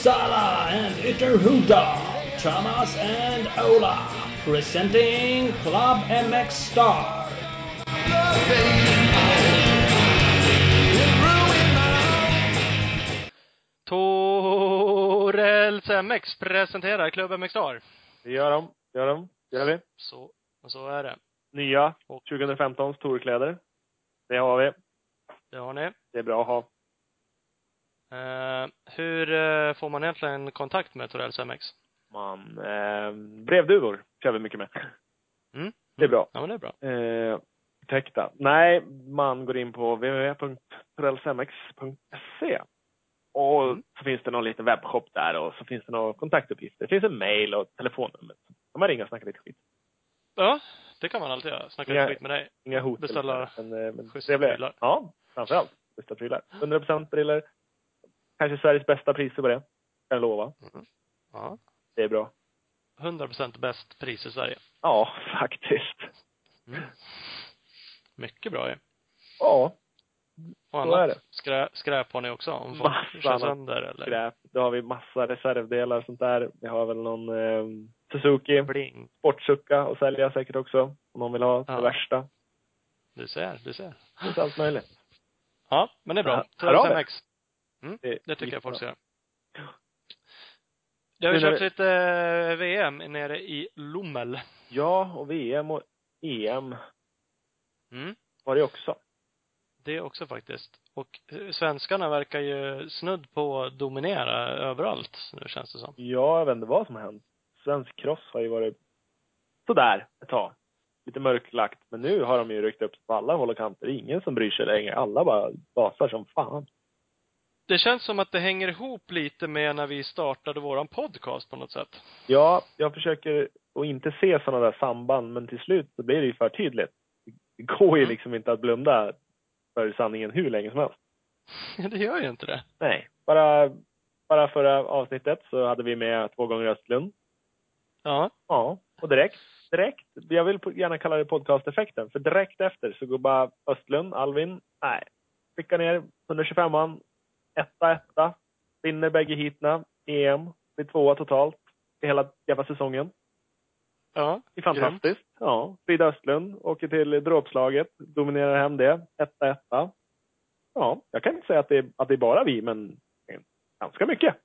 Uppsala and Ytterhuda, Thomas and Ola, presenting Club MX Star. Torells MX presenterar Klubb MX Star. Det gör de. Det gör de. Det gör vi. Så, så är det. Nya 2015 Torkläder. Det har vi. Det har ni. Det är bra att ha. Eh, hur eh, får man egentligen kontakt med Torells MX? Man, eh, brevduvor kör vi mycket med. Mm. Det är bra. Ja, men det är bra. Eh, täckta. Nej, man går in på www.torellsmx.se. Och Mm. så finns det någon liten webbshop där och så finns det några kontaktuppgifter. Det finns en mail och telefonnummer. Kan man ringa och snacka lite skit. Ja, det kan man alltid göra. Snacka Ja. lite skit med dig. Inga hot. Beställa men, eh, men schyssta prylar. Ja, framförallt. Schyssta prylar. 100% briller. Kanske Sveriges bästa priser på det. Kan jag lova. Ja. Det är bra. 100% bäst pris i Sverige. Ja, faktiskt. Mm. Mycket bra ju. Ja, Och så är annat det. skrä, skräp har ni också om folk Massa annat sönder eller skräp. Då har vi massa reservdelar och sånt där. Vi har väl någon eh, Suzuki bling. sportsucka att sälja säkert också. Om någon vill ha Ja. det värsta. Du ser, du ser. Det finns allt möjligt. Ja, men det är bra. Ja, Torells hör av er. MX. Mm, Det, det tycker jag folk ska göra. Det har ju kört vi- lite eh, VM nere i Lommel. Ja, och VM och EM Mm. var det också. Det också faktiskt. Och eh, svenskarna verkar ju snudd på dominera överallt nu känns det som. Ja, jag vet inte vad som har hänt. Svensk cross har ju varit sådär ett tag. Lite mörklagt. Men nu har de ju ryckt upp på alla håll och kanter. Det är ingen som bryr sig längre. Alla bara basar som fan. Det känns som att det hänger ihop lite med när vi startade våran podcast på något sätt. Ja, jag försöker att inte se sådana där samband, men till slut så blir det ju för tydligt. Det går ju Mm. liksom inte att blunda för sanningen hur länge som helst. det gör ju inte det. Nej. Bara, bara förra avsnittet så hade vi med två gånger Östlund. Ja. Ja, och direkt, direkt, jag vill gärna kalla det podcasteffekten, för direkt efter så går bara Östlund, Alvin, nej, skickar ner 125an, etta, etta, vinner bägge heatna, EM, blir tvåa totalt i hela jävla säsongen. Ja. Det är fantastiskt. Ja. Frida Östlund åker till dråpslaget, dominerar hem det, etta, etta. Ja, jag kan inte säga att det är, att det är bara vi, men ganska mycket.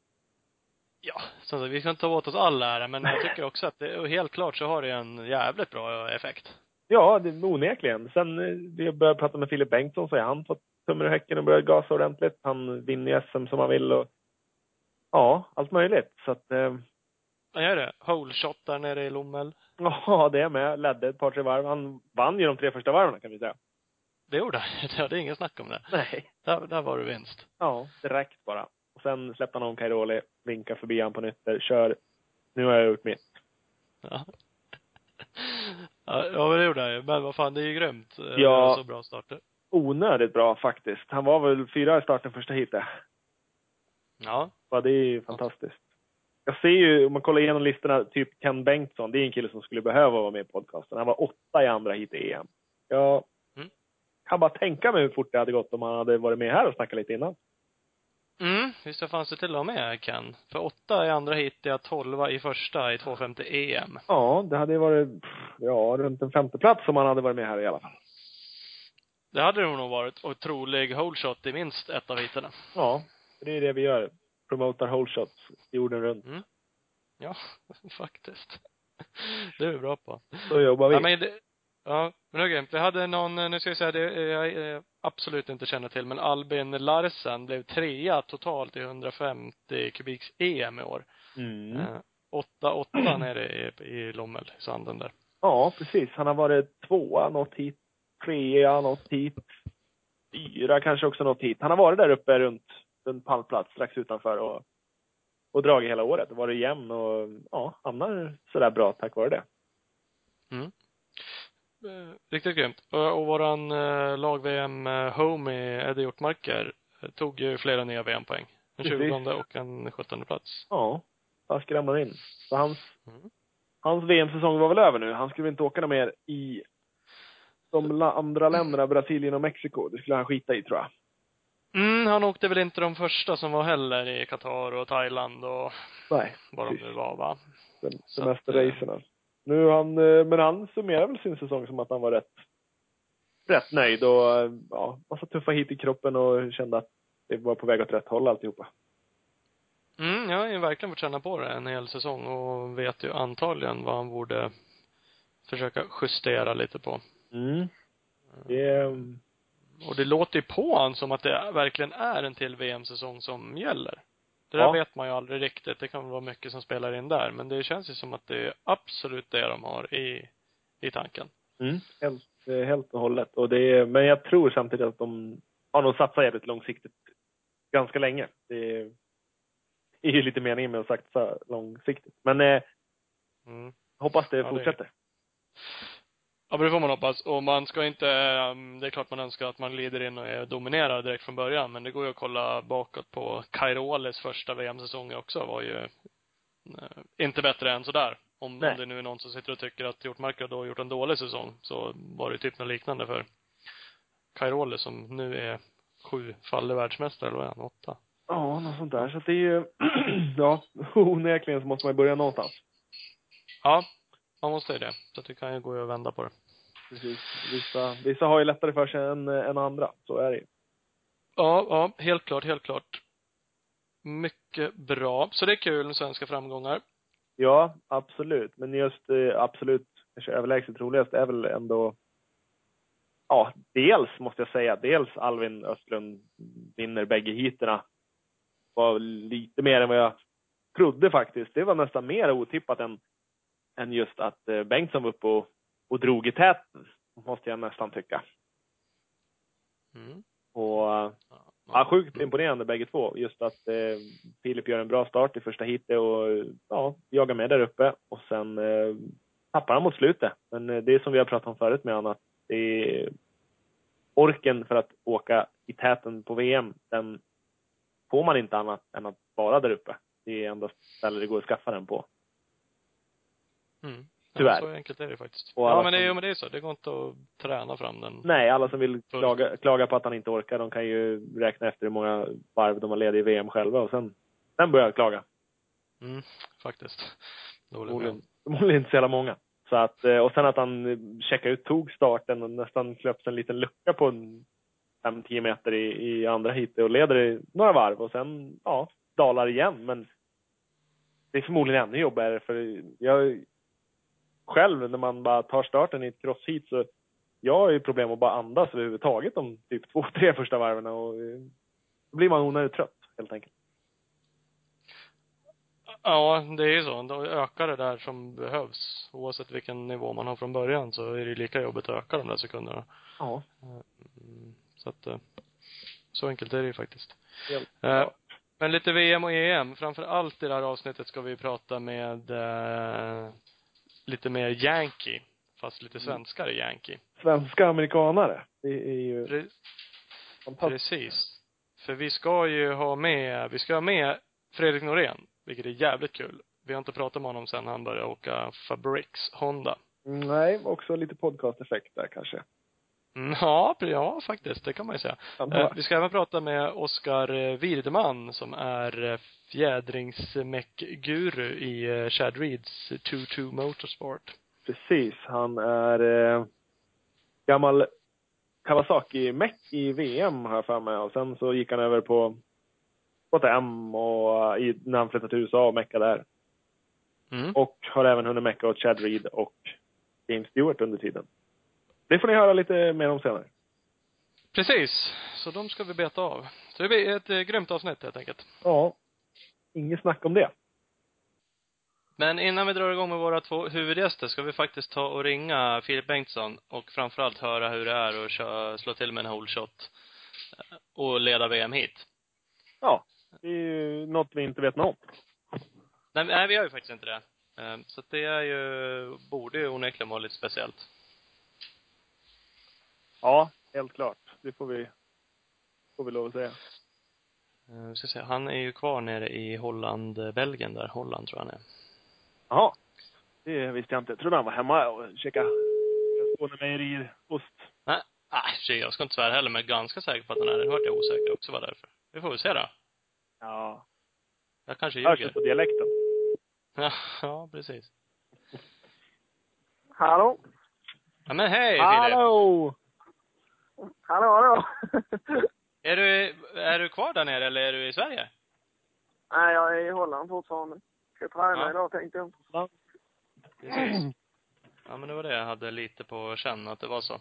Ja, som sagt, vi ska inte ta åt oss all ära, men jag tycker också att det, helt klart så har det en jävligt bra effekt. Ja, det, onekligen. Sen eh, vi började prata med Filip Bengtsson så har han fått tummen ur häcken och börjat gasa ordentligt. Han vinner ju SM som han vill och ja, allt möjligt. Så att, eh, Vad gör det? Hole shot där nere i Lommel. ja, det är med. Ledde ett par, tre varv. Han vann ju de tre första varven kan vi säga. Det gjorde han. Det är inget snack om det. Nej. Där, där var det vinst. Ja, direkt bara. Och sen släppte han om Cairoli, vinkar förbi han på nytter, kör. Nu har jag gjort mitt. Ja. Ja, men det gjorde han ju. Men vad fan, det är ju grymt. eh, Ja. Så bra starter. Onödigt bra faktiskt. Han var väl fyra i starten första heatet. Ja. Ja, det är ju fantastiskt. Jag ser ju, om man kollar igenom listorna, typ Ken Bengtsson, det är en kille som skulle behöva vara med i podcasten. Han var åtta i andra hit i EM. Jag Mm. kan bara tänka mig hur fort det hade gått om han hade varit med här och snackat lite innan. Mm, visst fanns det till och med Ken. För åtta i andra hit, jag tolva i första i 250 EM. Ja, det hade ju varit, ja, runt en femte plats om han hade varit med här i alla fall. Det hade det nog varit. Och trolig hole shot i minst ett av hiterna. Ja, det är det vi gör. Promotar whole shots jorden runt. Ja, faktiskt. Det är vi bra på. Så jobbar vi. Ja, men det, ja, men det är grymt. Vi hade någon, nu ska jag säga det, jag eh, absolut inte känner till, men Albin Larsen blev trea totalt i 150 kubiks EM i år. Mm. Eh, 8-8 nere i, i Lommel, sanden där. Ja, precis. Han har varit tvåa något hit, trea något hit, fyra kanske också något hit. Han har varit där uppe runt, runt pallplats strax utanför och, och dragit hela året varit jämn och ja, hamnar sådär bra tack vare det. Mm. Eh, Riktigt grymt. Och, och våran eh, lag-VM eh, homie Eddie Hjortmarker tog ju flera nya VM-poäng. En Precis. 20 och en 17 plats. Ja, bara skrämde in. Så hans, Mm. hans VM-säsong var väl över nu. Han skulle inte åka något mer i de andra länderna, Brasilien och Mexiko. Det skulle han skita i tror jag. Mm, han åkte väl inte de första som var heller i Qatar och Thailand och Nej, vad de nu var va? Sem- Semesterracerna. Nu han, eh, men han summerar väl sin säsong som att han var rätt, rätt nöjd och eh, ja, massa tuffa hit i kroppen och kände att det var på väg åt rätt håll alltihopa. Mm, jag har ju verkligen fått känna på det en hel säsong och vet ju antagligen vad han borde försöka justera lite på. Mm. Det, Och det låter ju på han som att det verkligen är en till VM-säsong som gäller. Det där Ja. vet man ju aldrig riktigt. Det kan vara mycket som spelar in där. Men det känns ju som att det är absolut det de har i, i tanken. mm, helt, eh, helt och hållet. Och det, är- men jag tror samtidigt att de har nog satsat jävligt långsiktigt ganska länge. Det är, det är ju lite meningen med att satsa långsiktigt. Men eh, Mm. hoppas det Ja, det är- fortsätter. Ja, men det får man hoppas. Och man ska inte, um, det är klart man önskar att man glider in och är dominerar direkt från början. Men det går ju att kolla bakåt på Cairoles första VM-säsonger också var ju eh, inte bättre än sådär. Om, Nej. om det nu är någon som sitter och tycker att Hjortmark har gjort en dålig säsong så var det typ något liknande för Cairole som nu är sjufaldig världsmästare, eller vad är han? Åtta? Ja, något sånt där. Så att det är ju, ja, onekligen så måste man ju börja någonstans. Ja, man måste ju det. Så att det kan ju gå att vända på det. Precis. Vissa, vissa har ju lättare för sig än, än andra. Så är det ju. Ja, ja, helt klart, helt klart. Mycket bra. Så det är kul med svenska framgångar. Ja, absolut. Men just eh, absolut kanske överlägset roligast är väl ändå Ja, dels måste jag säga, dels Alvin Östlund vinner bägge heaterna. Var lite mer än vad jag trodde faktiskt. Det var nästan mer otippat än, än just att eh, Bengtsson var uppe och, och drog i täten. Måste jag nästan tycka. Mm. Och eh, Ja, sjukt imponerande bägge två. Just att eh, Filip gör en bra start i första heatet och ja, jagar med där uppe. Och sen eh, tappar han mot slutet. Men eh, det är som vi har pratat om förut med honom, att det är orken för att åka i täten på VM, den får man inte annat än att vara där uppe. Det är enda stället det går att skaffa den på. Mm. Tyvärr. Så enkelt är det faktiskt. Och ja, men det, som- är- men det är så. Det går inte att träna fram den. Nej, alla som vill klaga, klaga på att han inte orkar, de kan ju räkna efter hur många varv de har ledigt i VM själva och sen, sen börja klaga. Mm, faktiskt. Förmodligen, inte så jävla många. Så att, eh, och sen att han checkade ut, tog starten och nästan klöps en liten lucka på en 5-10 meter i, i andra heatet och leder i några varv och sen, ja, dalar igen. Men det är förmodligen ännu jobbigare för jag själv, när man bara tar starten i ett crossheat så jag har ju problem att bara andas överhuvudtaget de typ två, tre första varven och eh, då blir man onödigt trött helt enkelt. Ja, det är ju så. Då ökar det där som behövs. Oavsett vilken nivå man har från början så är det lika jobbigt att öka de där sekunderna. Ja, Mm, så att, eh, så enkelt är det ju faktiskt. Eh, Men lite VM och EM. Framför allt i det här avsnittet ska vi prata med eh, lite mer Yankee. Fast lite svenskare Yankee. Svenska amerikanare, det är ju Pre- fantastiskt. Precis. För vi ska ju ha med, vi ska ha med Fredrik Norén, vilket är jävligt kul. Vi har inte pratat med honom sen han började åka Fabrics Honda. Nej, också lite podcast-effekt där kanske. Mm, Ja, ja faktiskt, det kan man ju säga. Det Eh, vi ska även prata med Oskar eh, Wirdeman som är eh, fjädringsmäck-guru i Chad Reeds 2-2 Motorsport. Precis, han är eh, gammal Kawasaki-meck i VM har jag för mig. Och sen så gick han över på KTM och i, när han flyttade till USA och meckade där. Mm. Och har även hunnit mecka åt Chad Reed och James Stewart under tiden. Det får ni höra lite mer om senare. Precis. Så de ska vi beta av. Så det blir ett eh, grymt avsnitt helt enkelt. Ja, inget snack om det. Men innan vi drar igång med våra två huvudgäster ska vi faktiskt ta och ringa Filip Bengtsson och framförallt höra hur det är att köra, slå till med en hole shot eh, och leda VM hit. Ja, det är ju något vi inte vet något om. Nej, nej, vi har ju faktiskt inte det. Eh, Så det är ju, borde ju onekligen vara lite speciellt. Ja, helt klart. Det får vi, får vi lov att säga. Eh, Vi ska se, han är ju kvar nere i Holland, eh, Belgien där. Holland tror jag han är. Jaha. Det visste jag inte. Jag trodde han var hemma och käkade Skåne mejeriost. Nej, Ah, jag ska inte svära heller, men jag är ganska säker på att han är det. Hört jag osäker också var därför. Vi får väl se då. Ja. Jag kanske Hörs ljuger. det på dialekten? Ja, ja, precis. Hallå? Ja, men hej Filip! Hallå! Hallå? Är du, är du kvar där nere eller är du i Sverige? Nej, jag är i Holland fortfarande. Ska träna Ja. idag tänkte jag. Precis. Ja, men det var det jag hade lite på känn att det var så.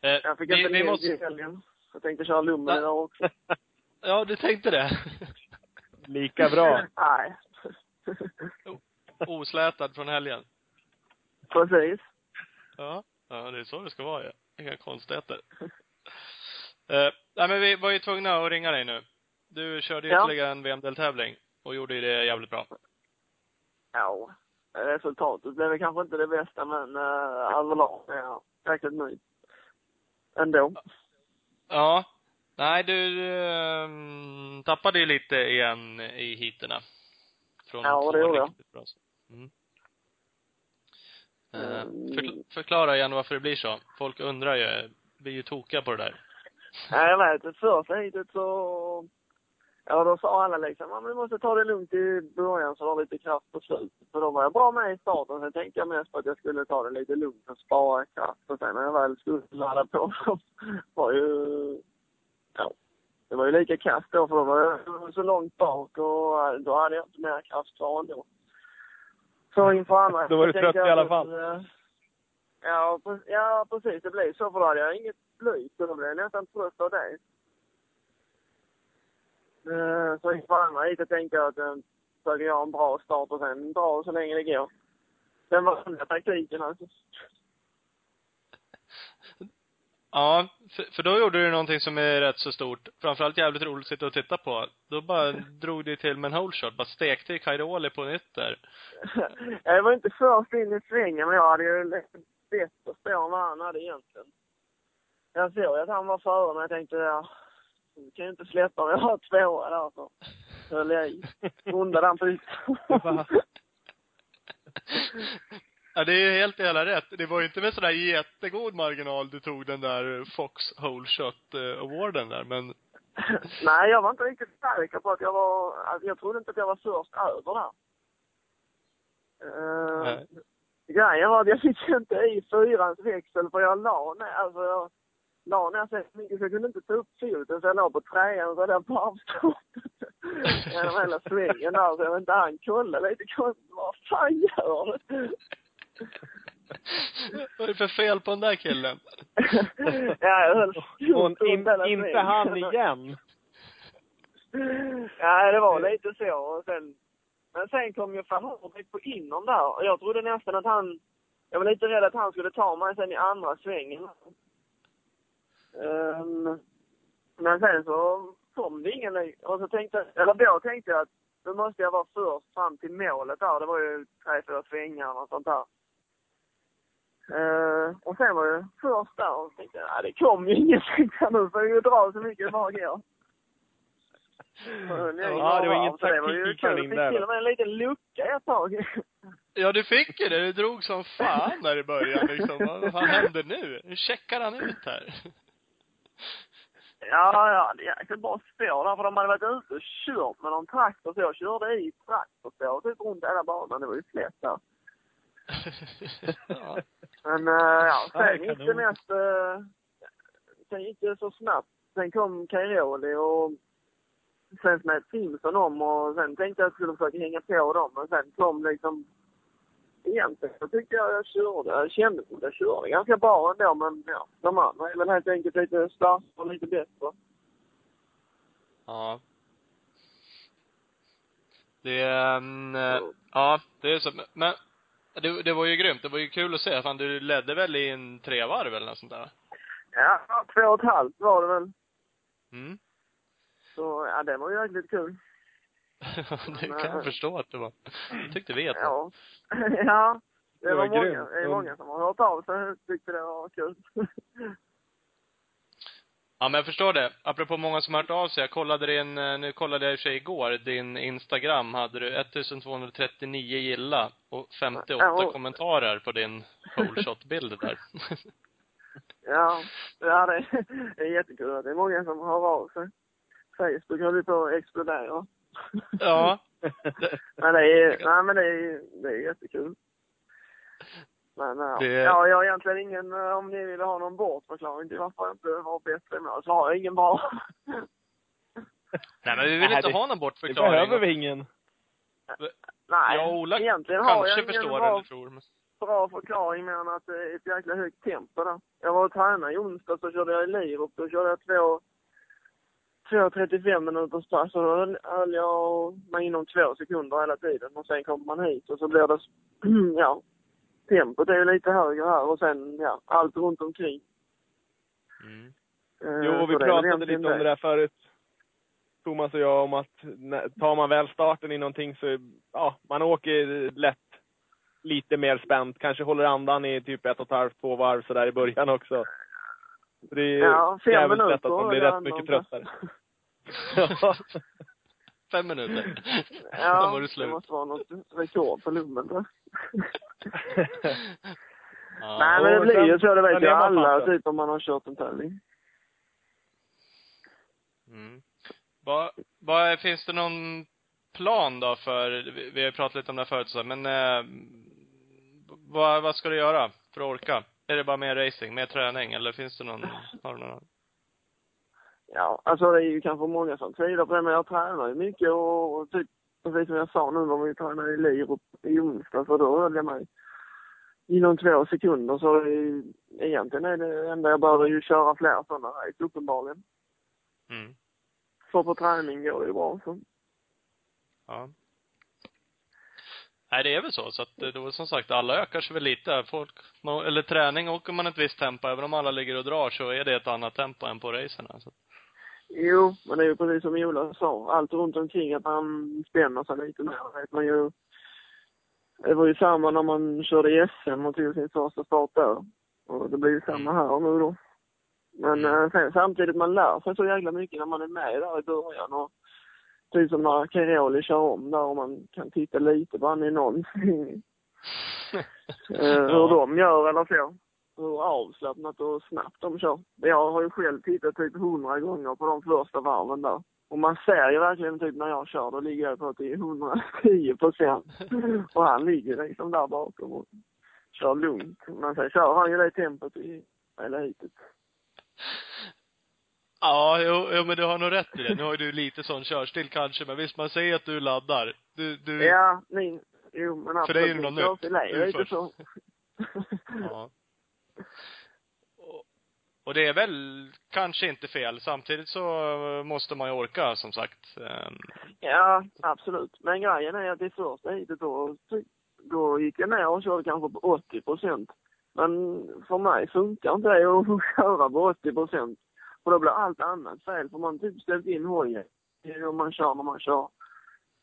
Eh, Jag fick vi, inte vi måste... i helgen. Jag tänkte köra lummen idag också. Ja, du tänkte det? Lika bra. Nej. Oslätad från helgen. Precis. Ja. Ja, det är så det ska vara ja. Inga konstigheter. Eh, nej men vi var ju tvungna att ringa dig nu. Du körde Ja. ytterligare en VM-deltävling och gjorde ju det jävligt bra. Ja. Resultatet blev kanske inte det bästa, men uh, överlag är jag jäkligt nöjd. Ändå. Ja. Nej, du ehm, tappade ju lite igen i heaterna. Från Ja, det gjorde jag. bra. Mm. Eh, Mm. förkl- förklara igen varför det blir så. Folk undrar ju, blir ju tokiga på det där. Ja, jag vet. Det första heatet så... Ja, då sa alla liksom, ja, men du måste ta det lugnt i början så du har lite kraft på slutet. Så då var jag bra med i starten. Sen tänkte jag mest på att jag skulle ta det lite lugnt och spara kraft. Och sen när jag väl skulle ladda på så var ju... Ja. Det var ju lika kast då för då var jag så långt bak och då hade jag inte mer kraft kvar ändå. Så inför andra... Då var du trött i alla fall. eh, Ja, ja, precis. Det blev så. För då hade jag inget blyg. Så då blev jag nästan trött av det. Eh, Så inför andra heatet tänkte jag att jag försöker göra en bra start och sen bra så länge det går. Sen var den taktiken alltså. Ja, för, för då gjorde du någonting som är rätt så stort. Framförallt jävligt roligt att sitta och titta på. Då bara drog du till med en hole shot. Bara stekte i Kairoli på nytt där. jag var inte först in i svängen, men jag hade ju bättre spår än vad han hade egentligen. Jag såg att han var före, men jag tänkte, ja, jag kan ju inte släppa om jag har tvåa där så höll jag i. Rundade han på ytan. Ja, det är helt jävla rätt. Det var ju inte med sådär jättegod marginal du tog den där Fox Hole Shot eh, awarden där, men Nej, jag var inte riktigt säker på att jag var... Jag trodde inte att jag var först över där. Uh, Nej. grejen var att jag fick inte i fyrans växel för jag la ner, alltså jag la ner så mycket så jag kunde inte ta upp foten så jag låg på trean så där på avståndet. Genom hela svängen där så jag vet inte, han kollade lite konstigt. Vad fan gör du? Vad är det för fel på den där killen? ja, jag höll stumt in, inte han igen. Ja, det var lite så. Och sen, men sen kom ju Hårdijk på inom där. Och jag trodde nästan att han... Jag var lite rädd att han skulle ta mig sen i andra svängen. Um, men sen så kom det ingen. Och så tänkte eller då tänkte jag att då måste jag vara först fram till målet där. Det var ju tre, fyra svängar och sånt där. Uh, och sen var jag först där och tänkte, ja det kom ju jag nu får jag ju dra så mycket det bara går. Ja, det var ingen det kul. taktikkörning Jag fick där till och med en liten lucka ett tag. Ja, du fick ju det. Du drog som fan där i början liksom. Vad fan händer nu? Nu checkar han ut här. Ja, ja, det är jäkligt bra spår där, för de hade varit ute och kört med någon traktor så jag körde i traktorspår typ runt hela banan. Det var ju slätt där. ja. Men uh, ja, Ja, sen gick det mest... Uh, sen gick det så snabbt. Sen kom Kairoli och sen smet Simpson om och sen tänkte jag att jag skulle försöka hänga på dem. Men sen kom liksom... Egentligen så tyckte jag jag körde. Jag kände att jag körde ganska bra ändå men ja, de andra är väl helt enkelt lite starkare och lite bättre. Ja. Det är, mm, ja, det är så. Men det, det var ju grymt. Det var ju kul att se. Fan, du ledde väl i en tre varv eller något sånt där? Ja, två och ett halvt var det väl. Mm. Så ja, det var ju jäkligt kul. det kan jag förstå att det var. Jag tyckte vi att det var. Ja. ja. Det, Det var, var många, det är många som har hört av sig tyckte det var kul. Ja, men jag förstår det. Apropå många som har hört av sig. Jag kollade din, eh, nu kollade jag i och för sig igår, din Instagram hade du 1239 gilla och 58 Ja, och- kommentarer på din hole shot bild där. Ja, ja det, är, det är jättekul. Det är många som hör av sig. Facebook håller på att explodera. Ja. Men det är, nej men det är, det är jättekul. Men ja. Det- ja, jag har egentligen ingen, eh, om ni vill ha någon bortförklaring till varför jag inte var bättre mål, så har jag ingen bra. Nej, men vi vill Nej, inte det- ha någon Det bortförklaring. behöver vi ingen. Nej, Jag och Ola egentligen har jag ingen förstår bra, eller tror. Men... bra förklaring mer än att det är ett jäkla högt tempo där. Jag var och tränade i onsdag så körde jag i Lirup. Då körde jag två, två 35 minuters pass och då höll jag mig inom två sekunder hela tiden. Och sen kommer man hit och så blir det, ja, tempot är ju lite högre här och sen, ja, allt runt omkring. Mm. Eh, Jo, så vi pratade lite om det där förut. Thomas och jag om att tar man väl starten i någonting så, ja, man åker lätt lite mer spänt. Kanske håller andan i typ ett och ett halvt, två varv sådär i början också. Så det är Ja, jävligt lätt att man blir rätt mycket tröttare. Fem minuter. Ja, var det det måste vara något rekord på lummen. Ja. Nej, men det blir ju så. Det vet ju alla, typ om man har kört en tävling. Mm. Vad, vad finns det någon plan då för, vi, vi har ju pratat lite om det här förut så, men eh, vad, vad ska du göra för att orka? Är det bara mer racing, mer träning eller finns det någon, har du någon? Ja, alltså det är ju kanske många som tvivlar på det, men jag tränar ju mycket och, och typ, precis som jag sa nu när vi tränade i Lirup i onsdag, så då höll jag mig inom två sekunder. Så är, egentligen är det enda jag behöver ju köra fler sådana race uppenbarligen. Mm. För på träning går det ju bra så. Ja. Nej, det är väl så. Så att då som sagt, alla ökar sig väl lite. Folk, eller träning åker man ett visst tempo. Även om alla ligger och drar så är det ett annat tempo än på racerna. Så. att- Jo, men det är ju precis som Ola sa. Allt runt omkring att man spänner sig lite mer. Vet man ju. Det var ju samma när man körde i SM och tog sin första start där. Och det blir ju samma här nu då. Men Mm. eh, sen, samtidigt, man lär sig så jäkla mycket när man är med där i början. Och typ som när Cairoli kör om där och man kan titta lite på han i någon sving. eh, hur de gör eller så. Hur avslappnat och snabbt de kör. Jag har ju själv tittat typ hundra gånger på de första varven där. Och man ser ju verkligen typ när jag kör, då ligger jag på till 110 procent. Och han ligger liksom där bakom och kör lugnt. Men sen kör han ju det tempot i hela heatet. Ja, jo, jo, men du har nog rätt i det. Nu har ju du lite sån körstil kanske, men visst man säger att du laddar. Du, du, Ja, min, jo men absolut. För det är min något nytt. Du är först. så. Ja. Och, det är väl kanske inte fel. Samtidigt så måste man ju orka, som sagt. Ehm, Ja, absolut. Men grejen är att i första heatet då, då gick jag ner och körde kanske på 80 procent. Men för mig funkar inte det att köra på 80 procent. För då blir allt annat fel. För man typ ställt in hojen om man kör när man kör,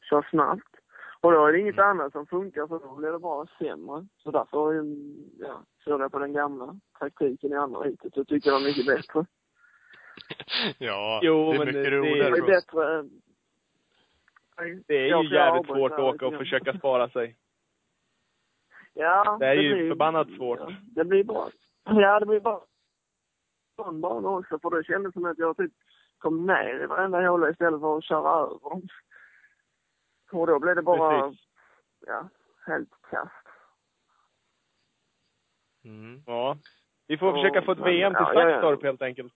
kör snabbt. Och då är det inget annat som funkar så då blir det bara sämre. Så därför ja, jag på den gamla taktiken i andra heatet. Jag tycker det var mycket bättre. ja, Jo, det är men mycket det- Det roligare är för oss. bättre. Det är Jag ju jävligt svårt att åka och försöka spara sig. Ja, Det är ju blir- förbannat svårt. Ja, det blir bra. Ja, det blir bra. Sån bana också, för det kändes som att jag typ kom ner i varenda håla istället för att köra över dem. Och då blev det bara, Precis. ja, helt kast. Mm. Ja. Vi får försöka få ett men- VM till ja, ja, ja. Saxtorp helt enkelt.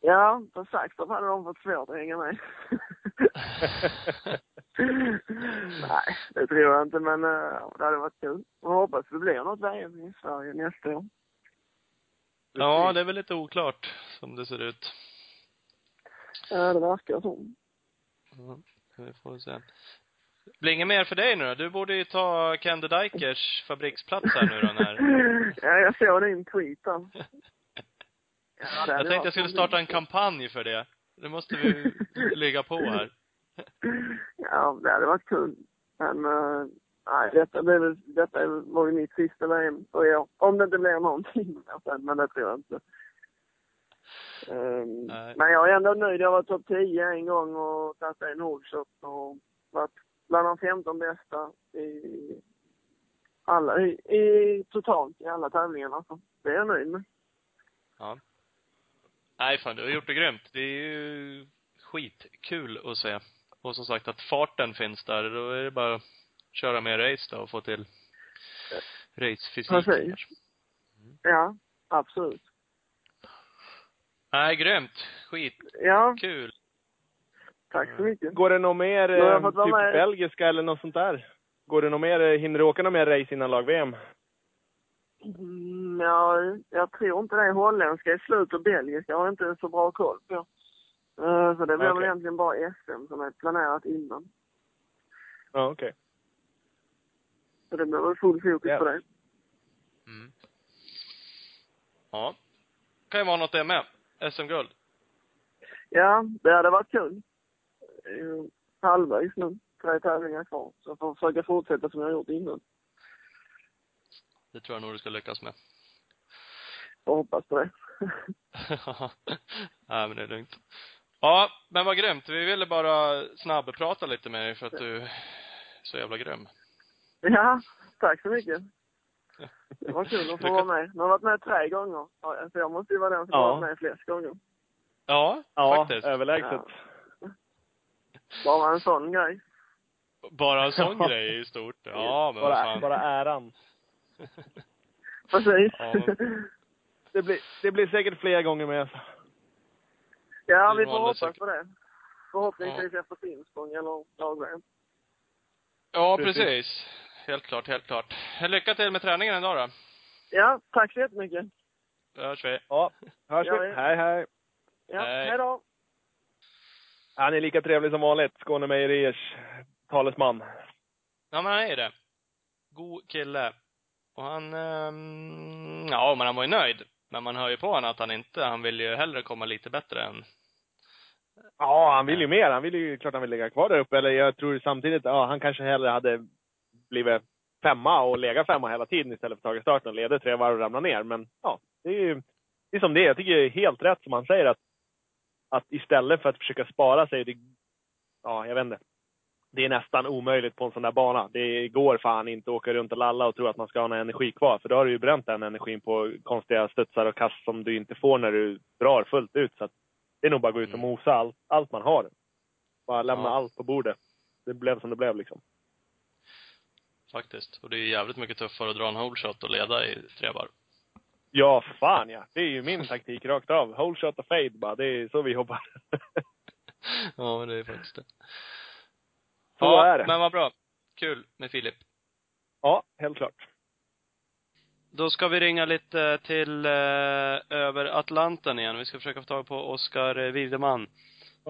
Ja, på Saxtorp hade de fått svårt att hänga med. Nej, det tror jag inte, men uh, det hade varit kul. Jag hoppas det blir något VM i Sverige nästa år. Ja, det är väl lite oklart, som det ser ut. Ja, det verkar så. Ja, vi får se. Blir inget mer för dig nu då? Du borde ju ta Kende Dykers fabriksplats här nu då när... ja, jag såg din tweet. Ja, det Jag tänkte jag skulle starta en kampanj för det. Det måste vi ligga på här. Ja, det hade varit kul. Men, uh, nej, detta, blev, väl- detta var ju mitt sista VM för år. Om det inte blir någonting sen, men det tror jag inte. Nej. men jag är ändå nöjd. Jag var topp 10 en gång och tagit en holeshot och varit bland de 15 bästa i alla, i, i totalt i alla tävlingarna. Så det är jag nöjd med. Ja. Nej fan, du har gjort det grymt. Det är ju skitkul att se. Och som sagt att farten finns där, då är det bara att köra mer race då och få till racefysik. Precis. Ja, absolut. Nej, grymt. Skitkul. Ja, tack så mycket. Går det något mer, eh, typ med. belgiska eller något sånt där? Går det något mer, eh, hinner du åka något mer race innan lag-VM? Mm, ja, jag tror inte det. Holländska är slut och belgiska har jag inte så bra koll på. Eh, Så det blir väl Okej. egentligen bara SM som är planerat innan. Ja, okej. Så det blir väl full fokus Ja. på det. Mm. Ja. Kan ju vara något det med. SM-guld. Ja, det hade varit kul. Halvvägs nu. Tre tävlingar kvar. Så jag får försöka fortsätta som jag har gjort innan. Det tror jag nog du ska lyckas med. Jag hoppas på det. Nej, men det är lugnt. Ja, men vad grymt. Vi ville bara snabbprata lite med dig för att du är så jävla grym. ja, tack så mycket. Det var kul att få vara med. Jag har varit med tre gånger. Ja, Så jag måste ju vara den som Ja. varit med flest gånger. Ja, Ja, faktiskt. överlägset. Bara en sån grej. Bara en sån grej i stort. Ja, men vad bara, fan. bara äran. Precis. Ja, Ja, men- Det blir, det blir säkert fler gånger med. ja vi får hoppas säkert. på det. Förhoppningsvis efter Finspång eller lag Ja, Precis. precis. Helt klart, helt klart. Lycka till med träningen idag då. Ja, tack så jättemycket. Då hörs vi. Ja, hörs Ja, vi. ja. Hej, hej. Ja, Hej. hej då. Han är lika trevlig som vanligt, Skåne Mejeriers talesman. Ja, men han är det. God kille. Och han, ehm, ja, men han var ju nöjd. Men man hör ju på honom att han inte, han vill ju hellre komma lite bättre än, Ja, han vill ju mer. Han vill ju, klart han vill ligga kvar där uppe. Eller jag tror samtidigt, ja, han kanske hellre hade blivit femma och legat femma hela tiden istället för att ta starten och leda tre varv och ramla ner. Men ja, det är ju, det är som det är. Jag tycker det är helt rätt som han säger att, att istället för att försöka spara sig, det, ja, jag vet inte. Det är nästan omöjligt på en sån där bana. Det går fan inte att åka runt och lalla och tro att man ska ha någon energi kvar. För då har du ju bränt den energin på konstiga studsar och kast som du inte får när du drar fullt ut. Så att det är nog bara att gå ut och Mm. mosa allt, allt man har. Bara lämna Ja. allt på bordet. Det blev som det blev liksom. faktiskt. Och det är jävligt mycket tuffare att dra en hole shot och leda i tre varv. Ja, fan ja. Det är ju min taktik rakt av. Whole shot och fade bara. Det är så vi jobbar. ja, men det är faktiskt det. Så ja, är det. men vad bra. Kul med Filip. Ja, helt klart. Då ska vi ringa lite till eh, över Atlanten igen. Vi ska försöka få tag på Oskar Wideman.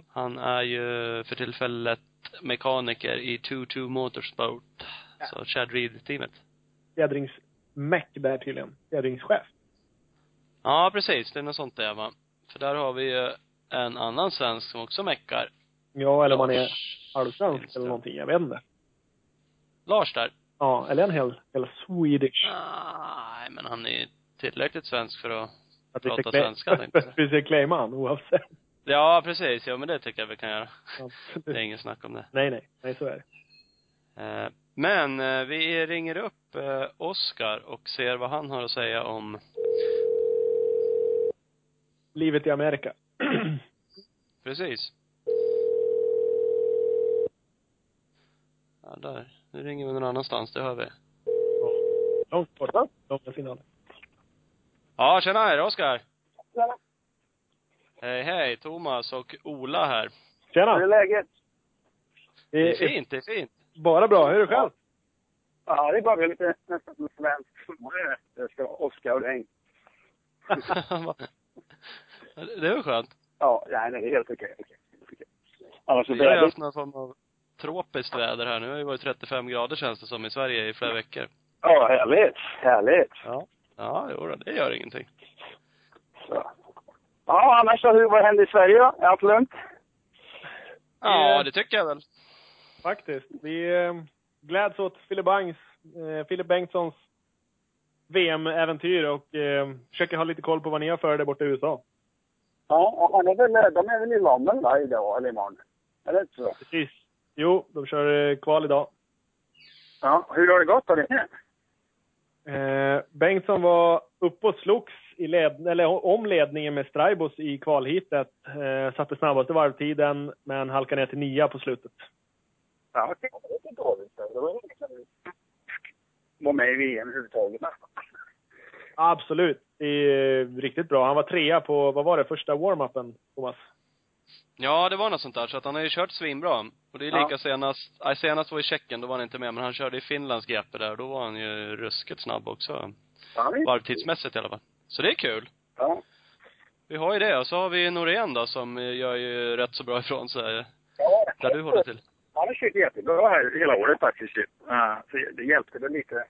Han är ju för tillfället mekaniker i 2-2 Motorsport. Så Chad Reed-teamet. Fjädringsmäck där tydligen. Fjädringschef. Ja, precis. Det är något sånt det va. För där har vi ju en annan svensk som också meckar. Ja, eller om man är halvsvensk eller någonting. Jag vet inte. Lars där. Ja, eller en hel, hel Swedish. Nej, men han är tillräckligt svensk för att Att prata svenska, tänkte jag. Vi ska claima han oavsett. Ja, precis. Ja, men det tycker jag vi kan göra. Det är inget snack om det. Nej, nej. Nej, så är det. Eh, Men eh, vi ringer upp eh, Oskar och ser vad han har att säga om Livet i Amerika. Precis. Ja, där. Nu ringer vi någon annanstans, det hör vi. Långt borta. Långa signaler. Ja, tjena, är det Oskar? Tjena. Hej, hej. Thomas och Ola här. Tjena! Hur är läget? Det är Det är fint, det är fint. bara bra. Hur är du själv? Ja, det är bara lite nästan som svensk sommar. Det ska vara Oskar och regn. det är väl skönt. Ja, nej, nej, det är helt okej. okej, okej. Annars så Vi har haft någon form av tropiskt väder här. Nu har det varit 35 grader känns det som i Sverige i flera veckor. Ja, härligt. Härligt. Ja. Ja, jo då, det gör ingenting. Så. Ja, annars så, hur, vad händer i Sverige då? Är allt lugnt? Ja, det tycker jag väl. Faktiskt. Vi eh, gläds åt Filip Bangs, eh, Filip Bengtssons VM-äventyr och eh, försöker ha lite koll på vad ni har för er där borta i USA. Ja, och han är väl, de är väl i London va, idag, eller imorgon? Är det inte så? Precis. Jo, de kör eh, kval idag. Ja, hur har det gått då? Eh, Bengtsson var uppe och slogs i led, eller om ledningen med Straibos i kvalhitet. Eh, satte snabbaste varvtiden, men halkade ner till nia på slutet. Ja, det var inte dåligt. Det var sedan vi var med i VM överhuvudtaget nästan. Absolut. Det är riktigt bra. Han var trea på, vad var det, första warm-upen, Thomas? Ja, det var något sånt där. Så att han har ju kört svinbra. Och det är Ja. lika senast, nej senast var i Tjeckien, då var han inte med, men han körde i Finlands GP där, och då var han ju ruskigt snabb också. Ja, det- Varvtidsmässigt i alla fall. Så det är kul. ja. Vi har ju det, och så har vi Norén då som gör ju rätt så bra ifrån sig, ja. där du håller till. Han har kört jättebra här hela året faktiskt. ju. Ja, så det hjälpte väl lite.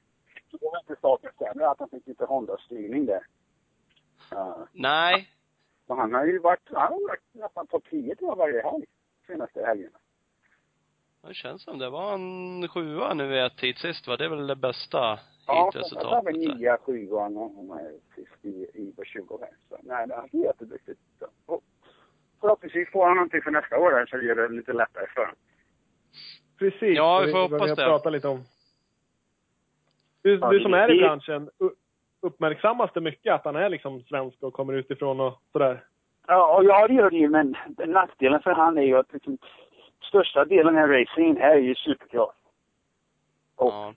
Det var inte starten sämre att han fick lite Honda-styrning där. Ja. Nej. Och han har ju varit, han har varit nästan topp 10 tror jag varje helg. Senaste helgerna. Det känns som det var en sjua nu i ett tid sist va? Det är väl det bästa Ja, så har hitresultatet. vi där. nia, sjua och han är sist i, i på 20 här. Så nej, det är jätteduktigt. Så, och förhoppningsvis får han någonting för nästa år här så gör det lite lättare för honom. Precis. Ja, vi får hoppas har det. pratat lite om. Du, Ja, du som är i branschen, uppmärksammas det mycket att han är liksom svensk och kommer utifrån och sådär? Ja, det gör det ju, men nackdelen för han är ju att liksom, största delen av racingen är ju supercross. Och Ja.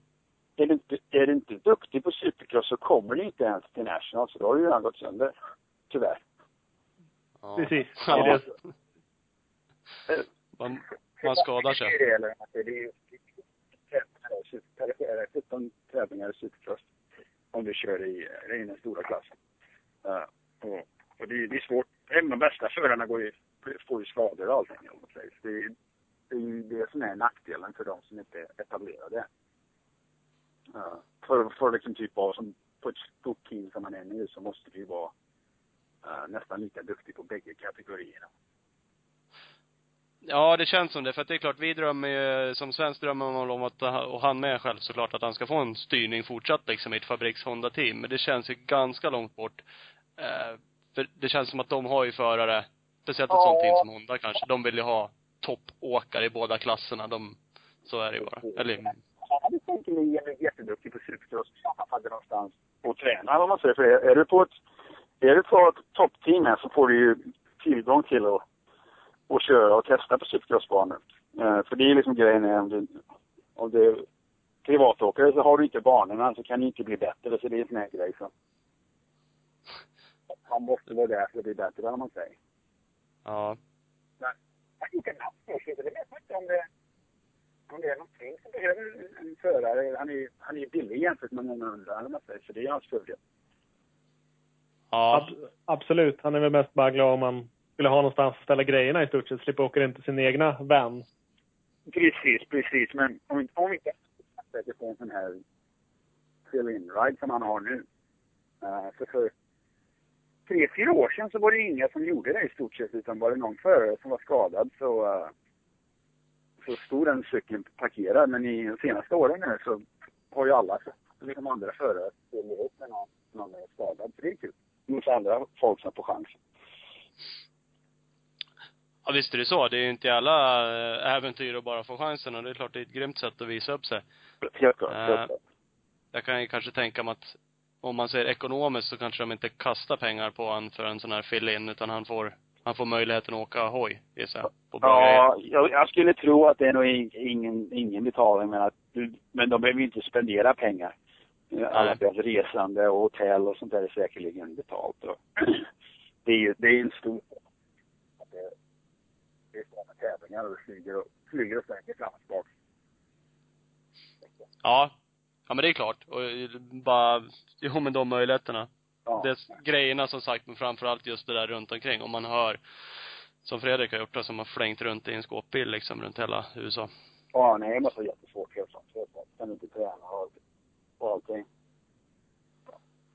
är, du inte, är du inte duktig på supercross så kommer du inte ens till national, så då har du ju redan gått sönder. Tyvärr. ja. Precis. Ja. Man, man skadar sig. Det är det, att det är ju 17 tävlingar i supercross. Om du kör i, i den stora klassen. Uh, och, och det, är- det är svårt. Även de bästa förarna går ju, får ju skador och allting. om man säger. Så Det, är- det är ju det som är nackdelen för de som inte är etablerade. Uh, för, för liksom typ av som på ett stort team som man är nu så måste du ju vara uh, nästan lika duktig på bägge kategorierna. Ja, det känns som det. För att det är klart, vi drömmer ju, som svensk drömmer man om att, och han med själv såklart, att han ska få en styrning fortsatt liksom i ett fabriks Honda-team. Men det känns ju ganska långt bort. Eh, för det känns som att de har ju förare, speciellt ett sånt team som Honda kanske, de vill ju ha toppåkare i båda klasserna. De, så är det ju bara. Eller, han hade säkerligen är jätteduktig på supercross han hade någonstans att träna om man säger. För är, är du på ett, är du på ett toppteam här så får du ju tillgång till att, att köra och testa på supercrossbanor. Eh, för det är liksom grejen är om du, om du är privatåkare så har du inte banorna så kan du inte bli bättre. Så det är en sån här grej så. Man måste vara där för att bli bättre om man säger. ja. Jag gick en natt först, så det vet man inte om det, om det är någonting som behöver en förare. Han är, han är billig jämfört med många andra, eller vad man säger, så det är hans fördel. Ja. Ab- absolut. Han är väl mest bara glad om man skulle ha någonstans att ställa grejerna i stort sett. Slippa åka in till sin egna van. Precis, precis. Men om, inte- om vi inte sätter på en sån här fill-in ride som han har nu. Eh, uh, för för tre, fyra år sedan så var det inga som gjorde det i stort sett, utan var det någon förare som var skadad så, uh, så stod den cykeln parkerad. Men i de senaste åren nu så har ju alla liksom andra förare ställt upp när någon, någon är skadad. Så det är kul. Mot andra folk som får chansen. Ja, visst är det så. Det är ju inte alla eh, äventyr att bara få chansen och det är klart det är ett grymt sätt att visa upp sig. Helt klart. Eh, Helt klart. Jag kan ju kanske tänka mig att om man ser ekonomiskt så kanske de inte kastar pengar på han för en sån här fill-in utan han får, han får möjligheten att åka hoj, gissar jag. Ja, jag, jag skulle tro att det är nog in- ingen, ingen betalning, men, att, men de behöver ju inte spendera pengar. Alla deras resande och hotell och sånt där är säkerligen betalt. Och det är ju det är en stor att det, det är sådana tävlingar och flyger och, flyger och flyger fram och tillbaka. Ja. Ja men det är klart. Och eh, bara, jo men de möjligheterna. Ja. Det grejerna som sagt, men framförallt just det där runt omkring. Om man hör, som Fredrik har gjort som har flängt runt i en skåpbil liksom runt hela USA. Ja, nej, det måste vara jättesvårt helt klart. Kan inte träna och, och allting.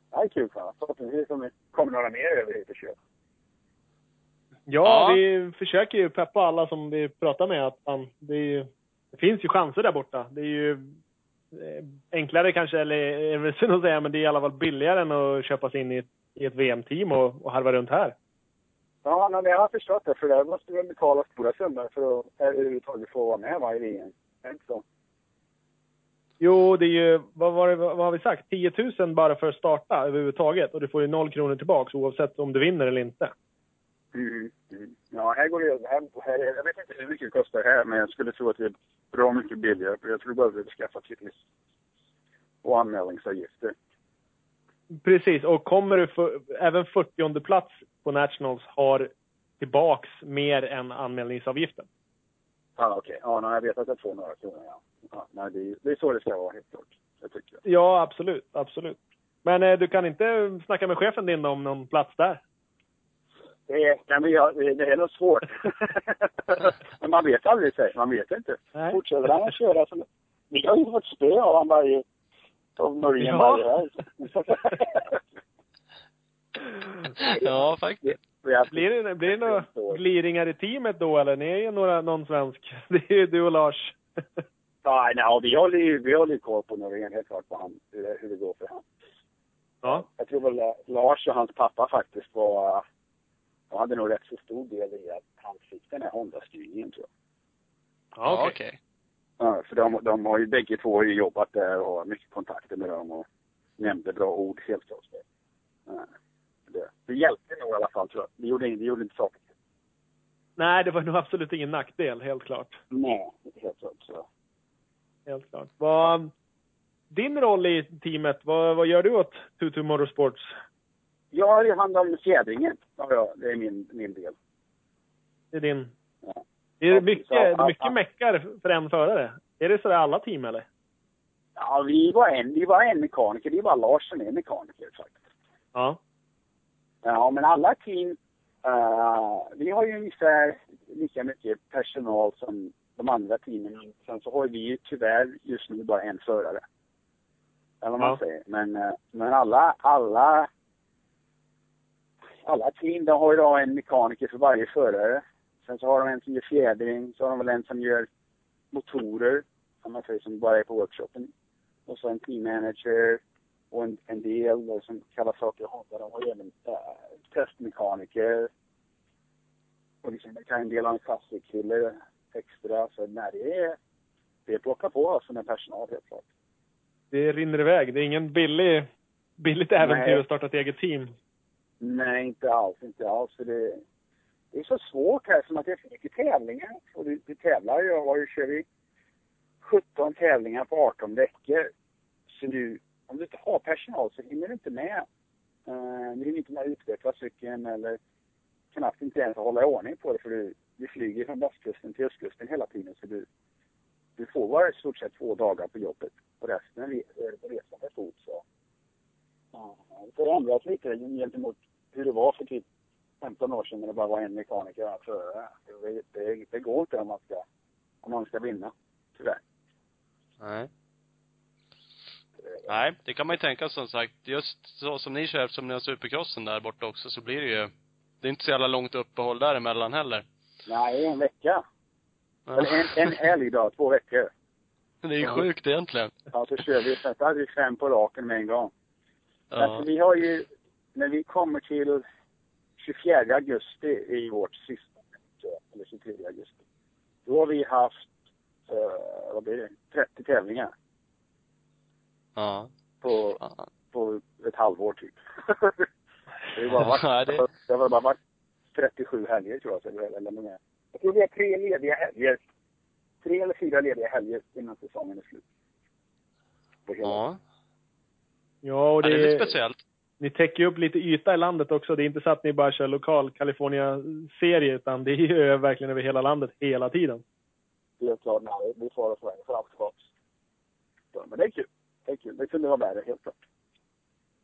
Det här är kul för honom. Förhoppningsvis kommer några mer över hit och kör. Ja, Ja. vi försöker ju peppa alla som vi pratar med att han, det, ju, det finns ju chanser där borta. Det är ju eh, enklare kanske, eller är väl synd att säga, men det är i alla fall billigare än att köpa sig in i ett, i ett VM-team och, och harva runt här. Ja, men jag har förstått det. För det måste väl betala stora summor för att överhuvudtaget få vara med va, i VM. Är inte så? Jo, det är ju, vad, var det, vad har vi sagt? 10 000 bara för att starta överhuvudtaget. Och du får ju noll kronor tillbaks oavsett om du vinner eller inte. Mm, mm. Ja, här går det här, här, Jag vet inte hur mycket det kostar här, men jag skulle tro att det är bra mycket billigare. För jag tror bara att vi skaffa till och anmälningsavgifter. Precis, och kommer du för, även 40 plats på Nationals har tillbaks mer än anmälningsavgiften. Ja, okej. Okay. Ja, nej, jag vet att jag får några kronor, ja. ja nej, det, det är så det ska vara, helt klart. Det tycker jag. Ja, absolut. Absolut. Men eh, du kan inte snacka med chefen din om någon plats där? Det är, nej, men jag, det är nog svårt. men man vet aldrig, säger Man vet inte. Nej. Fortsätter han att köra så... Vi har ju fått spö av honom varje... Av ja. varje helg. ja, faktiskt. Blir det, blir det några gliringar i teamet då eller? Ni är ju några, någon svensk. Det är ju du och Lars. ja, nej, vi håller ju, vi håller koll på Norén helt klart på han, hur, det, går för honom. Ja. Jag tror väl eh, Lars och hans pappa faktiskt var, de hade nog rätt så stor del i att han fick den här Honda-styrningen tror jag. Ja, okej. Okay. Ja, för de, de har ju bägge två jobbat där och har mycket kontakter med dem och nämnde bra ord helt klart. Ja det, det hjälpte nog i alla fall tror jag. Det gjorde, det gjorde inte saken. Nej, det var nog absolut ingen nackdel, helt klart. Nej, helt klart. Så. Helt klart. Vad, din roll i teamet, vad, vad gör du åt Tutu Motorsports? Jag har hand om fjädringen. Ja, det är min, min del. Det är din? Ja. Det är mycket, det är mycket meckar för en förare. Är det så i alla team eller? Ja, vi var en, vi var en mekaniker. Det är bara Lars som är mekaniker faktiskt. Ja. Ja, men alla team, uh, vi har ju ungefär lika mycket personal som de andra teamen. Sen så har vi ju tyvärr just nu bara en förare. Eller vad man säger. Men, uh, men alla, alla, alla team, de har då en mekaniker för varje förare. Sen så har de en som gör fjädring, så har de väl en som gör motorer, som man säger, som bara är på workshopen. Och så en teammanager, och en, en del som kallar saker Honda, de har även äh, testmekaniker. Och liksom, det kan en del ha en klassikkille extra. Så nej, det är, det är plocka på alltså med personal helt klart. Det rinner iväg. Det är ingen billig, billigt äventyr nej. att starta ett eget team. Nej, inte alls, inte alls. För det, det är så svårt här som att det är för mycket tävlingar. Och det, det tävlar ju, kör vi? 17 tävlingar på 18 veckor. Så nu, om du inte har personal så hinner du inte med. Uh, du hinner inte med att utveckla cykeln eller knappt inte ens hålla i ordning på det för du, du flyger från västkusten till östkusten hela tiden så du, du får bara i stort sett två dagar på jobbet och resten är eh, på resan för fot så. Ja, det har ändrats lite gentemot hur det var för typ 15 år sedan när det bara var en mekaniker och förare. Det, det, det går inte om man ska, om man ska vinna, tyvärr. Nej. Nej, det kan man ju tänka som sagt. Just så som ni kör, eftersom ni har supercrossen där borta också, så blir det ju, det är inte så jävla långt uppehåll däremellan heller. Nej, en vecka. Ja. Eller en, en helg då, två veckor. Det är ju ja. sjukt egentligen. Ja, så kör vi, sen hade vi fem på raken med en gång. Ja. Alltså, vi har ju, när vi kommer till 24 augusti i vårt sista, eller 23 augusti, då har vi haft, uh, vad blir det, 30 tävlingar. Ja. På, ja. på ett halvår typ. det har bara varit, ja, det... det har bara varit 37 helger tror jag, eller, eller mer. Jag tror vi har tre lediga helger. Tre eller fyra lediga helger innan säsongen är slut. Ja. Ja, och det, ja, det är lite speciellt. Ni täcker upp lite yta i landet också. Det är inte så att ni bara kör lokal California-serie, utan det är ju verkligen över hela landet hela tiden. Helt klart. Nej, vi får oss för allt tillbaks. Men det är kul det är kul. Det kunde vara värre, helt klart.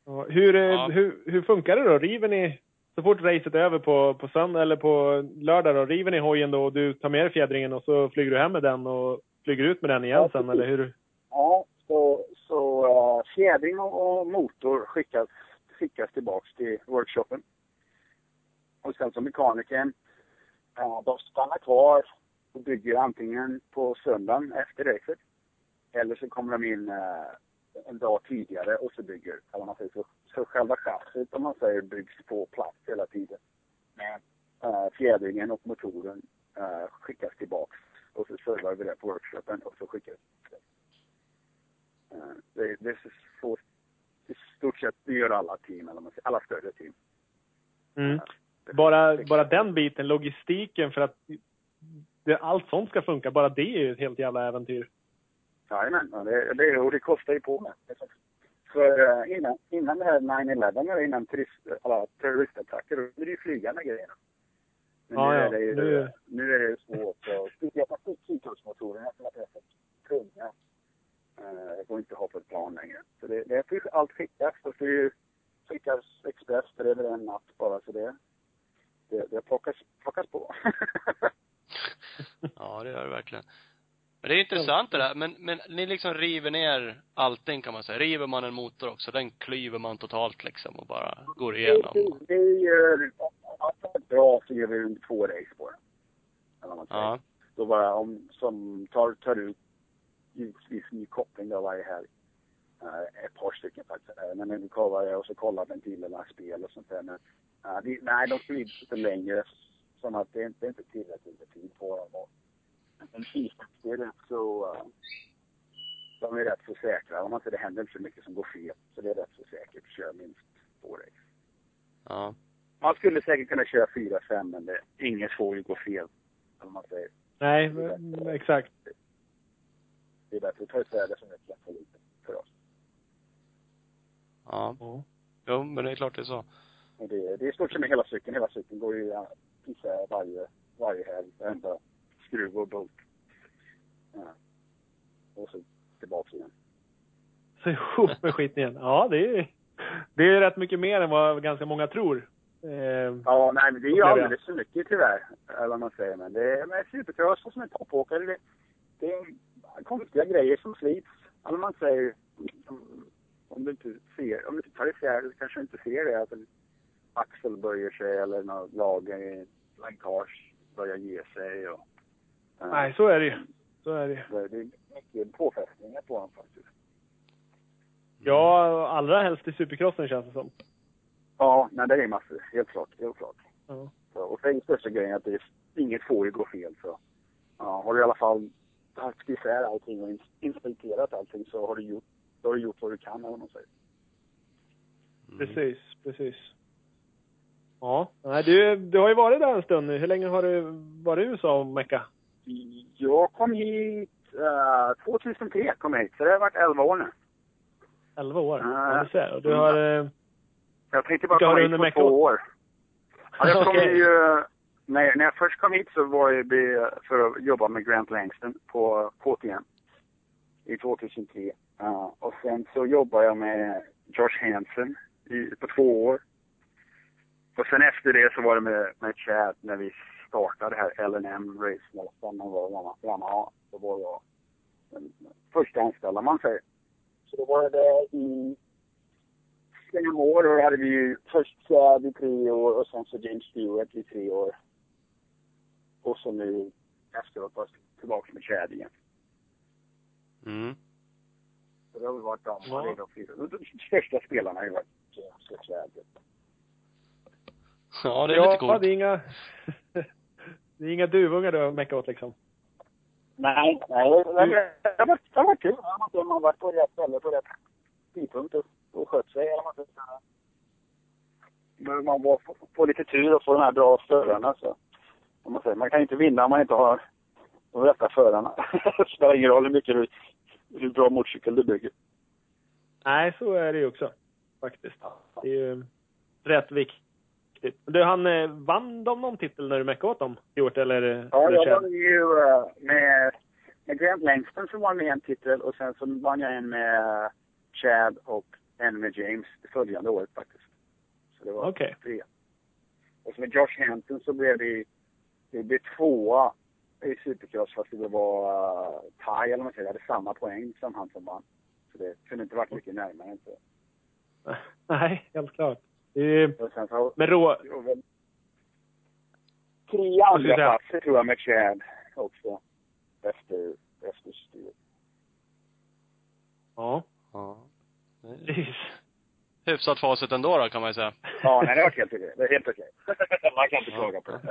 Ja, hur, eh, ja. hur, hur funkar det då? River ni, så fort racet är över på, på söndag eller på lördag då, river ni hojen då och du tar med dig fjädringen och så flyger du hem med den och flyger ut med den igen ja, sen, eller hur? Ja, så, så uh, fjädring och motor skickas, skickas tillbaks till workshopen. Och sen så mekanikern, de stannar kvar och bygger antingen på söndagen efter racet. Eller så kommer de in eh, en dag tidigare och så bygger, eller man säger så, så själva chassit om man säger byggs på plats hela tiden. Men eh, fjädringen och motoren eh, skickas tillbaks och så servar vi det på workshopen och så skickas det. Det, det är så, i stort sett, det gör alla team, eller alla större team. Mm. Bara, bara den biten, logistiken för att det, allt sånt ska funka, bara det är ju ett helt jävla äventyr. Jajamän, det, det, och det kostar ju på med. För uh, innan, innan det här 9-11, eller innan turist, alla terroristattacker, då är det ju flygande grejerna. Men Ja, nu, ja, är det ju, nu- nu är det ju svårt. Speciellt med kikluftmotorerna som är så tunga. Uh, går inte att ha på ett plan längre. Så det, det ju allt skickas. Är ju skickas express för över en natt bara. Så det, det, det plockas, plockas på. Ja, det gör det verkligen. Men det är intressant det där. Men, men ni liksom river ner allting kan man säga. River man en motor också, den klyver man totalt liksom och bara går igenom. Det, det gör, allt är bra så gör vi två race på den. Ja. Då bara om, som tar, tar ut givetvis ny koppling då varje helg. Uh, ett par stycken faktiskt. Uh, men nu kollar jag och så kollar ventilerna, spel och sånt där. Men uh, det, nej, de sprids lite längre. Som att det är inte, det är inte tillräckligt med tid på dem. Men det är rätt så, uh, de är rätt så säkra. Om man inte det händer inte så mycket som går fel. Så det är rätt så säkert att köra minst två race. Ja. Man skulle säkert kunna köra fyra, fem, men det, inget får ju gå fel. Om man säger. Nej, men- exakt. Det är bättre att ta isär det som är för lite för oss. Ja. Ja. Jo, men det är klart det är så. Och det, det är i stort sett med hela cykeln. Hela cykeln går ju isär varje, varje helg. Varenda skruv och bolt. Ja. Och så tillbaka igen. Så ihop med skiten igen. Ja, det är, det är rätt mycket mer än vad ganska många tror. Eh, Ja, nej men det är ju alldeles för mycket tyvärr. Eller vad man säger. Men det är med supercross och som en toppåkare. Det, det är konstiga grejer som slits. Eller man säger. Om, om du inte ser, om du inte tar isär det kanske du inte ser det. Att en axel böjer sig eller något lager i länkage börjar ge sig. Och, eh, nej, så är det ju. Så är det det, det är mycket påfrestningar på dem faktiskt. Ja, allra helst i supercrossen känns det som. Ja, nej det är massor. Helt klart. Helt klart. Ja. Så, och sen är största grejen att det är, inget får ju gå fel. Så, ja, har du i alla fall haft isär allting och ins- inspekterat allting så har du gjort, då har du gjort vad du kan, eller vad man säger. Mm. Precis, precis. Ja, nej, du, du har ju varit där en stund nu. Hur länge har du varit i USA och mecka? Jag kom hit, uh, 2003 kom jag hit, så det har varit 11 år nu. 11 år? Ja. Ja, du ser. Du har... Eh, Jag tänkte bara komma hit på två år. Ja, jag kom Okej. ju, när, när jag först kom hit så var jag för att jobba med Grant Langston på KTM i 2003. Uh, och sen så jobbade jag med Josh Hansen i, på två år. Och sen efter det så var det med, med Chad när vi startade här LNM Race när man var Yamaha- Yamaha. Då var jag den första anställda man säger. Så då var jag där i fem år och då hade vi ju först Chad i tre år och sen så James Stewart i tre år. Och så nu efteråt var tillbaka med Chad igen. Mm. Så det har väl varit de, Ja. det är de fyra. De största spelarna har ju varit Chad. Ja, det är ja, lite coolt. det är inga... det är inga duvungar du har meckat åt liksom? Nej, nej. Det, har varit- det har varit kul. Man har varit på rätt ställe på rätt tidpunkt och, och skött sig. Eller man. Behöver man bara få, få lite tur och få de här bra förarna så. Om man, säger, man kan inte vinna om man inte har de rätta förarna. det spelar ingen roll hur mycket du, hur bra motorcykel du bygger. Nej, så är det ju också. Faktiskt. Det är ju rätt viktigt. Du, han eh, vann de någon titel när du meckade åt dem? Gjort eller? Ja, eller jag vann ju eh, med, med Grant Langston så vann vi en titel och sen så vann jag en med Chad och en med James det följande året faktiskt. Så det var Okej. tre. Och så med Josh Hampton så blev det, det blev tvåa i Supercross fast det var uh, tie eller vad man säger. Jag hade samma poäng som han som vann. Så det kunde inte varit mycket närmare så. Nej, helt klart. Sen så men rå... tre jag andra säga? platser tror jag med Chad också. Efter, efter Stewart. Ja, Ja. Precis. Hyfsat facit ändå då, kan man ju säga. Ja, nej, det var helt okej. Det är helt okej. Man kan inte klaga på det.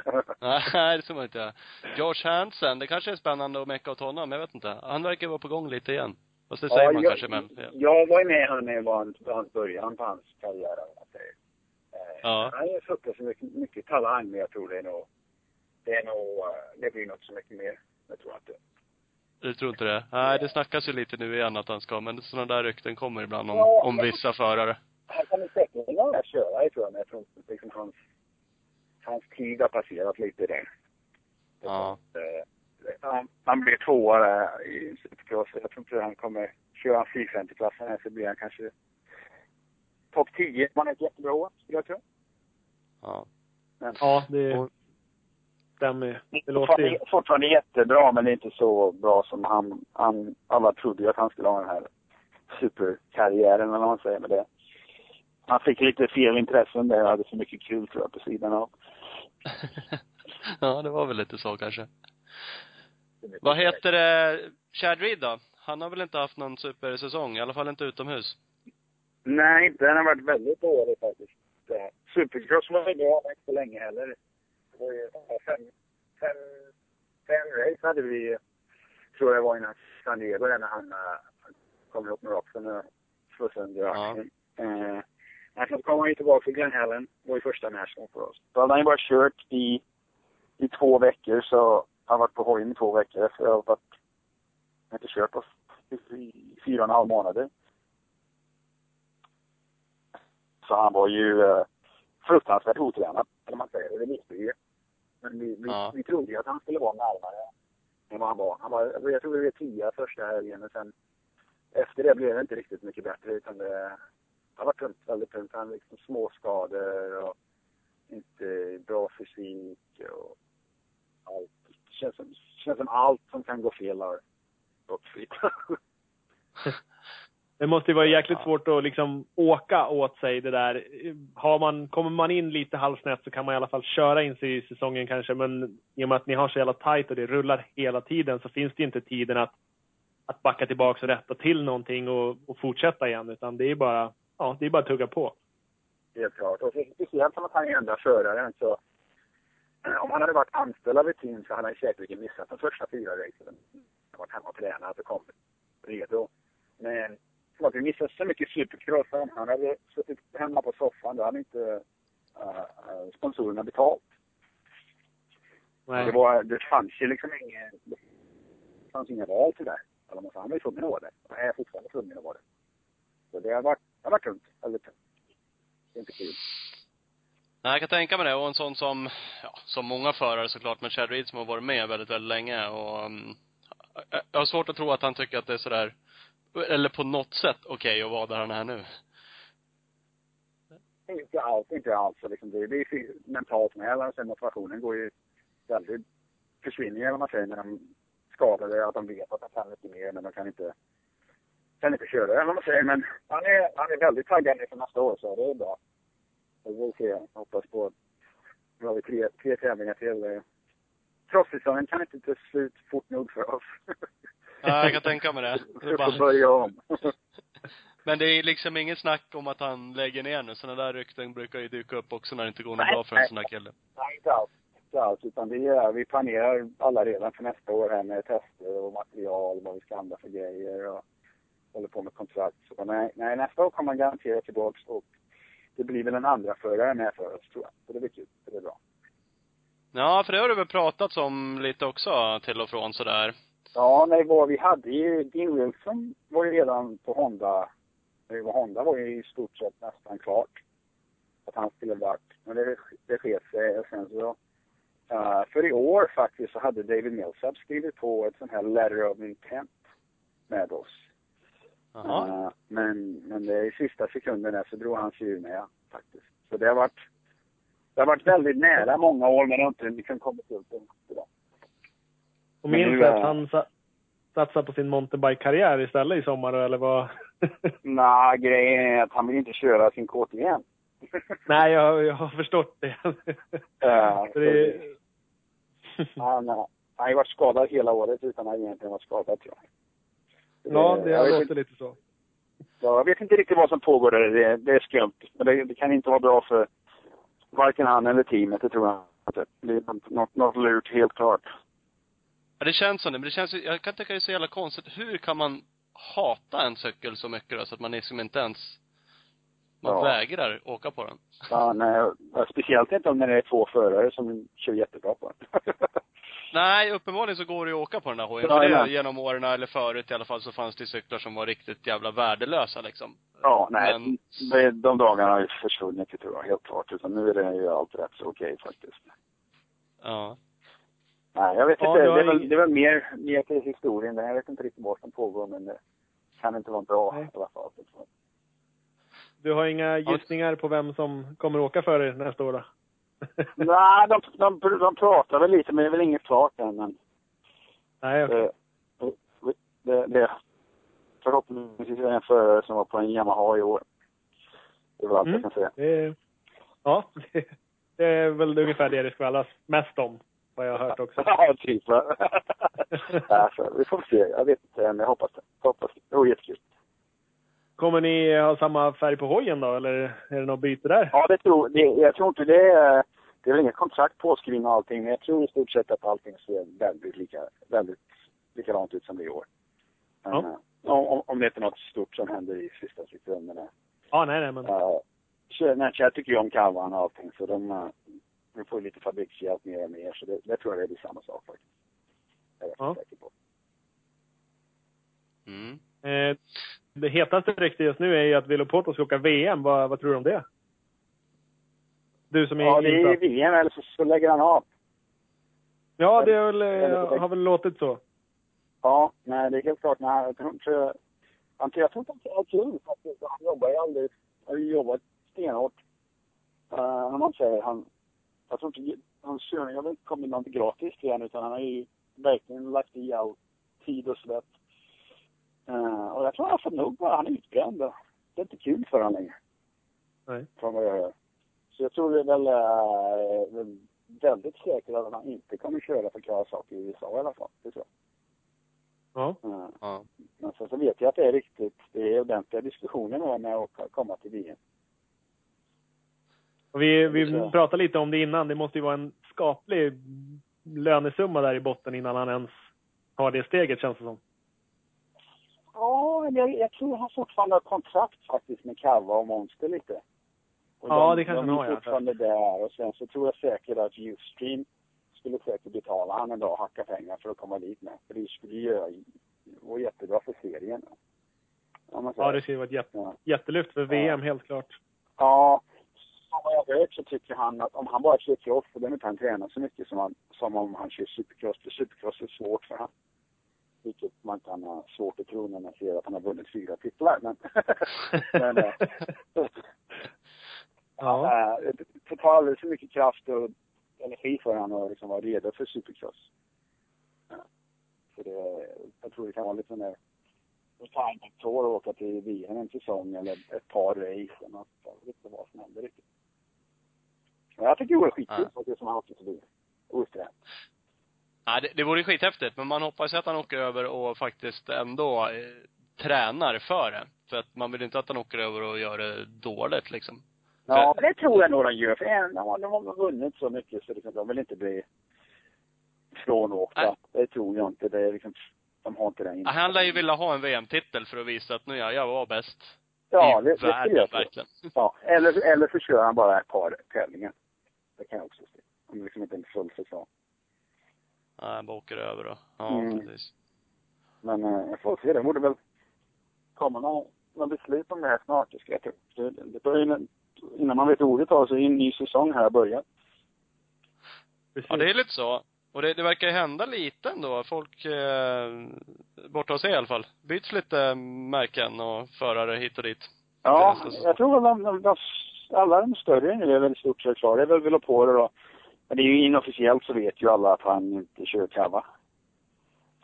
Nej, det ska man inte göra. George Hansen, det kanske är spännande att mecka åt honom, jag vet inte. Han verkar vara på gång lite igen. Fast det säger man jag, kanske, men... Ja. Jag var ju med han när det var hans, början på hans karriär, om man säger. Eh, Ja. Han har suttit så mycket, mycket talang, men jag tror det är nog, det är nog, eh, det blir nog så mycket mer. Jag tror inte. Du tror inte det? Nej, det snackas ju lite nu igen att han ska, men sådana där rykten kommer ibland om, Ja. om vissa förare. Han säkerligen vara köra, jag tror jag, men jag tror liksom hans, hans tid har passerat lite där. Ja. Eh, Han, han blir tvåa där i Supercross. Jag tror inte han kommer köra en 450-klassen här så blir han kanske topp 10. Man är ett jättebra år, skulle jag tro. Ja. Men Ja, det Och- stämmer. Det låter ju... fortfarande, jättebra, men det är inte så bra som han, han alla trodde att han skulle ha den här superkarriären, eller vad man säger med det. Han fick lite fel intressen där och hade för mycket kul tror jag på sidan av. ja, det var väl lite så kanske. Vad heter det, Chad Reed då? Han har väl inte haft någon supersäsong, i alla fall inte utomhus? Nej, inte. Den har varit väldigt dålig faktiskt. Eh, Supercross var ju bra, men inte så länge heller. Det var ju ja, fem, fem, fem race hade vi, tror jag var innan San Diego, där när han uh, kom ihop med Roxen och slog sönder Ja. axeln. Eh, men sen kom han ju tillbaka till Glen Helen, var ju första National för oss. Då hade han ju bara kört i, i två veckor, så han varit på hojen i två veckor efter jag har varit, jag har inte kört på fyra och en halv månader. Så han var ju eh, fruktansvärt otränad, eller man säger. Det visste vi ju. Men vi, vi, Ja. vi trodde ju att han skulle vara närmare än vad han var. Han var jag tror vi var tia första helgen och sen efter det blev det inte riktigt mycket bättre utan det har varit tungt, väldigt tungt. Han hade liksom småskador och inte bra fysik och allt. Det känns som, känns som allt som kan gå fel har gått fel. Det måste ju vara jäkligt Ja. svårt att liksom åka åt sig det där. Har man, kommer man in lite halvsnett så kan man i alla fall köra in sig i säsongen kanske. Men i och med att ni har så jävla tajt och det rullar hela tiden så finns det ju inte tiden att, att backa tillbaka och rätta till någonting och, och fortsätta igen. Utan det är bara, ja, det är bara att tugga på. Helt klart. Och så- speciellt som att han är enda föraren så om han hade varit anställd av ett team så hade han säkerligen missat de första fyra racen. Han hade varit hemma och tränat och kommit redo. Men som att vi missade så mycket supercross. Om han hade suttit hemma på soffan då hade inte uh, sponsorerna betalt. Nej. Det, var, det fanns ju liksom ingen, det fanns inga val till det. Han var ju tvungen att vara det. Och är fortfarande tvungen att vara det. Så det har varit, det varit tungt. Väldigt tungt. Det är inte kul. Nej, jag kan tänka mig det. Och en sån som, ja, som många förare såklart, men Chad Reed som har varit med väldigt, väldigt länge och um, jag- har svårt att tro att han tycker att det är sådär, eller på något sätt okej att vara där han är nu. Inte alls, inte alls. Liksom det, det är fy- mentalt med. Eller sen motivationen går ju väldigt, försvinner ju, man säger, när de skadade. Att de vet att de kan mycket mer, men de kan inte, kan inte köra, eller vad man säger. Men han är, han är väldigt taggad inför nästa år, så det är bra. Så vi får se. Hoppas på, nu har vi tre, tre tävlingar till. Crosssäsongen kan inte ta slut fort nog för oss. Ja, jag kan tänka mig det. det är bara, börja om. men det är liksom inget snack om att han lägger ner nu. Sådana där rykten brukar ju dyka upp också när det inte går något bra för en sån här kille. Nej, inte alls. Inte alls. Utan det är, vi planerar alla redan för nästa år här med tester och material, vad vi ska använda för grejer och håller på med kontrakt. Så nej, nej, nästa år kommer man garanterat tillbaks och det blir väl en andra förare med för oss tror jag. Så det blir kul. Det är bra. Ja, för det har du väl pratats om lite också till och från sådär. Ja, nej, vad vi hade ju, Dean Wilson var ju redan på Honda. Var Honda var ju i stort sett nästan klart. Att han skulle varit. Men det, det sket sig och sen så eh, för i år faktiskt så hade David Millsap skrivit på ett sånt här letter of intent med oss. Eh, men, men det i sista sekunden där så drog han sig ur med faktiskt. Så det har varit, det har varit väldigt nära många år men det har inte liksom kommit upp idag. Och minns du att han sa, satsar på sin mountainbike-karriär istället i sommar eller vad? Nej, grejen är att han vill inte köra sin KTM. Nej, jag, jag har förstått det. Ja, det Han, han har varit skadad hela året utan att egentligen vara skadad tror jag. Ja, det jag, har vet låtit inte, lite så. ja, jag vet inte riktigt vad som pågår där. Det, det är skumt. Men det, det kan inte vara bra för varken han eller teamet, det tror jag inte. Det är något, något, lurt helt klart. Ja, det känns som det. Men det känns ju, jag kan tycka det är så jävla konstigt. Hur kan man hata en cykel så mycket då, så att man liksom inte ens, man Ja. vägrar åka på den. Ja, nej, speciellt inte om det är två förare som kör jättebra på den. Nej, uppenbarligen så går det ju att åka på den där hojen. Ja, För det, ja. genom åren, eller förut i alla fall, så fanns det cyklar som var riktigt jävla värdelösa liksom. ja, nej. Men- de dagarna har ju försvunnit tror jag, helt klart. Utan nu är det ju allt rätt så okej faktiskt. Ja. Nej, jag vet Ja, inte. du Det är, väl, det är väl mer, mer till historien. Jag vet inte riktigt vad som pågår, men det kan inte vara bra Nej. i alla fall. Du har inga gissningar på vem som kommer åka för er nästa år då? Nej, de, de, de pratar väl lite, men det är väl inget klart än. Men Nej, okej. det, det, det, förhoppningsvis är en förare som var på en Yamaha i år. Det väl allt Mm. jag kan säga. Det ja, det, det är väl ungefär det det skvallras mest om, vad jag har hört också. Ja, typ. Därför, vi får se. Jag vet inte än. Jag hoppas det. Hoppas det. Det vore jättekul. Kommer ni ha samma färg på hojen då, eller är det något byte där? Ja, det tror, det, jag tror inte det är... Det är väl inget kontrakt påskrivna och allting, men jag tror i stort sett att allting ser väldigt, lika, väldigt likadant ut som det är i år. Men, Ja. eh, om, om det inte är något stort som händer i sista sekunden. Uh, Ja, nej, nej, men jag tycker ju om kalvarna och allting, så de, uh, de får lite fabrikshjälp mer och mer, så det, det tror jag det blir samma sak faktiskt. Det är jag Ja. ja. säker på. Mm. eh, det hetaste ryktet just nu är ju att Vilopoto ska åka VM. Vad, vad tror du om det? Du som är Ja, det är. VM, eller så, så lägger han av. Ja, det väl, eh, har väl låtit så. Ja, nej det är helt klart. Nej, jag tror inte... Han, jag tror inte att det är kul faktiskt. Han jobbar ju aldrig... har ju jobbat stenhårt. Uh, man säger han... Jag tror inte... Hans körning har väl inte kommit något gratis till honom utan han har ju verkligen lagt i all tid och svett. Uh, och jag tror han har fått nog bara. Han är utbränd. Det är inte kul för honom längre. Nej. Från vad jag hör. Så jag tror det är väl uh, väldigt säkert att han inte kommer köra för Kawasaki i USA i alla fall. Det tror jag. Ja. Uh, Ja. men sen så vet jag att det är riktigt, det är ordentliga diskussioner nu med att komma till VM. Och vi, vi Så. pratade lite om det innan. Det måste ju vara en skaplig lönesumma där i botten innan han ens har det steget känns det som. Ja, men jag, jag tror han fortfarande har kontrakt faktiskt med Kava och Monster lite. Och Ja, de, det kanske de han är har, ja. fortfarande där och sen så tror jag säkert att Ustream skulle säkert betala han en dag och hacka pengar för att komma dit med. För det skulle ju vara jättebra för serien. Ja, det skulle vara ett jätte, Ja. jättelyft för VM helt klart. Ja, som jag vet så tycker han att om han bara kör cross så behöver inte han träna så mycket som, han, som om han kör supercross. För supercross är svårt för honom. Vilket man kan ha svårt att tro när man ser att han har vunnit fyra titlar. Men, men äh, Ja. äh, det tar alldeles för mycket kraft och energi för honom att liksom vara redo för supercross. Så det, jag tror det kan vara lite sån där retirement tour och åka till VM en säsong eller ett par race. eller något. Jag vet inte vad som händer riktigt. Men jag tycker det vore skitkul Ja. faktiskt som han åkte förbi. Ostrand. Nej, det, det vore skithäftigt, men man hoppas att han åker över och faktiskt ändå eh, tränar för det. För att man vill inte att han åker över och gör det dåligt liksom. Ja, men det tror jag nog de gör. För en, de, har- de har vunnit så mycket så liksom, de vill inte bli frånåkta. Nej. Det tror jag inte. Det är liksom, de har inte den Ja, Han lär ju vilja ha en VM-titel för att visa att nu jag, jag var bäst Ja, det, det världen, jag verkligen. Ja, eller, eller så kör han bara ett par tävlingar. Det kan jag också se. Om det liksom inte är en full säsong. Ja, han bara åker över och, ja Mm. precis. Men eh, jag får se. Det borde väl komma några, några beslut om det här snart. Det ska jag tro. Det, det börjar, innan man vet ordet av så är en ny säsong här börjat. Precis. Ja, det är lite så. Och det, det verkar ju hända lite ändå. Folk, eh, borta hos er i alla fall, byts lite märken och förare hit och dit. Ja, jag tror väl de, de, de, alla de större nu är väl i stort sett klara. Det är väl Veloporer då. Men det är ju inofficiellt så vet ju alla att han inte kör Cava.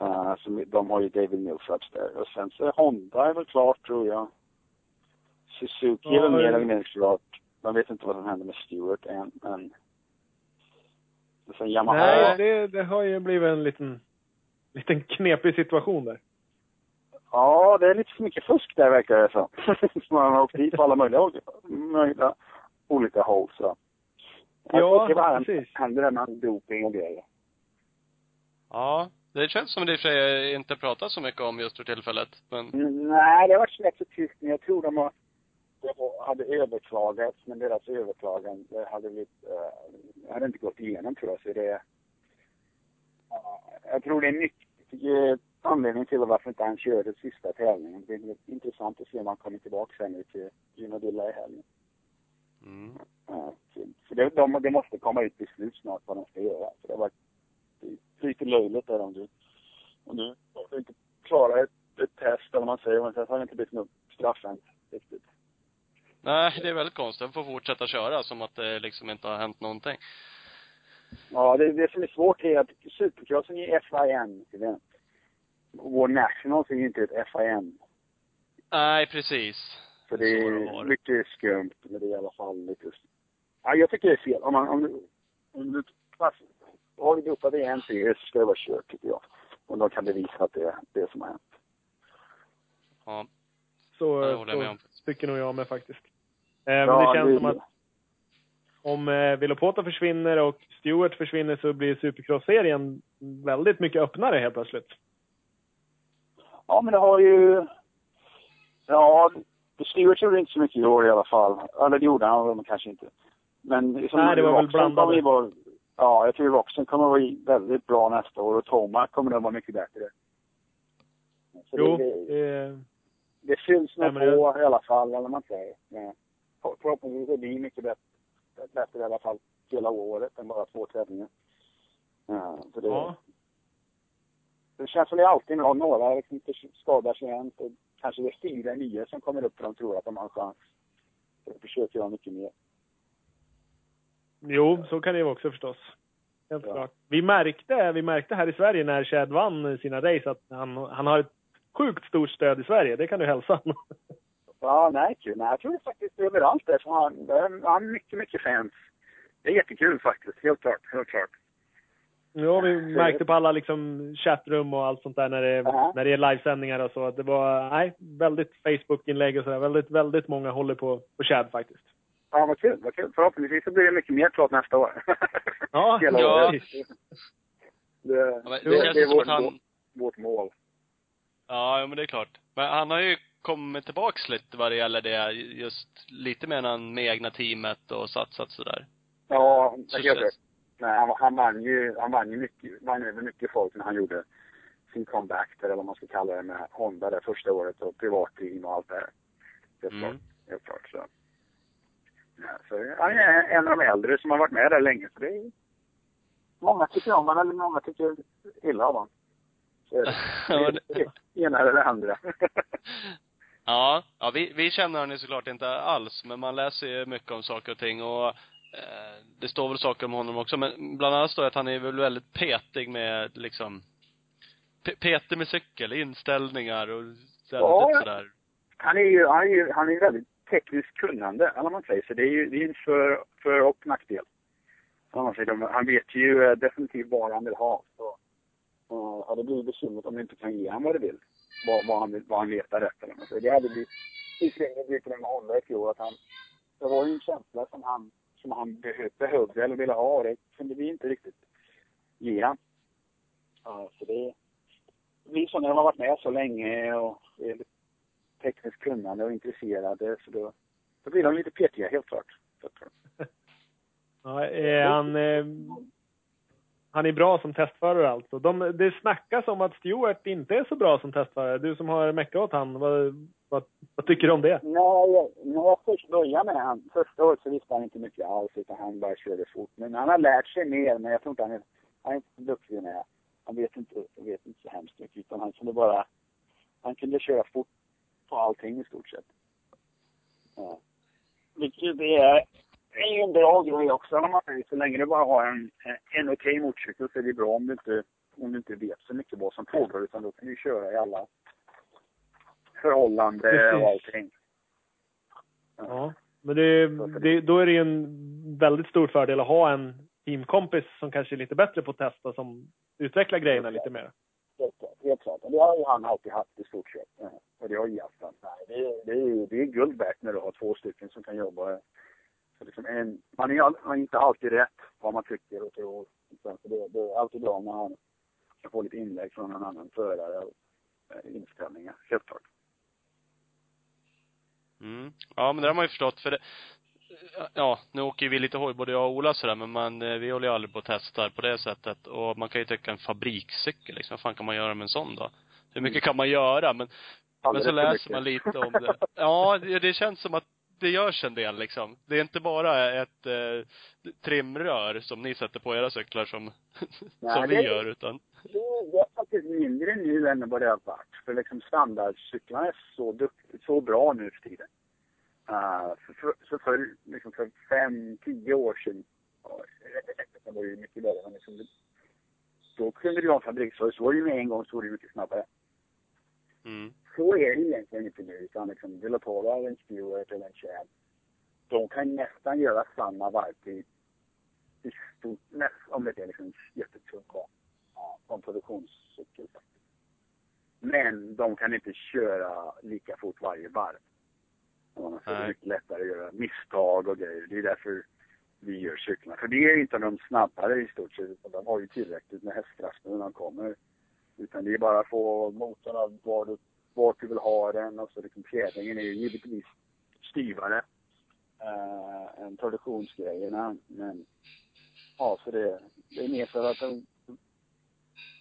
Uh, så de har ju David Millsaps där. Och sen så Honda är väl klart tror jag. Suzuki är väl mer eller mindre klart. Man vet inte vad som händer med Stewart än, men... Sen Yamaha. Nej, det, det har ju blivit en liten, liten knepig situation där. Ja, det är lite för mycket fusk där verkar det som. Man har åkt dit på alla möjliga, möjliga olika håll så. Ja, se vad precis. händer där med doping och grejer. Ja. Det känns som det i och för sig inte pratas så mycket om just för tillfället, men Mm, Nej, det har varit rätt så tyst, men jag tror de har, det var- hade överklagats, men deras överklagan det hade blivit, uh, hade inte gått igenom tror jag, så det, ja, jag tror det är mycket anledning till varför inte han körde sista tävlingen. Det är intressant att se om han kommer tillbaka sen nu till Unadilla i helgen. Mm. Så- det, de, det måste komma ut beslut snart vad de ska göra. För det har varit är lite löjligt där om du, om du, om du inte klarar ett, ett test eller vad man säger, men sen har det inte blivit något straffämt riktigt. Nej, det är väldigt konstigt. Han får fortsätta köra som att det liksom inte har hänt någonting. Ja, det, det som är svårt är att supercrossen är FIN-event. Vår Nationals är ju inte ett FIN. Nej, precis. Så det det är mycket skumt, men det är i alla fall lite... Ja, jag tycker det är fel. Om man, om du, om du har du dopat i en serie så ska det vara kört, tycker jag. Om de kan bevisa att det är det som har hänt. Ja, Så, det håller jag med om. så tycker nog jag med faktiskt. Eh, men Ja, det känns som att om eh, Vilopota försvinner och Stewart försvinner så blir Supercross-serien väldigt mycket öppnare helt plötsligt. Ja, men det har ju... Ja, Stewart gjorde inte så mycket i år i alla fall. Eller det gjorde han men kanske inte. Men som Nej, det var väl vara, Ja, jag tror Roxen kommer att vara väldigt bra nästa år och Tomac kommer att vara mycket bättre. Så Jo, det, det, det fylls nog det- på i alla fall, eller man säger. Ja. Förhoppningsvis det blir mycket bättre, bättre i alla fall hela året än bara två tävlingar. Ja, det, ja. det känns som det alltid några, några liksom skadar sig än. Kanske det är fyra, nio som kommer upp för de tror att de har en chans. Så de försöker göra mycket mer. Jo, så kan det ju också förstås. Helt Ja. klart. Vi märkte, vi märkte här i Sverige när Chad vann sina race att han, han har ett sjukt stort stöd i Sverige. Det kan du hälsa. Ja, nej, kul. Nej, jag tror det faktiskt överallt där. Så han, han har mycket, mycket fans. Det är jättekul faktiskt. Helt klart, helt klart. Jo, vi märkte på alla liksom chattrum och allt sånt där när det, Ja. när det är livesändningar och så. att Det var, nej, väldigt Facebook-inlägg och sådär. Väldigt, väldigt många håller på, på Chad faktiskt. Ja, vad kul, vad kul. Förhoppningsvis så blir det mycket mer klart nästa år. Ja, Hela ja. året. Det, Ja, det, det det känns är som vårt, att han, vårt, vårt mål. ja, men det är klart. Men han har ju kommit tillbaks lite vad det gäller det, just lite mer han med egna teamet och satsat sådär. Ja, Så jag känns- Nej, han, han vann ju, han vann ju mycket, vann över mycket folk när han gjorde sin comeback där, eller vad man ska kalla det, med Honda det första året och privatteam och allt det här. Helt Mm. klart. Helt klart så. Ja, så han är en av de äldre som har varit med där länge, så det är Många tycker om honom, eller många tycker illa om honom. Så det. Det det ena eller det andra. Ja, ja vi, vi känner honom såklart inte alls, men man läser ju mycket om saker och ting och det står väl saker om honom också, men bland annat står det att han är väl väldigt petig med liksom pe- petig med cykel, inställningar och väldigt Ja. sådär. Han är ju, han är ju, han är väldigt tekniskt kunnande, eller vad man säger. Så det är ju, det är en för, för och nackdel. Man säger, han vet ju eh, definitivt vad han vill ha. Så, uh, ja, det blir bekymret om du inte kan ge honom vad du vill. Vad, vad, han, vad han letar efter. eller Så det hade blivit, blivit det med Honda i fjol, att han, det var ju en känsla som han, som han behö, behövde eller ville ha det kunde vi inte riktigt ge honom. Ja, så det, vi som har varit med så länge och är tekniskt kunnande och intresserade så då, då blir de lite petiga helt klart. Helt klart. Ja, är han, eh, han är bra som testförare alltså. De, det snackas om att Stewart inte är så bra som testförare. Du som har meckat åt han, vad, vad, vad tycker du om det? Nej, jag, när jag först började med han, första året så visste han inte mycket alls utan han bara körde fort. Men han har lärt sig mer men jag tror inte han är, han är inte så duktig med Han vet inte, vet inte så hemskt mycket utan han kunde bara, han kunde köra fort på allting i stort sett. Ja. Vilket det är, det är ju en bra grej också om man säger. Så länge du bara har en, en okej motorcykel så är det bra om du inte, om du inte vet så mycket vad som pågår utan då kan du köra i alla förhållanden och allting. Ja, men det, det, då är det ju en väldigt stor fördel att ha en teamkompis som kanske är lite bättre på att testa, som utvecklar grejerna lite mer. Helt klart. Helt klart. Det har ju han alltid haft i stort sett. Ja. Och det har ju han. Nej, det, är, det, är, det är guld värt när du har två stycken som kan jobba. Så liksom en, man är man inte alltid rätt vad man tycker och tror. Så det, det är alltid bra när han kan få lite inlägg från en annan förare och eh, inställningar, helt klart. Mm. Ja, men det har man ju förstått för det, ja, nu åker vi lite hoj, både jag och Ola sådär, men man, eh, vi håller ju aldrig på och testar på det sättet. Och man kan ju tycka en fabrikscykel liksom, vad fan kan man göra med en sån då? Hur mycket kan man göra? Men, men så läser man lite om det. Ja, det, det känns som att det görs en del liksom. Det är inte bara ett eh, trimrör som ni sätter på era cyklar som, Nej, som vi det- gör, utan Det är faktiskt mindre nu än vad det har varit. För liksom standardcyklarna är så, dukt, så bra nu för tiden. Uh, för, för, så för, liksom för fem, tio år sedan, det var ju mycket värre, men liksom, då kunde du ha en fabriksrör, så var det ju med en gång så var det mycket snabbare. mm. Så är det egentligen inte nu, utan liksom Villapola eller en Stewart eller en Chad, de kan nästan göra samma varvtid om det är liksom jättetung. Ja, som produktionscykel. Men de kan inte köra lika fort varje varv. Så det är mycket lättare att göra misstag och grejer. Det är därför vi gör cyklarna. För det är inte de snabbare i stort sett, de har ju tillräckligt med hästkrafter när de kommer. Utan det är bara att få motorn var du, vart du vill ha den och så liksom fjädringen är ju givetvis styvare eh, än produktionsgrejerna. Men ja, så det, det är mer för att de,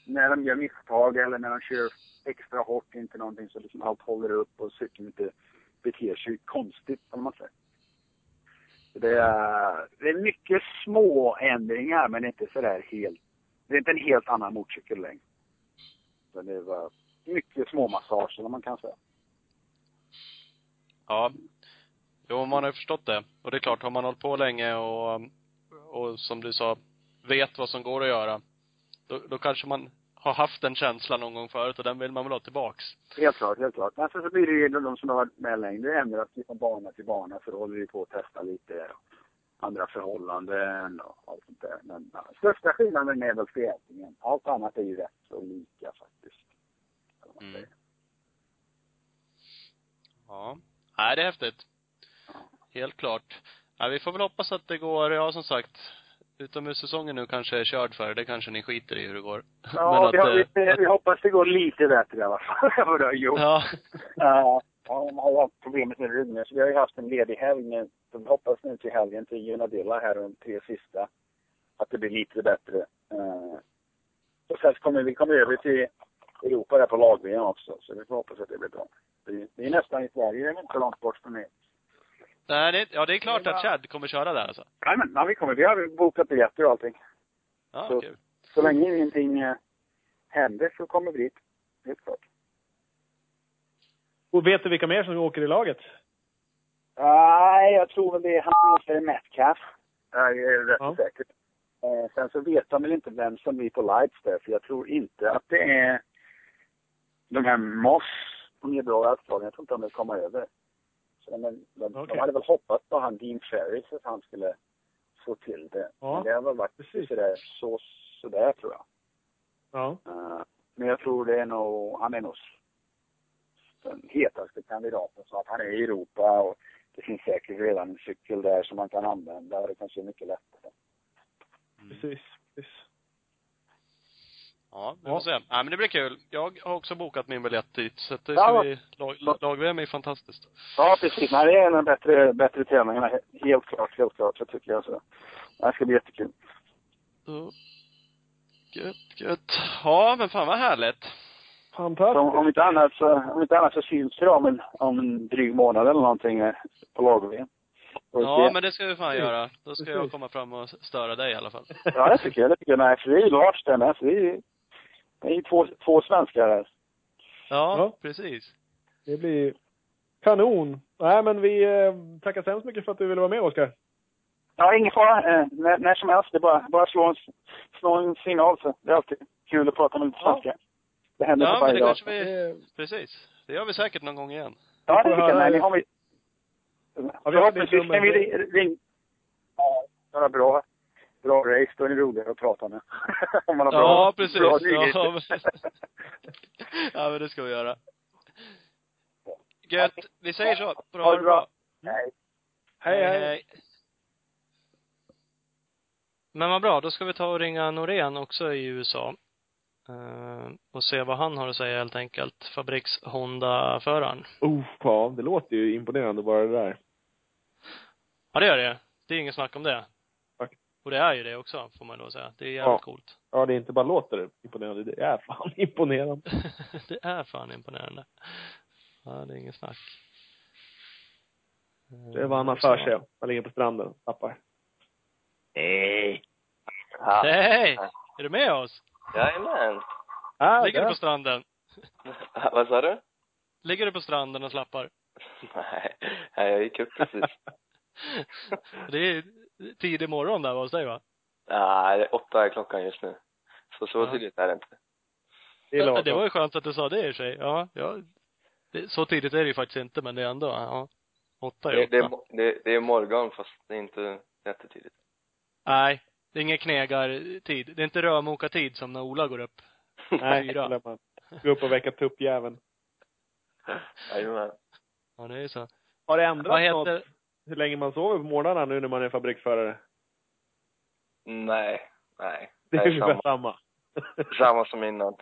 när de gör misstag eller när de kör extra hårt inte någonting så liksom allt håller upp och cykeln inte beter sig konstigt, om man säger. Det är, det är mycket små ändringar men inte sådär helt, det är inte en helt annan motorcykel längre. Så det var mycket små massager om man kan säga. Ja. Jo, man har ju förstått det. Och det är klart, har man hållit på länge och, och som du sa, vet vad som går att göra, då, då kanske man har haft en känsla någon gång förut och den vill man väl ha tillbaks. Helt klart, helt klart. Men sen så blir det ju de som har varit med längre, ändras från bana till bana så då håller vi på att testa lite andra förhållanden och allt sånt där. Men ja, största skillnaden är väl fjädringen. Allt annat är ju rätt så lika faktiskt. Mm. Ja. Nej, det är häftigt. Helt klart. Ja, vi får väl hoppas att det går, ja som sagt, utomhussäsongen nu kanske är körd för. Det kanske ni skiter i hur det går. Ja, vi, har, eh, vi, vi hoppas det går lite bättre i alla fall än vad det har gjort. Ja. Ja, man har ju haft problemet med ryggen. Så vi har ju haft en ledig helg. Så vi hoppas nu till helgen till Unadilla här de tre sista. Att det blir lite bättre. Uh, och sen så kommer vi komma över till Europa där på lag också. Så vi får hoppas att det blir bra. Det är, det är nästan i Sverige, det är inte så långt bort från er. Nej, det, ja det är klart att Chad kommer köra där alltså. Nej men, ja, vi kommer. Vi har bokat biljetter och allting. Ja, Så- kul. Så länge ingenting eh, händer så kommer vi dit. Helt klart. Och vet du vilka mer som åker i laget? Nej, jag tror väl det är han och är Metcalf. Det är rätt Ja. säkert. Eh, sen så vet de väl inte vem som blir på lights där, för jag tror inte att det är de här Moss som är bra i Australien. Jag tror inte de vill komma över. Så de, de, Okej. de hade väl hoppats på han Dean Ferris att han skulle få till det. Ja, Men det har väl varit precis. sådär, så, sådär tror jag. Ja. Eh, men jag tror det är nog, han är nog den hetaste kandidaten. Så att han är i Europa och det finns säkert redan en cykel där som man kan använda och det kanske är mycket lättare. Precis. precis. Ja, vi Ja. får se. Nej, men det blir kul. Jag har också bokat min biljett dit, så att det Ja, ska vi, lag, lag-VM är fantastiskt. Ja, precis. Nej, det är en av de bättre, bättre tävlingarna. Helt klart, helt klart. Så tycker jag så. Det ska bli jättekul. Så. Gött, gött. Ja, men fan vad härligt. Fantastiskt. Så om inte annat så, om inte annat så syns det om en, om en dryg månad eller någonting eh, på lag Ja, men det ska vi fan göra. Då ska jag komma fram och störa dig i alla fall. Ja, det tycker jag. Det tycker jag. Nej, för det är ju Lars där med. Så det är ju det är ju två, två svenskar här. Ja, Ja. precis. Det blir kanon. Nej, men vi eh, tackar så hemskt mycket för att du ville vara med, Oskar. Ja, ingen fara. Eh, när, när som helst. Det är bara, bara slå, en, slå en signal så. Det är alltid kul att prata med lite Ja. svenska. Det händer Ja, på men varje det dag. kanske vi, precis. Det gör vi säkert någon gång igen. Ja, det tycker jag. Nej, det har vi. Ja, vi har Förhoppningsvis ditt nummer. kan vi ri- ringa. Ja, några bra, bra race. Då är det roligare att prata med. Om man har bra, Ja, precis. bra Ja, men, ja, men det ska vi göra. Gött. Vi säger så. Bra, Ha det bra. bra. Nej. hej, hej. Men vad bra, då ska vi ta och ringa Norén också i USA. Eh, och se vad han har att säga helt enkelt. Fabriks Honda-föraren. Oh, ja, det låter ju imponerande bara det där. Ja, det gör det. Det är inget snack om det. Och det är ju det också, får man då säga. Det är jävligt Ja. coolt. Ja, det inte bara låter imponerande, det är fan imponerande. det är fan imponerande. Ja, det är inget snack. Det är vad han har för sig. Han ligger på stranden och tappar. Ja. Hej! Är du med oss? Jajamän. Ah, Ligger du på stranden? Vad sa du? Ligger du på stranden och slappar? Nej, nej, jag gick upp precis. det är tidig morgon där hos dig va? Nej, åtta är klockan just nu. Så så Ja. tidigt är det inte. Det det var ju skönt att du sa det i och för sig. Ja, ja. Det, så tidigt är det ju faktiskt inte, men det är ändå, ja. Åtta är Det, åtta. det, det, det är morgon fast det är inte jättetidigt. Nej, det är ingen knegartid. Det är inte rörmokartid som när Ola går upp. Nej, fyra. man. Gå upp och väcka tuppjäveln. Jajamän. Ja, det är ju så. Har det Vad ändrats heter, något hur länge man sover på morgnarna nu när man är fabriksförare? Nej, nej. Det är ungefär samma, samma. samma som innan.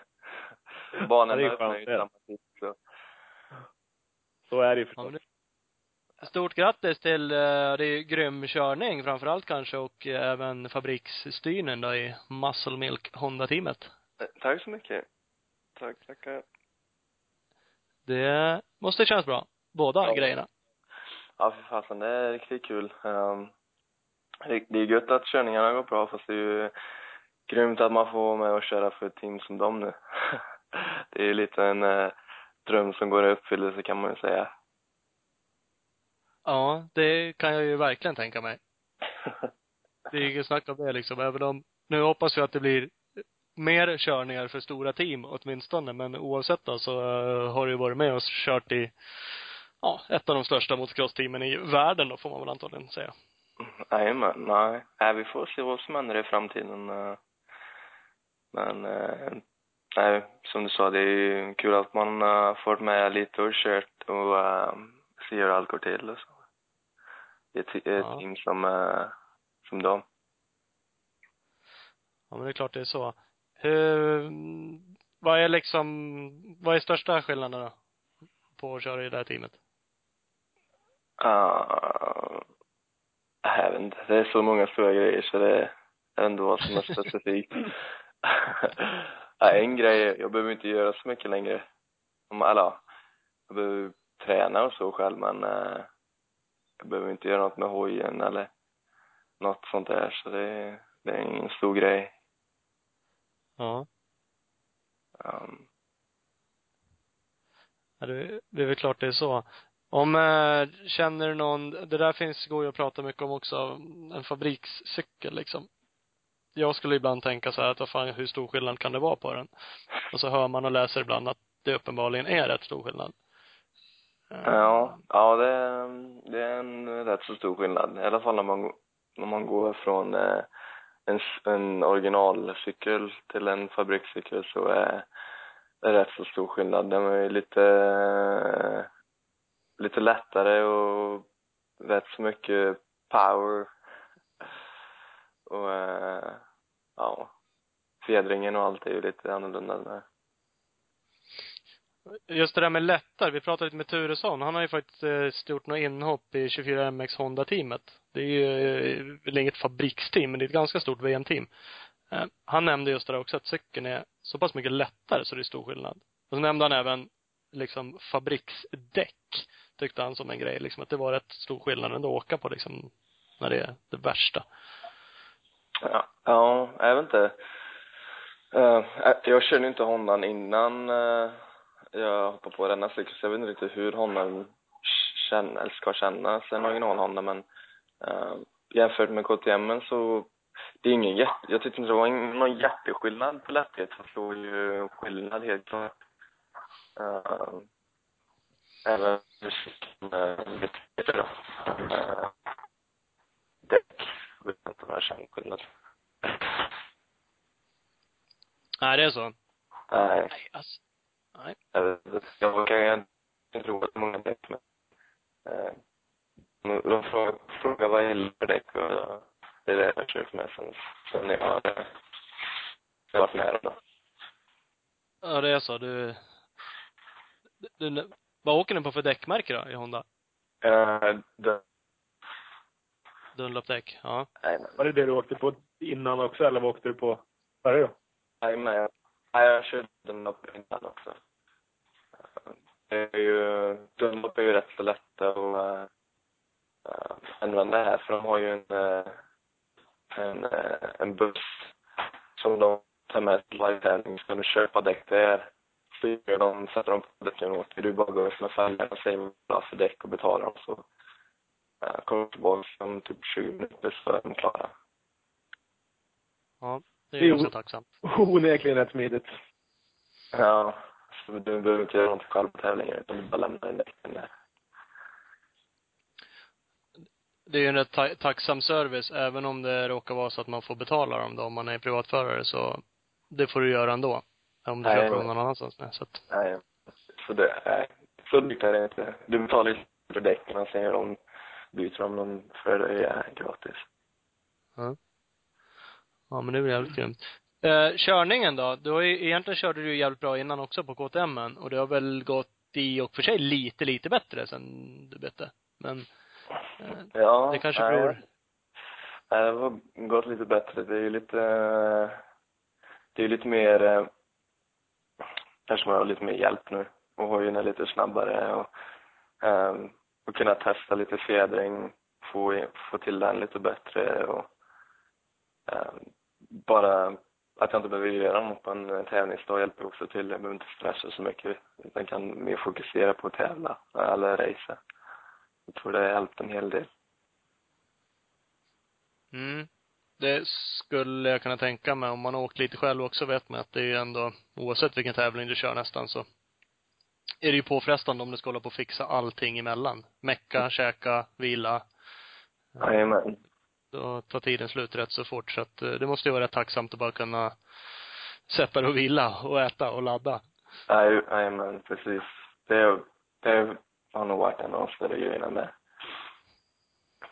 Barnen Ja, öppnar ju samma tid så. Så är det ju förstås. stort grattis till, eh, det är ju grym körning framförallt kanske och eh, även fabriksstyrningen då i Muscle Milk Honda-teamet. Eh, Tack så mycket. Tack, tackar. Det måste kännas bra. Båda Ja. grejerna. Ja, för fasen, det är riktigt kul. Um, det, är gött att körningarna går bra, fast det är ju grymt att man får vara med och köra för ett team som dem nu. det är ju lite en eh, dröm som går i uppfyllelse kan man ju säga. Ja, det kan jag ju verkligen tänka mig. Det är inget snack om det liksom, även om, nu hoppas jag att det blir mer körningar för stora team åtminstone, men oavsett då så eh, har du ju varit med och kört i, ja, ett av de största motocross-teamen i världen då, får man väl antagligen säga. Jajamän, nej. nej. Vi får se vad som händer i framtiden. eh. Men, eh, nej, som du sa, det är ju kul att man uh, får med lite och kört och se hur allt går till och så. Det är ett, ett Ja. team som, eh, som dem. Ja, men det är klart det är så. Hur, vad är liksom, vad är största skillnaden då? På att köra i det här teamet? Uh, jag vet inte. Det är så många stora grejer så det är ändå vad som är specifikt. en grej, jag behöver inte göra så mycket längre. Eller ja, jag behöver träna och så själv men uh, jag behöver inte göra något med hojen eller något sånt där så det, det är ingen stor grej. Ja. Um, Ja, det, det är väl klart det är så. Om, eh, känner du någon, det där finns, går ju att prata mycket om också, en fabrikscykel liksom. Jag skulle ibland tänka så här att vad fan, hur stor skillnad kan det vara på den? Och så hör man och läser ibland att det uppenbarligen är rätt stor skillnad. Eh. Ja, ja det, är- det är en rätt så stor skillnad. I alla fall när man, när man går från eh, en, en originalcykel till en fabrikscykel så är det rätt så stor skillnad. Den är lite, lite lättare och rätt så mycket power. Och eh, ja, fjädringen och allt är ju lite annorlunda där. Just det där med lättare, vi pratade lite med Turesson. Han har ju faktiskt eh, gjort något inhopp i 24MX Honda-teamet. Det är ju eh, väl inget fabriksteam, men det är ett ganska stort VM-team. Eh, han nämnde just det där också, att cykeln är så pass mycket lättare så det är stor skillnad. Och så nämnde han även liksom fabriksdäck, tyckte han som en grej, liksom att det var rätt stor skillnad ändå att åka på liksom, när det är det värsta. Ja, ja jag vet inte. Uh, jag körde inte Hondan innan uh, jag hoppade på denna cykel, så jag vet inte riktigt hur Hondan känner, eller ska kännas, en original Honda, men uh, jämfört med KTM så det är ingen jätte, jag tyckte inte det var någon jätteskillnad på lätthet, jag det ju skillnad helt klart. Uh, lite bättre då. Uh, däck, jag vet inte om jag känner skillnad. Nej, det är så. Nej, Nej, alltså. Nej. jag kan ju inte tro att många däck men eh, de frågar, vad jag gillar för däck och eh, det är det jag kört med sen, sen jag har eh, varit med dem då. Ja, det är så. Du, du vad åker ni på för däckmärke då, i Honda? Uh, det, Dunlopdäck? Ja. nej, men, Var det det du åkte på innan också, eller vad åkte du på före då? nej, men, nej, jag körde Dunlop innan också. Eh, Det är ju, Dunlop är ju rätt så lätta att uh, använda här, för de har ju en, eh, en, eh, en buss som de tar med till livetävling. Ska du köpa däck där, så gör de, sätter de på däcken och åker. Du bara går upp med fälgarna säger har för däck och betalar dem så uh, kommer tillbaka om typ 20 minuter så är de klara. Ja. Det är Det ju är ganska o- tacksamt. Onekligen rätt smidigt. Ja, så du behöver inte göra något själv på tävlingen utan du bara lämnar in däcken där. Det är ju en rätt ta- tacksam service, även om det råkar vara så att man får betala dem då, om man är privatförare, så det får du göra ändå. Om du Nej, köper dem någon annanstans. Nej, så att, Nej, så det, nej, så dyrt är det inte. Du betalar ju för däcken och sen gör de, byter de dem för dig ja, gratis. ja men det är jävligt grymt. Eh, körningen då? Du har ju, egentligen körde du jävligt bra innan också på KTM och det har väl gått i och för sig lite, lite bättre sen du bytte. Men, eh, Ja, det kanske beror, Nej, det har gått lite bättre. Det är ju lite, det är ju lite mer, eh, kanske man har lite mer hjälp nu. Och hojen är lite snabbare och, um, och kunna testa lite fjädring, få, få till den lite bättre och ehm, bara att jag inte behöver göra något på en tävlingsdag hjälper också till. Jag behöver inte stressa så mycket. Utan kan mer fokusera på att tävla eller racea. Jag tror det har hjälpt en hel del. mm. Det skulle jag kunna tänka mig. Om man har åkt lite själv också vet man att det är ju ändå, oavsett vilken tävling du kör nästan så är det ju påfrestande om du ska hålla på och fixa allting emellan. Mecka, käka, vila. Jajamän. Då tar tiden slut rätt så fort. Så att eh, det måste ju vara rätt tacksamt att bara kunna sätta dig och vila och äta och ladda. Jajamän, precis. Det, det har nog varit en av de större grejerna med.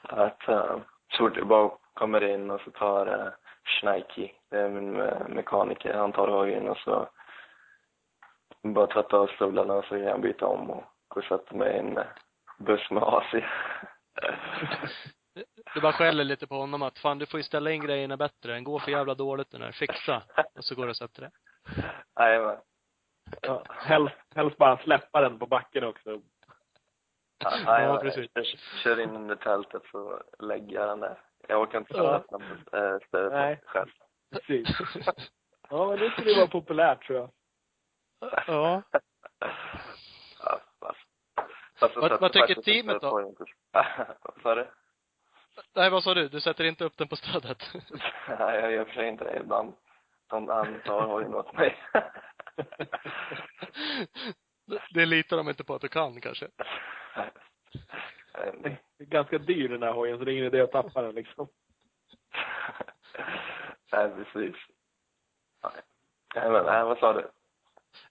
Att uh, så fort jag bara kommer in och så tar uh, Schneiki, det är min uh, mekaniker, han tar hojen och så bara tvättar av stövlarna och så kan jag byta om och gå och sätta mig i en uh, buss med AC. Du bara skäller lite på honom att fan du får ju ställa in grejerna bättre. Den går för jävla dåligt den här. Fixa. Och så går du och sätter det. Jajamän. Ja, helst, helst bara släppa den på backen också. Ja, Ja, precis. Jag kör in under tältet så lägger jag den där. Jag orkar inte Ja. sätta på äh, stället Nej. själv. Precis. Ja, men det skulle vara populärt tror jag. Ja. Ja, Vad- vad tycker teamet då? Vad sa du? Nej, vad sa du? Du sätter inte upp den på stödet? Nej, jag gör för sig inte det ibland. De han tar hojen åt mig. det litar de inte på att du kan kanske. Det är ganska dyr den här hojen, så det är ingen idé att tappa den liksom. Nej, precis. Nej, men, nej, vad sa du?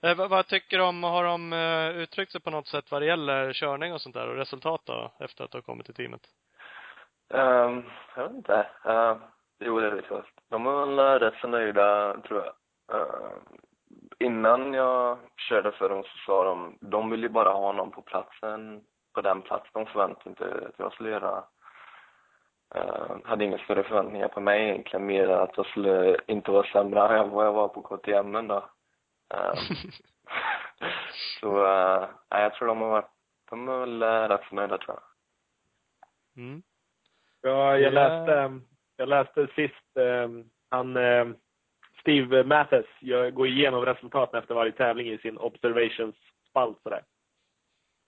Eh, vad, vad tycker om, har de eh, uttryckt sig på något sätt vad det gäller körning och sånt där och resultat då, efter att du har kommit till teamet? Um, jag vet inte. Uh, jo, det vet jag. De var väl eh, rätt så nöjda, tror jag. Uh, innan jag körde för dem så sa de, de vill ju bara ha någon på platsen, på den platsen. De förväntade inte att jag skulle göra uh, hade inga större förväntningar på mig egentligen, mer än att jag skulle inte vara sämre än vad jag var på KTM då. Uh, så, uh, nej, jag tror de har varit, de är väl rätt nöjda tror jag. Mm. Ja, jag Ja. läste, jag läste sist, eh, han, eh, Steve Mathis jag går igenom resultaten efter varje tävling i sin observations-spalt sådär.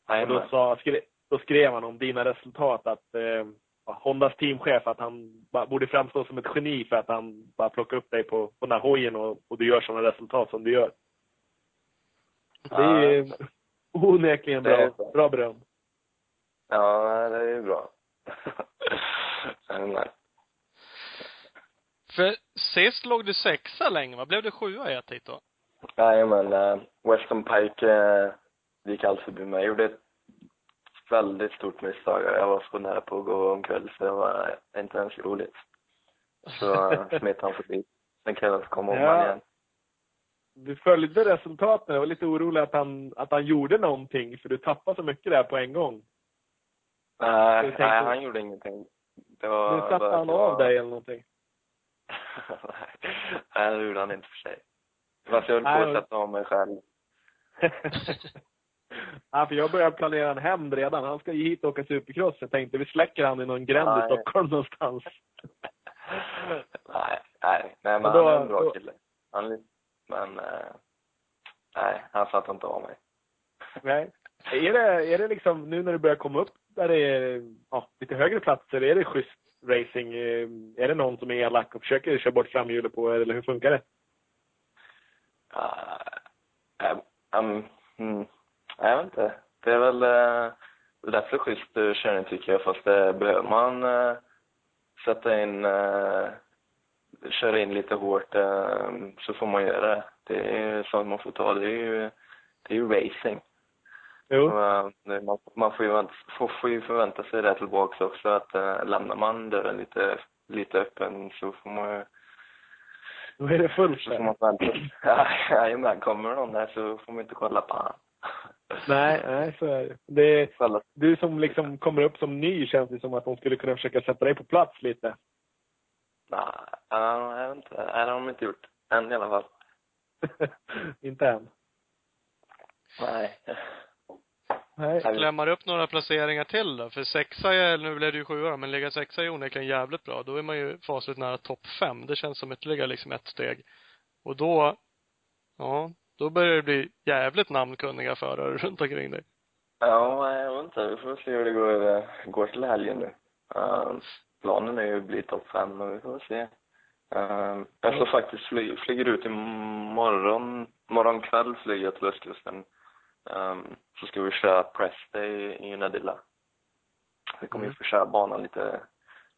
Och då, sa, skre, då skrev han om dina resultat att eh, ja, Hondas teamchef att han bara borde framstå som ett geni för att han bara plockar upp dig på, på den här hojen och, och du gör sådana resultat som du gör. Det är onekligen Det är bra, bra beröm. Ja, det är ju bra. För sist låg du sexa länge, va? Blev du sjua i ett hit då? Jajamän. Uh, Weston Pike uh, gick allt förbi mig. Jag gjorde ett väldigt stort misstag. Jag var så nära på att gå omkull så det var inte ens roligt. Så uh, smet han förbi. Sen kan jag inte komma om Ja. han igen. du följde resultaten. Jag var lite orolig att han, att han gjorde någonting, för du tappade så mycket där på en gång. Nej, tänkte- nej, han gjorde ingenting. Det var Nu satte han det var- av dig eller någonting. nej, det gjorde han inte för sig. Fast jag höll på att sätta av mig själv. ja, för jag började planera en hämnd redan. Han ska ju hit och åka supercross. Jag tänkte vi släcker han i någon gränd i. Stockholm någonstans. nej, nej, nej, men då- han är en bra då- kille. Han, men, eh, nej, han satte inte av mig. Nej. Är det, är det liksom, nu när du börjar komma upp där det är ja, lite högre platser, är det schysst racing? Eh, Är det någon som är elak och försöker köra bort framhjulet på er, eller hur funkar det? Uh, um, mm, jag vet inte. Det är väl uh, det är därför schysst uh, körning tycker jag. Fast det behöver man uh, sätta in, köra in lite hårt så får man göra det. Det är sånt man får ta. Det är ju, det är ju racing. Jo. Det- man, man får, ju, vänta- får, ju förvänta sig det tillbaka också. Att uh, lämnar man dörren lite, lite öppen så får man ju Då är det fullt så får där. man vänta. Ja, Jajamän, kommer det någon där så får man inte kolla på han. Nej, nej, så är det. det. Du som liksom kommer upp som ny känns det som att de skulle kunna försöka sätta dig på plats lite. Nej, ja, jag vet inte. Nej, det har de inte gjort. Än i alla fall. inte än. Nej. Nej. Klämmar upp några placeringar till då? För sexa är, nu blev det ju sjua men ligga sexa är onekligen jävligt bra. Då är man ju fasligt nära topp fem. Det känns som ytterligare liksom ett steg. Och då, ja, då börjar det bli jävligt namnkunniga förare runt omkring dig. Ja, jag vet inte. Vi får se hur det går, går till helgen nu. Uh, planen är ju att bli topp fem, men vi får se. Uh, jag ska faktiskt fly, flyger ut imorgon, morgon kväll flyger jag till östkusten. Um, så ska vi köra press day i Unadilla. Vi kommer ju få köra banan lite,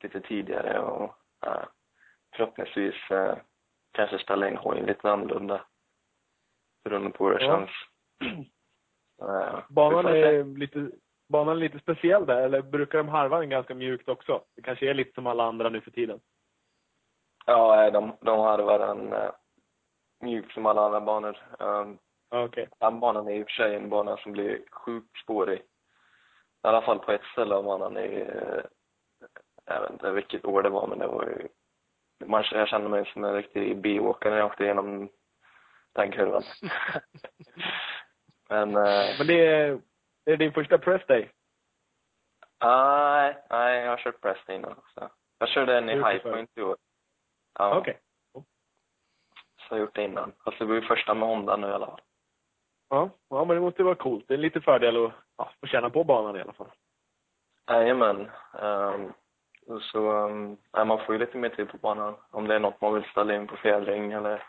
lite tidigare och uh, förhoppningsvis uh, kanske ställa in hojen lite annorlunda. Beroende på hur det Ja. känns. Uh, Banan är lite, banan är lite speciell där, eller brukar de harva den ganska mjukt också? Det kanske är lite som alla andra nu för tiden. Ja, de, de harvar den uh, mjukt som alla andra banor. Um, Ja, Okej. den banan är i och för sig en bana som blir sjukt spårig. I alla fall på ett ställe av banan är, uh, jag vet inte vilket år det var, men det var ju, man, jag kände mig som en riktig biåkare när jag åkte igenom den kurvan. men, uh, Men det är, det är din första press day? nej, nej, jag har kört press innan också. Jag körde en i det High. Point i år. Ja, Okej. så jag har gjort det innan. Fast det blir första med Honda nu i alla fall. Ja, ja, men det måste vara coolt. Det är lite fördel att ja, få känna på banan i alla fall. Jajamän. Um, så, um, man får ju lite mer tid på banan. Om det är något man vill ställa in på fjädring eller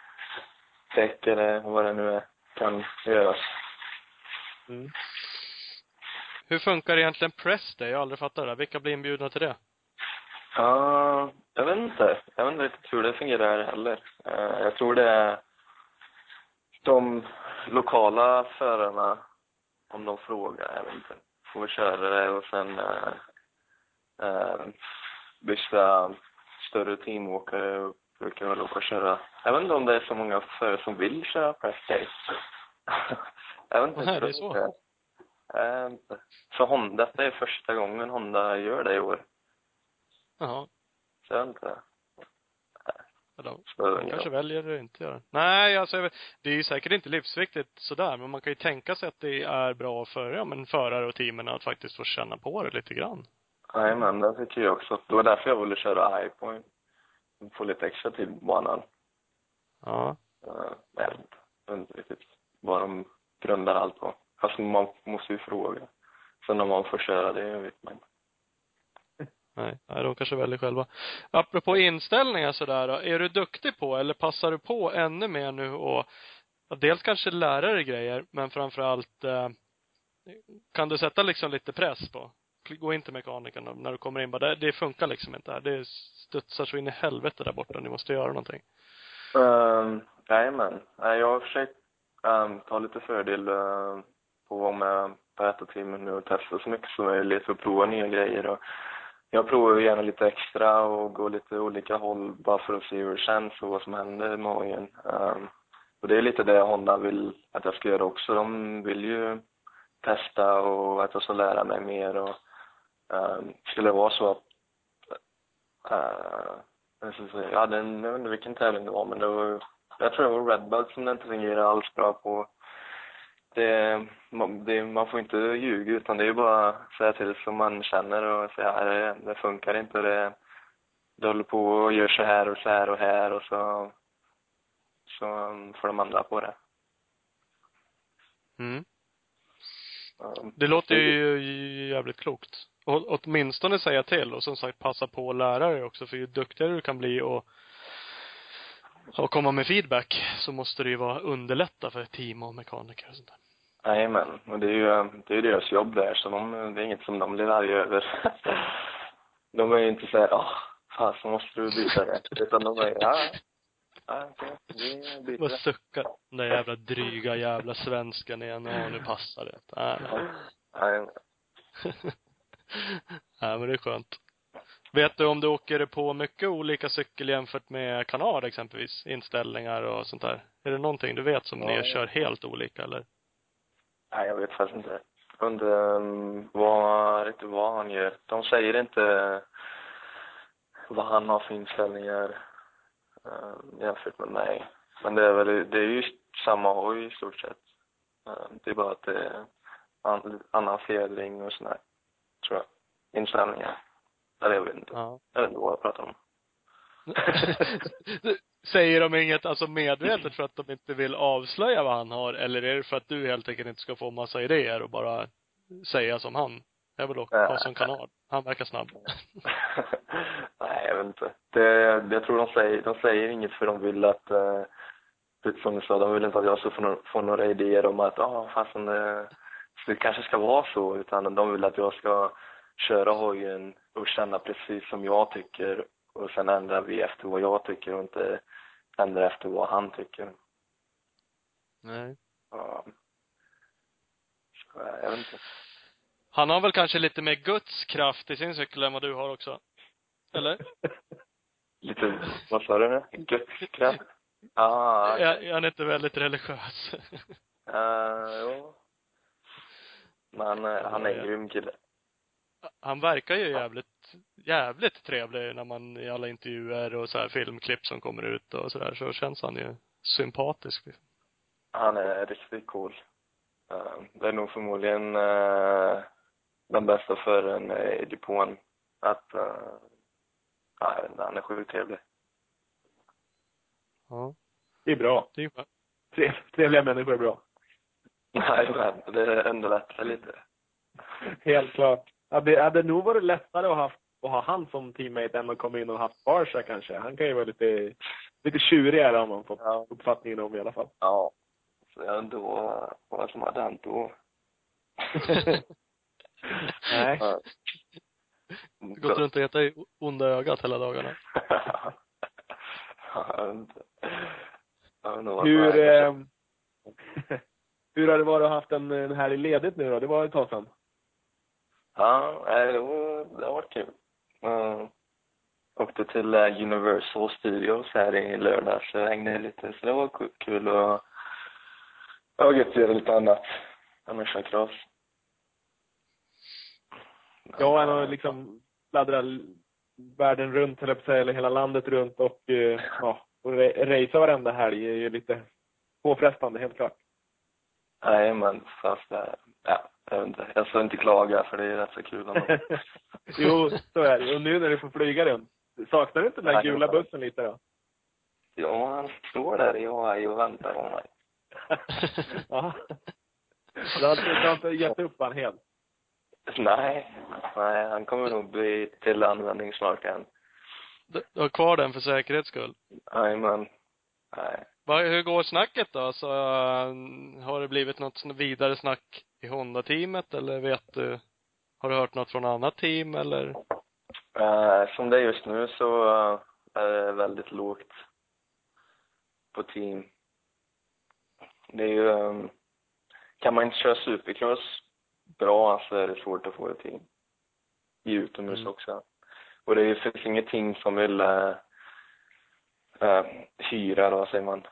däck eller vad det nu är, kan göras. Mm. Hur funkar egentligen press day? Jag har aldrig fattat det. Vilka blir inbjudna till det? Ja, jag vet inte. Jag vet inte riktigt hur det fungerar heller. Eh, jag tror det är de lokala förarna, om de frågar, jag vet inte, får köra det och sen uh, uh, vissa större teamåkare brukar väl åka och köra. Jag vet inte om det är så många förare som vill köra press day. jag vet inte. Nej, det är så. Jag vet inte. Så Honda, det är första gången Honda gör det i år. Jaha. Så jag vet inte. Eller, Så, man kanske väljer att inte göra det. Nej, alltså jag det är ju säkert inte livsviktigt sådär, men man kan ju tänka sig att det är bra för, ja men förare och teamen att faktiskt få känna på det lite grann. Jajamän, det tycker jag också. Det var därför jag ville köra iPoint. Få lite extra tid på banan. Ja. Jag vet inte. Jag vet inte riktigt vad de grundar allt på. Fast man måste ju fråga. Sen om man får köra det vet man inte. Nej, nej, de kanske väljer själva. Apropå inställningar sådär då, är du duktig på eller passar du på ännu mer nu och dels kanske lära dig grejer, men framförallt eh, kan du sätta liksom lite press på? Gå in till mekanikern när du kommer in bara, det, det funkar liksom inte här. Det studsar så in i helvete där borta, ni måste göra någonting. Um, jajamän. Nej, Jag har försökt um, ta lite fördel uh, på att vara med på ett nu och testa så mycket som möjligt och prova nya grejer. Och jag provar ju gärna lite extra och gå lite olika håll bara för att se hur det känns och vad som händer med magen. Um, Och det är lite det Honda vill att jag ska göra också. De vill ju testa och att jag ska lära mig mer och um, skulle det vara så att uh, ska säga, jag vet inte vilken tävling det var men det var, jag tror det var Red Bull som det inte fungerade alls bra på. Det, man, det, man får inte ljuga utan det är ju bara att säga till som man känner och säga det, det funkar inte. Det, det håller på och gör så här och så här och här och så, så får de ändra på det. Mm. Det låter ju jävligt klokt. Och åtminstone säga till och som sagt passa på att lära dig också för ju duktigare du kan bli och och komma med feedback så måste det ju vara underlätta för team och mekaniker och sånt där. Jajamän, och det är ju, det är ju deras jobb där så de, det är inget som de blir arga över. de är ju inte såhär, åh, fan så måste du byta det. Utan de är, ja, ja okej, vi byter Bara det. sucka. Den där jävla dryga jävla svenskan igen. Ja, nu passar det. Nej, nej. Jajamän. Nej, men det är skönt. Vet du om du åker på mycket olika cykel jämfört med kanal exempelvis? Inställningar och sånt där. Är det någonting du vet som Ja. ni kör helt olika eller? Nej, jag vet faktiskt inte. Undrar um, vad, inte vad han gör. De säger inte vad han har för inställningar um, jämfört med mig. Men det är väl, det är ju samma hoj i stort sett. Um, det är bara att det är an, annan fjädring och sådär, tror jag. Inställningar. Eller jag vet inte. Ja. Jag vet inte vad jag pratar om. Säger de inget, alltså medvetet för att de inte vill avslöja vad han har eller är det för att du helt enkelt inte ska få massa idéer och bara säga som han? Jag vill åka ha som kanal. Han verkar snabb. Nej, jag vet inte. Det, jag tror de säger, de säger inget för de vill att, eh, precis som du sa, de vill inte att jag ska få, några, få några idéer om att, ja, ah, fasen det, det kanske ska vara så, utan de vill att jag ska köra hojen och känna precis som jag tycker och sen ändrar vi efter vad jag tycker och inte ändra efter vad han tycker. Nej. Ja. Så, jag vet inte. Han har väl kanske lite mer Guds kraft i sin cykel än vad du har också? Eller? Lite, vad sa du nu? Gudskraft? Ah, Är, är han inte väldigt religiös? Uh, jo. Men eh, han är en grym kille. Han verkar ju jävligt, jävligt trevlig när man i alla intervjuer och så här filmklipp som kommer ut och sådär så känns han ju sympatisk. Han är riktigt cool. Eh, det är nog förmodligen uh, den bästa föraren i depån. Att, uh, ja, han är sjukt trevlig. Ja. Det är bra. Det är. Trev- Trevliga människor är bra. Nej, men det underlättar lite. Helt klart. Hade, hade nog varit lättare att ha, att ha han som teammate än att komma in och haft kanske. Han kan ju vara lite, lite tjurigare har man fått Ja. uppfattningen om i alla fall. Ja. Så jag inte vad, som hade hänt då. Nej. Ja. Gått runt och hetat i onda ögat hela dagarna. Ja, jag vet inte. Jag vet inte Hur, eh, hur har det varit att ha haft en, en här i ledigt nu då? Det var ett tag sedan. Ja, det, var, det har varit kul. Uh, åkte till uh, Universal Studios här i lördags så hängde lite, så det var ku- kul och jag gött att göra lite annat än att köra cross. Ja, han har liksom fladdrat världen runt, jag att eller hela landet runt och eh, ja, och ra- racea varenda helg är ju lite påfrestande, helt klart. Nej, men fast det, ja, jag vet inte. Jag ska inte klaga för det är rätt så kul ändå. jo, så är det. Och nu när du får flyga runt, saknar du inte den där Nej, gula var- bussen lite då? Ja, han står där i Hawaii och väntar på mig. ja. Du har, inte- du har inte gett upp han helt? Nej, nej, han kommer nog bli till användning snart igen. Du du har kvar den för säkerhets skull. Jajamän. Nej. Va, hur går snacket då? Så, äh, har det blivit något vidare snack i Honda-teamet eller vet du, har du hört något från annat team eller? Eh, som det är just nu så eh, är det väldigt lågt på team. Det är ju, eh, kan man inte köra supercross bra så är det svårt att få ett team. I utomhus Mm. också. Och det finns inget team som vill eh, eh, hyra, då säger man,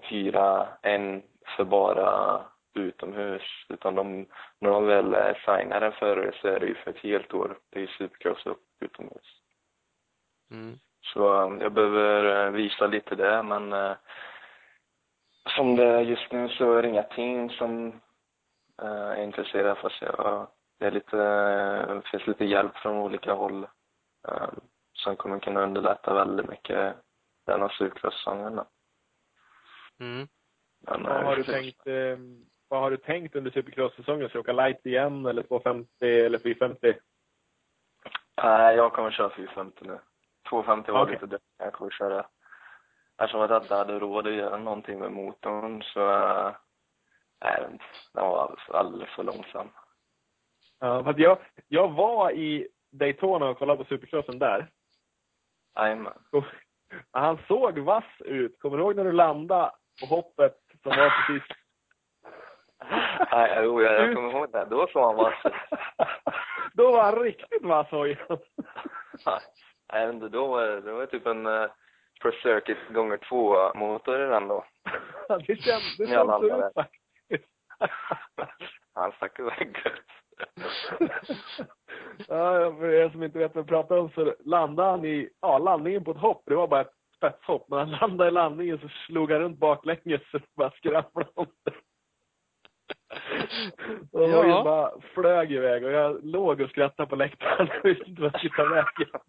hyra en för bara utomhus. Utan de, när de väl eh, signar en förare så är det ju för ett helt år. Det är ju supercross och utomhus. Mm. Så eh, jag behöver eh, visa lite det, men eh, som det är just nu så är det inga team som eh, är intresserade fast jag, det är lite, eh, finns lite hjälp från olika håll eh, som kommer kunna underlätta väldigt mycket den här supercross-säsongen. Mm. Men, Vad eh, har du tänkt, eh, vad har du tänkt under Supercross-säsongen? Ska du åka light igen eller 250 eller 450? Nej, jag kommer köra 450 nu. 250 var Okej. lite det jag kommer köra. Eftersom jag inte hade råd att göra någonting med motorn så, äh, nej, den var alldeles för långsam. Ja, för att jag, jag var i Daytona och kollade på Supercrossen där. Jajamän. Han såg vass ut. Kommer du ihåg när du landade på hoppet som var precis... Nej, jo, jag, jag kommer ihåg det. Då såg han vass. Då var han riktigt vass hojen. Nej, då var det, var typ en uh, Pro Circuit gånger två motor i den då. Det kändes det ut faktiskt. Han stack iväg. ja, för er som inte vet vad jag pratar om så landade han i, ja, landningen på ett hopp. Det var bara ett spetshopp. När han landade i landningen så slog han runt baklänges så det bara skramlade om det. Och Ja. bara flög iväg och jag låg och skrattade på läktaren och visste inte vad jag skulle ta vägen.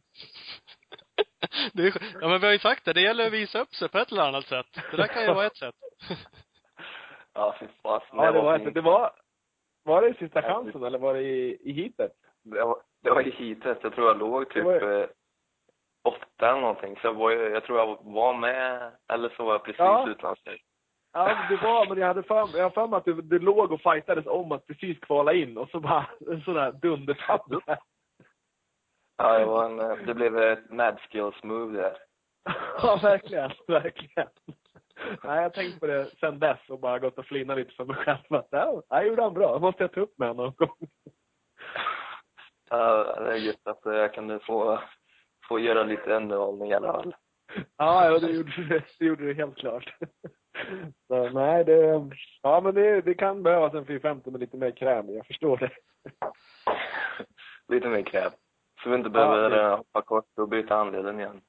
Det är, ja men vi har ju sagt det, det gäller att visa upp sig på ett eller annat sätt. Det där kan ju vara ett sätt. Ja, fy fasen. Ja, det var, ett, det var, var det i sista chansen eller var det i, i heatet? Det var, det var i heatet. Jag tror jag låg typ eh, åtta eller någonting. Så jag, var, jag tror jag var med, eller så var jag precis Ja. utlandsstyrd. Ja, det var, men jag hade för, jag för mig att du, du låg och fightades om att precis kvala in och så bara en sån där dundertabbe. Ja, det, var en, eh, det blev ett mad skills move där. Ja, verkligen, verkligen. Nej, jag tänkt på det sen dess och bara gått och flinat lite för mig själv. Att, ja, jag gjorde han bra. Det måste jag ta upp med honom någon gång. Ja, det är gött att jag kunde få, få göra lite underhållning i alla fall. Ja, ja det, gjorde, det gjorde du helt klart. Så, nej, det, ja, men det, det kan behövas en 450 med lite mer kräm. Jag förstår det. lite mer kräm. Så vi inte Ja, behöver det- eh, hoppa kort och byta anledning igen.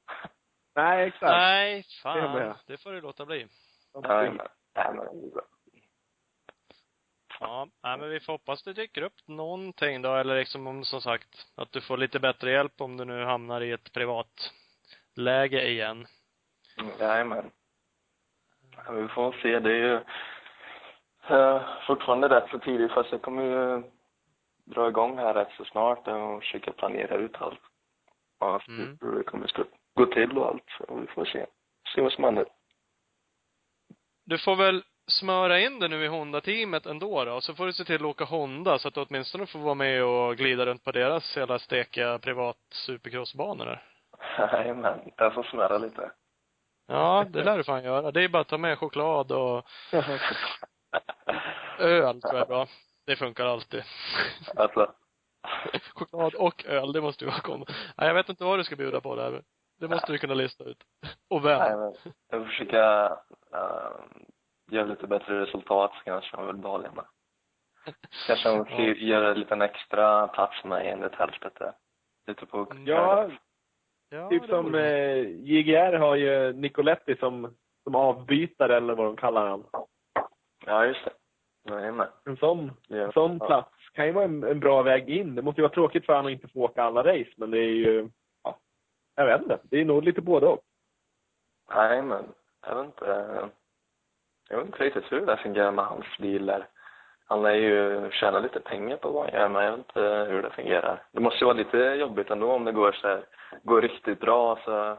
Nej, exakt. Nej, Det fan. med. Det får du låta bli. Nej, men, nej, men det är bra. Ja, nej, men vi får hoppas det dyker upp någonting då, eller liksom om, som sagt, att du får lite bättre hjälp om du nu hamnar i ett privat läge igen. Jajamän. Ja, vi får se. Det är ju eh, fortfarande rätt så tidigt fast jag kommer ju dra igång här rätt så snart och försöka planera ut allt. Ja, Mm. hur det kommer att gå till och allt. Så vi får se. Se vad som händer. Du får väl smöra in det nu i Honda-teamet ändå då, så får du se till att åka Honda så att du åtminstone får vara med och glida runt på deras hela stekiga privat supercrossbanor där. Jajamän. Jag får smära lite. Ja, det lär du fan göra. Det är bara att ta med choklad och öl tror jag är bra. Det funkar alltid. Alltså, choklad och öl, det måste ju vara kom. Nej, jag vet inte vad du ska bjuda på där. men Det måste du kunna lista ut. Och vem. jajamän. Jag får försöka uh, göra lite bättre resultat så kanske jag vill behålla med. Kanske får Ja. göra en liten extra plats med enligt där. Lite på Ja, Ja, typ som eh, JGR har ju Nicoletti som, som avbytare eller vad de kallar han. Ja, just det. Jajamän. En sån, Ja. en sån plats kan ju vara en, en bra väg in. Det måste ju vara tråkigt för honom att inte få åka alla race, men det är ju, ja, jag vet inte. Det är nog lite både och. Jajamän. Jag vet inte. Jag vet inte riktigt hur det fungerar med hans där. Han lär ju tjäna lite pengar på vad han gör, men jag vet inte hur det fungerar. Det måste ju vara lite jobbigt ändå om det går så här, går riktigt bra så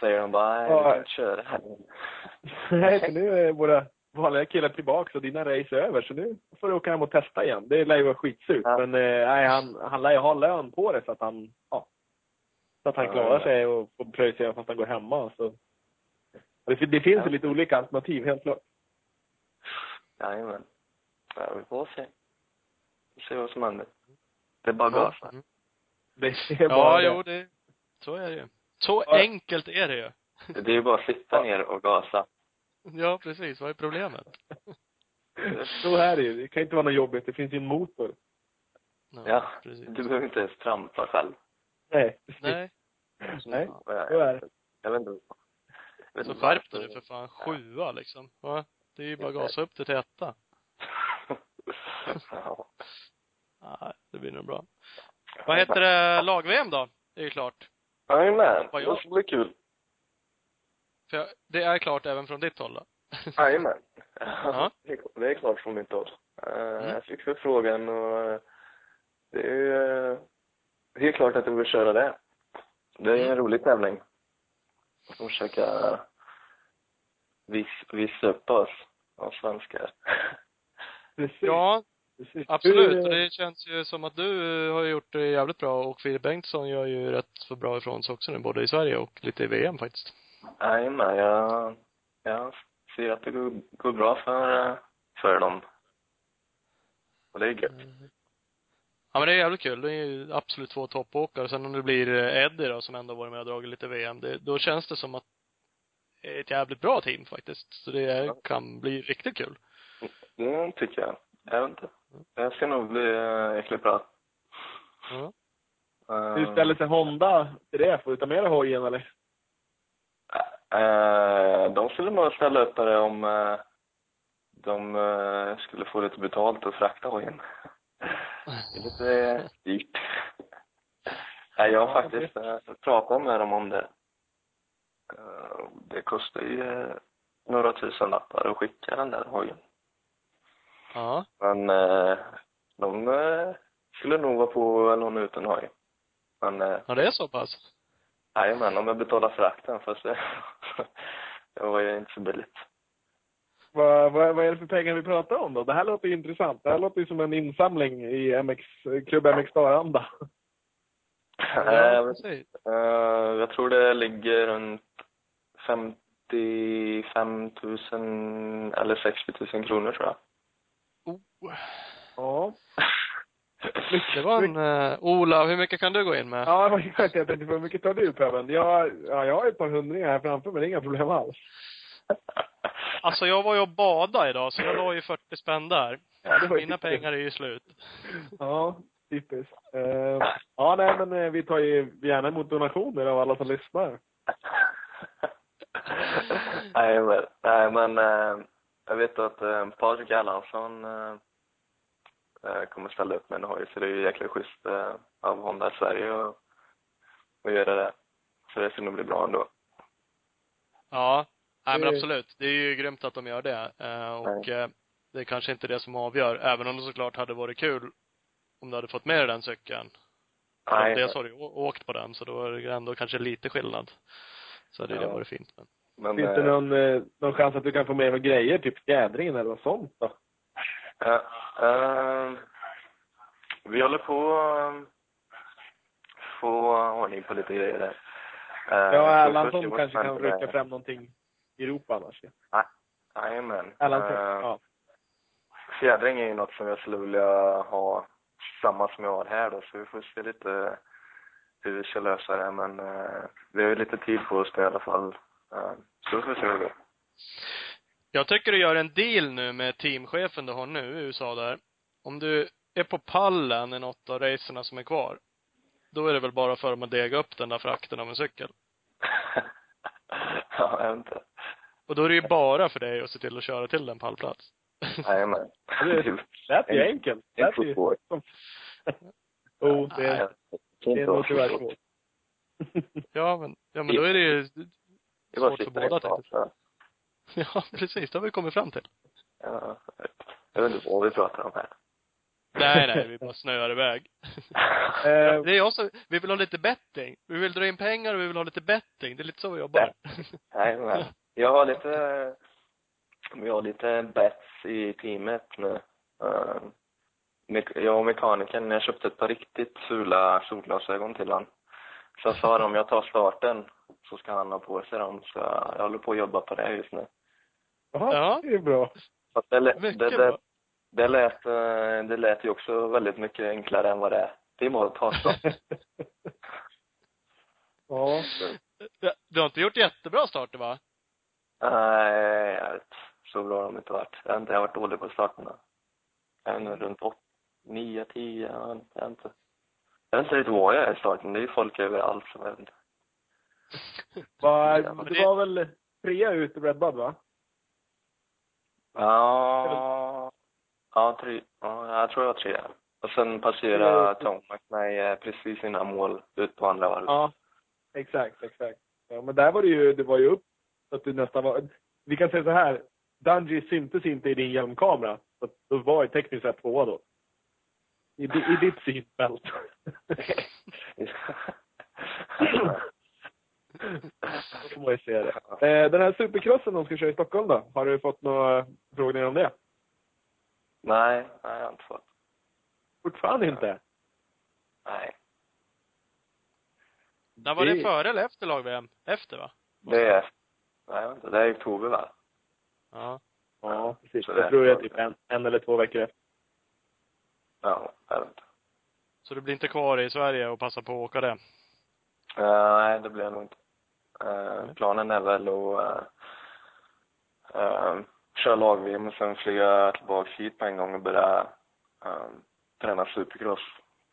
säger de bara, nej, du Ja. kan inte köra här. Nej, för nu är våra vanliga killar tillbaka och dina race är över, så nu får du åka hem och testa igen. Det lär ju vara skitsurt. Ja. Men eh, nej, han, han lär ju ha lön på det så att han, ja, så att han klarar sig och får pröjsa fast han går hemma. Så. Det, det finns Ja. lite olika alternativ, helt klart. Jajamän. Ja, vi får se. Vi får se vad som händer. Det är bara gasa. Mm. Det är Ja, bara jo, det. det, så är det ju. Så Ja. enkelt är det ju. Det är ju bara att sitta ner och gasa. Ja, precis. Vad är problemet? Så är det ju. Det kan inte vara något jobbigt. Det finns ju en motor. Ja, precis. du behöver inte ens trampa själv. Nej. Nej. Nej. Ja, Så är det. jag vet inte. Så skärp dig för fan. Sjua liksom. Va? Det är ju bara gasa upp det till etta. ja. Nej, det blir nog bra. Vad heter det, lag-VM då? Det är ju klart. Jajamän, det ska bli kul. För jag, det är klart även från ditt håll då? Jajamän. Ja. Det är- Det klart från mitt håll. Eh, Mm. Jag fick förfrågan och eh, det är ju eh, helt klart att jag vill köra det. Det är en Mm. rolig tävling. Och försöka vis, visa upp oss, oss svenskar. Precis. Ja, Precis. absolut. Och det känns ju som att du eh, har gjort det jävligt bra och Filip Bengtsson gör ju rätt så bra ifrån sig också nu, både i Sverige och lite i VM faktiskt. Jajamän, jag, jag ser att det går, går bra för, eh, för dem. Och det är gött. Ja men det är jävligt kul. Det är ju absolut två toppåkare. Sen om det blir eh, Eddie då, som ändå varit med och dragit lite VM, det, då känns det som att det är ett jävligt bra team faktiskt. Så det är, kan bli riktigt kul. Det tycker jag. Jag vet inte. Det ska nog bli äh, äckligt bra. Ja. Eh, hur ställer sig Honda till det? Får du ta med dig hojen eller? Eh, de skulle nog ställa upp det om eh, de eh, skulle få lite betalt och frakta hojen. Det är lite dyrt. Nej, jag har faktiskt eh, pratat med dem om det. Eh, det kostar ju eh, några tusen lappar att skicka den där hojen. Ja. Men eh, de eh, skulle nog vara på att låna ut en hoj. Men eh, Ja, det är så pass? jajamän, om jag betalar frakten fast det, det var ju inte så billigt. Vad, vad, vad är det för pengar vi pratar om då? Det här låter ju intressant. Det här låter ju som en insamling i MX, Klubb MX Star-anda. Eh, precis. eh, jag tror det ligger runt 55 000 eller 60 000 kronor tror jag. Oh. Ja. Det var en, uh, Ola, hur mycket kan du gå in med? Ja, jag tänkte, hur mycket tar du Preben? Jag, ja, jag har ett par hundringar här framför mig, det är inga problem alls. Alltså jag var ju och badade idag, så jag la ju 40 spänn där. Ja, det var ju Mina typiskt. pengar är ju slut. Ja, typiskt. Uh, ja, nej men eh, vi tar ju gärna emot donationer av alla som lyssnar. nej men, nej, men eh, jag vet att eh, Patrik Erlandsson eh, kommer ställa upp med en hoj så det är ju jäkla schysst eh, av Honda Sverige att att göra det. Så det ska nog bli bra ändå. Ja. Nej men Det- absolut. Det är ju grymt att de gör det. Eh, och eh, det är kanske inte det som avgör, även om det såklart hade varit kul om du hade fått med dig den cykeln. Nej. Dels har du åkt på den, så då är det ändå kanske lite skillnad. Så hade det Ja. varit fint. Men. Men, Finns det eh, någon, eh, någon chans att du kan få med dig grejer, typ fjädringen eller något sånt då? Ja, eh, vi håller på att få ordning på lite grejer där. Ja, Erlandsson kanske kan rycka fram någonting Europa annars. Jajamän. Eh, ja. Fjädring är ju något som jag skulle vilja ha samma som jag har här då, så vi får se lite hur vi ska lösa det. Men eh, vi har ju lite tid på oss i alla fall. Eh, så vi får se hur det går. Jag tycker du gör en deal nu med teamchefen du har nu i USA där. Om du är på pallen i något av racerna som är kvar, då är det väl bara för dem att dega upp den där frakten av en cykel. ja, jag vet inte. Och då är det ju bara för dig att se till att köra till den pallplats. Jajamän. Det lät ju enkelt. Det lät ju... Oh, det, det är nog tyvärr svårt. Ja, men, ja men då är det ju Det var svårt för båda tänkte jag. Ja, precis. Det har vi kommit fram till. Ja, jag vet inte vad vi pratar om här. Nej, nej, vi bara snöar iväg. Eh, Det är jag som, vi vill ha lite betting. Vi vill dra in pengar och vi vill ha lite betting. Det är lite så vi jobbar. Nej, men jag har lite, vi har lite bets i teamet nu. Mek- jag och mekanikern, jag köpte ett par riktigt fula solglasögon till han. Så jag sa om jag tar starten så ska han ha på sig dem. Så jag håller på att jobba på det just nu. Ja. det är bra. Så det, lät- Mycket det, det, bra. det, lät, eh, det lät ju också väldigt mycket enklare än vad det är. Det är bara att ta start. ja. Du har inte gjort jättebra starter va? Nej. Så bra har de inte varit. Jag har inte jag har varit dålig på starterna. Jag inte, runt åt, nio, tio, jag vet inte. Jag vet inte, riktigt vad jag är i starten. Det är ju folk överallt som vet inte. Var, du det- var väl trea ut i Red Bud va? Ja, ja, tre, ja, jag tror jag var tre. Och sen passerade. Tomac mig eh, precis innan mål ut på andra varvet. Ja. Exakt, exakt. Ja, men där var det ju, det var ju upp så att du nästan var, vi kan säga så här, Dungey syntes inte i din hjälmkamera. Så att du var ju tekniskt sett tvåa då. I, i ditt synfält. Då får man ju se det. Eh, den här supercrossen de ska köra i Stockholm då? Har du fått några frågor om det? nej, nej, jag har inte fått. Fortfarande inte? Nej. När var det, Det- före eller efter lag-VM? Efter va? Det är, nej, jag vet inte, det är i oktober va? Ja. Ja, precis. Så Jag det- tror det är typ en, en eller två veckor efter. Ja, jag vet inte. Så du blir inte kvar i Sverige och passar på att åka det? Eh, nej, det blir jag nog inte. Eh, planen är väl att uh, uh, köra lag-VM och sen flyga tillbaka hit på en gång och börja uh, träna supercross.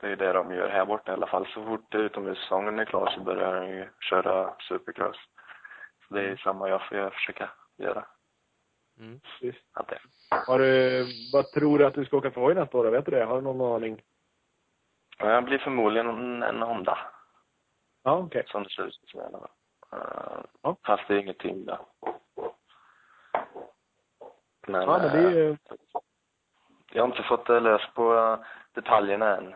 Det är det de gör här borta i alla fall. Så fort utomhussäsongen är klar så börjar de ju köra supercross. Så det är samma jag får försöka göra. Mm. Att det. Har du, vad tror du att du ska åka för hoj nästa år? Vet du det? Har du någon aning? Ja, Jag blir förmodligen en, Honda, Ja, okej. som det ser ut som i alla fall. Eh, Ja. Fast det är inget tyngd Men, Ja, men det är ju, Jag har inte fått det löst på eh, detaljerna än.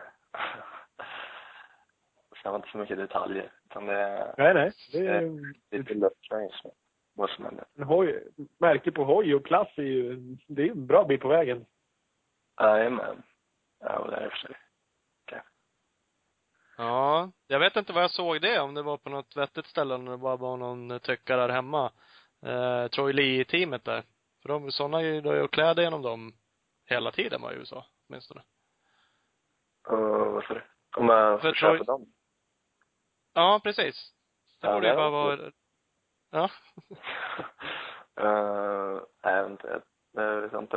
Jag har inte så mycket detaljer. Utan det är nej, nej. Det är ju lite löst just nu. Vad som händer. hoj, märke på hoj och klass är ju, det är en bra bit på vägen. Jajamän. Ja, det är det och för sig. Ja, jag vet inte vad jag såg det, om det var på något vettigt ställe eller det bara var någon tyckare där hemma. Eh, Troy Lee-teamet där. För de, sådana gillar ju kläda genom dem hela tiden var i USA, åtminstone. Sa du? Om jag För Troy- köpa dem? Ja, precis. Det Ja, borde det ju bara var vara, ja. uh, nej, jag vet inte. Jag vet inte.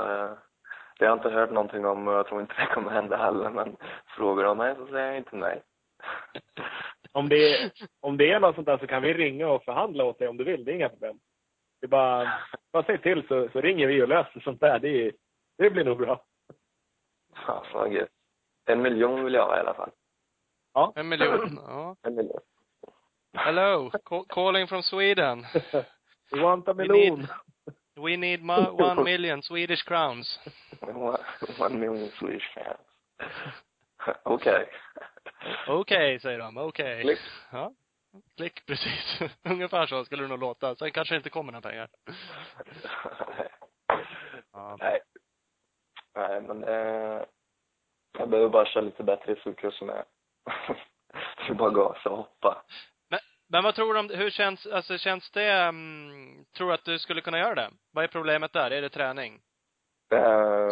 Det har jag inte hört någonting om och jag tror inte det kommer hända heller. Men frågar de mig så säger jag inte nej. Om det, är, om det är något sånt där så kan vi ringa och förhandla åt dig om du vill. Det är inga problem. Det är bara, bara säg till så, så ringer vi och löser sånt där. Det, är, det blir nog bra. Ja, vad gött. En miljon vill jag ha i alla fall. Ja. En miljon. Ja. En miljon. Hello, ca- calling from Sweden. We want a We melon. We need one million Swedish crowns. One million Swedish fans. Okej. Okej, säger de. Okej. Klick. Ja. Klick, precis. Ungefär så skulle det nog låta. Sen kanske det inte kommer några pengar. Ja. Nej. Nej, men eh, jag behöver bara köra lite bättre i supercrossen med. Det är bara gasa och hoppa. Men vad tror du om, hur känns, alltså känns det, um, tror du att du skulle kunna göra det? Vad är problemet där? Är det träning? Eh,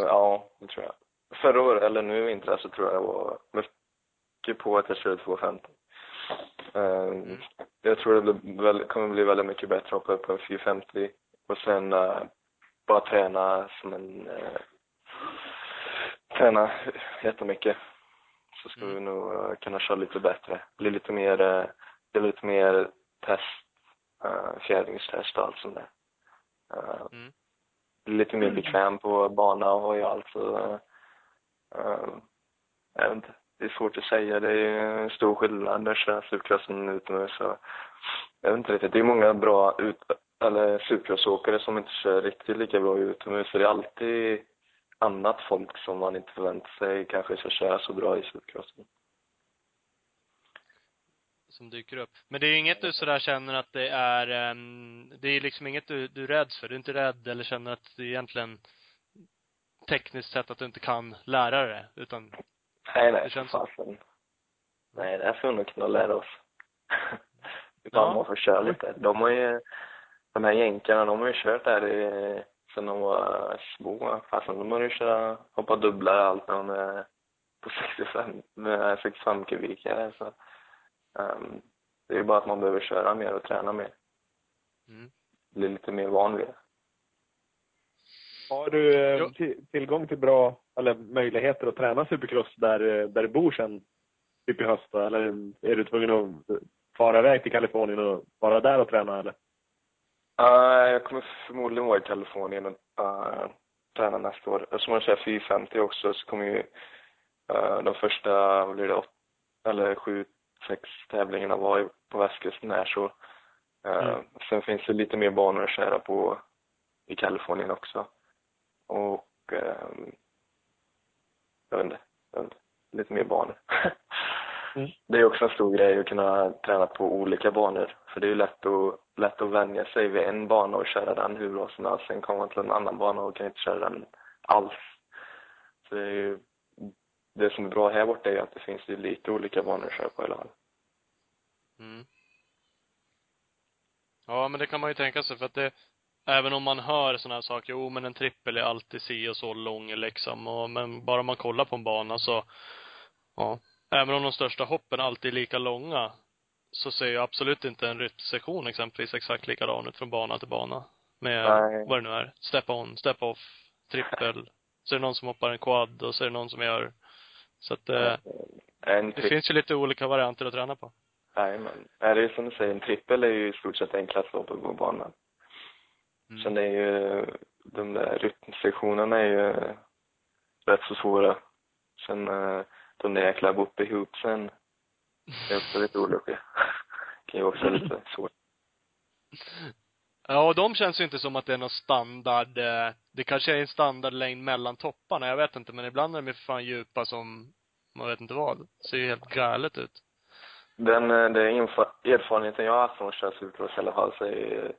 ja, det tror jag. Förra året, eller nu i vintras, så tror jag var mycket på att jag körde 250. Eh, jag tror det blir, kommer bli väldigt mycket bättre att hoppa upp på en 450 och sen eh, bara träna som en eh, träna jättemycket. Så ska vi nog eh, kunna köra lite bättre. Bli lite mer, eh, bli lite mer test, uh, fjädringstest och allt sånt där. Eh, Mm. bli lite mer bekväm på bana och och allt så, eh, eh, jag vet inte. Det är svårt att säga. Det är en stor skillnad att köra supercrossen utomhus så jag vet inte riktigt. Det är många bra ut, eller supercrossåkare som inte kör riktigt lika bra utomhus så det är alltid annat folk som man inte förväntar sig kanske ska köra så bra i supercrossen. Som dyker upp. Men det är inget du sådär känner att det är, det är liksom inget du, du räds för? Du är inte rädd eller känner att det egentligen tekniskt sett att du inte kan lära dig utan Nej, nej, Det känns fasen. Nej, det här får vi nog kunna lära oss. Utan Ja. man får köra lite. De har ju, de här jänkarna, de har ju kört där i, sen de var små. Fasen, de har ju kört, hoppa dubblar och allt när de är på 65, med 65 kubikare. Så, um, det är ju bara att man behöver köra mer och träna mer. mm. bli lite mer van vid det. Har du eh, tillgång till bra, eller möjligheter att träna supercross där, eh, där du bor sen, typ i höst? Eller är du tvungen att fara iväg till Kalifornien och vara där och träna eller? Uh, jag kommer förmodligen vara i Kalifornien och uh, träna nästa år. Eftersom jag kör 450 också så kommer ju uh, de första, vad blir det, åt, eller sju, sex tävlingarna vara på västkusten här så. Uh, Mm. Sen finns det lite mer banor att köra på i Kalifornien också. Och ehm, jag vet inte, jag vet inte, lite mer banor. Mm. Det är också en stor grej att kunna träna på olika banor. För det är ju lätt att, lätt att vänja sig vid en bana och köra den hur bra som helst. Sen kommer man till en annan bana och kan inte köra den alls. Så det är ju, det som är bra här borta är ju att det finns ju lite olika banor att köra på i alla fall. Mm. Ja, men det kan man ju tänka sig för att det, även om man hör sådana här saker, jo men en trippel är alltid si och så lång liksom, och, men bara man kollar på en bana så, ja, även om de största hoppen alltid är lika långa, så ser ju absolut inte en ryttsektion exempelvis exakt likadan ut från bana till bana. Med Nej. vad det nu är. Step on, step off, trippel. Så är det någon som hoppar en quad och så är det någon som gör, så att eh, En det finns ju lite olika varianter att träna på. Nej, men är det är som du säger, en trippel är ju i stort sett enklast uppe på banan. Mm. Sen är ju, de där rytmsektionerna är ju rätt så svåra. Sen eh, de där jäkla uppe ihop sen, det är också lite olika. kan ju också vara lite svårt. Ja, och de känns ju inte som att det är någon standard, eh, det kanske är en standardlängd mellan topparna, jag vet inte, men ibland är de för fan djupa som, man vet inte vad. Det ser ju helt galet ut. Den, eh, info- erfarenheten jag har haft från att köra supercross i alla fall så är eh,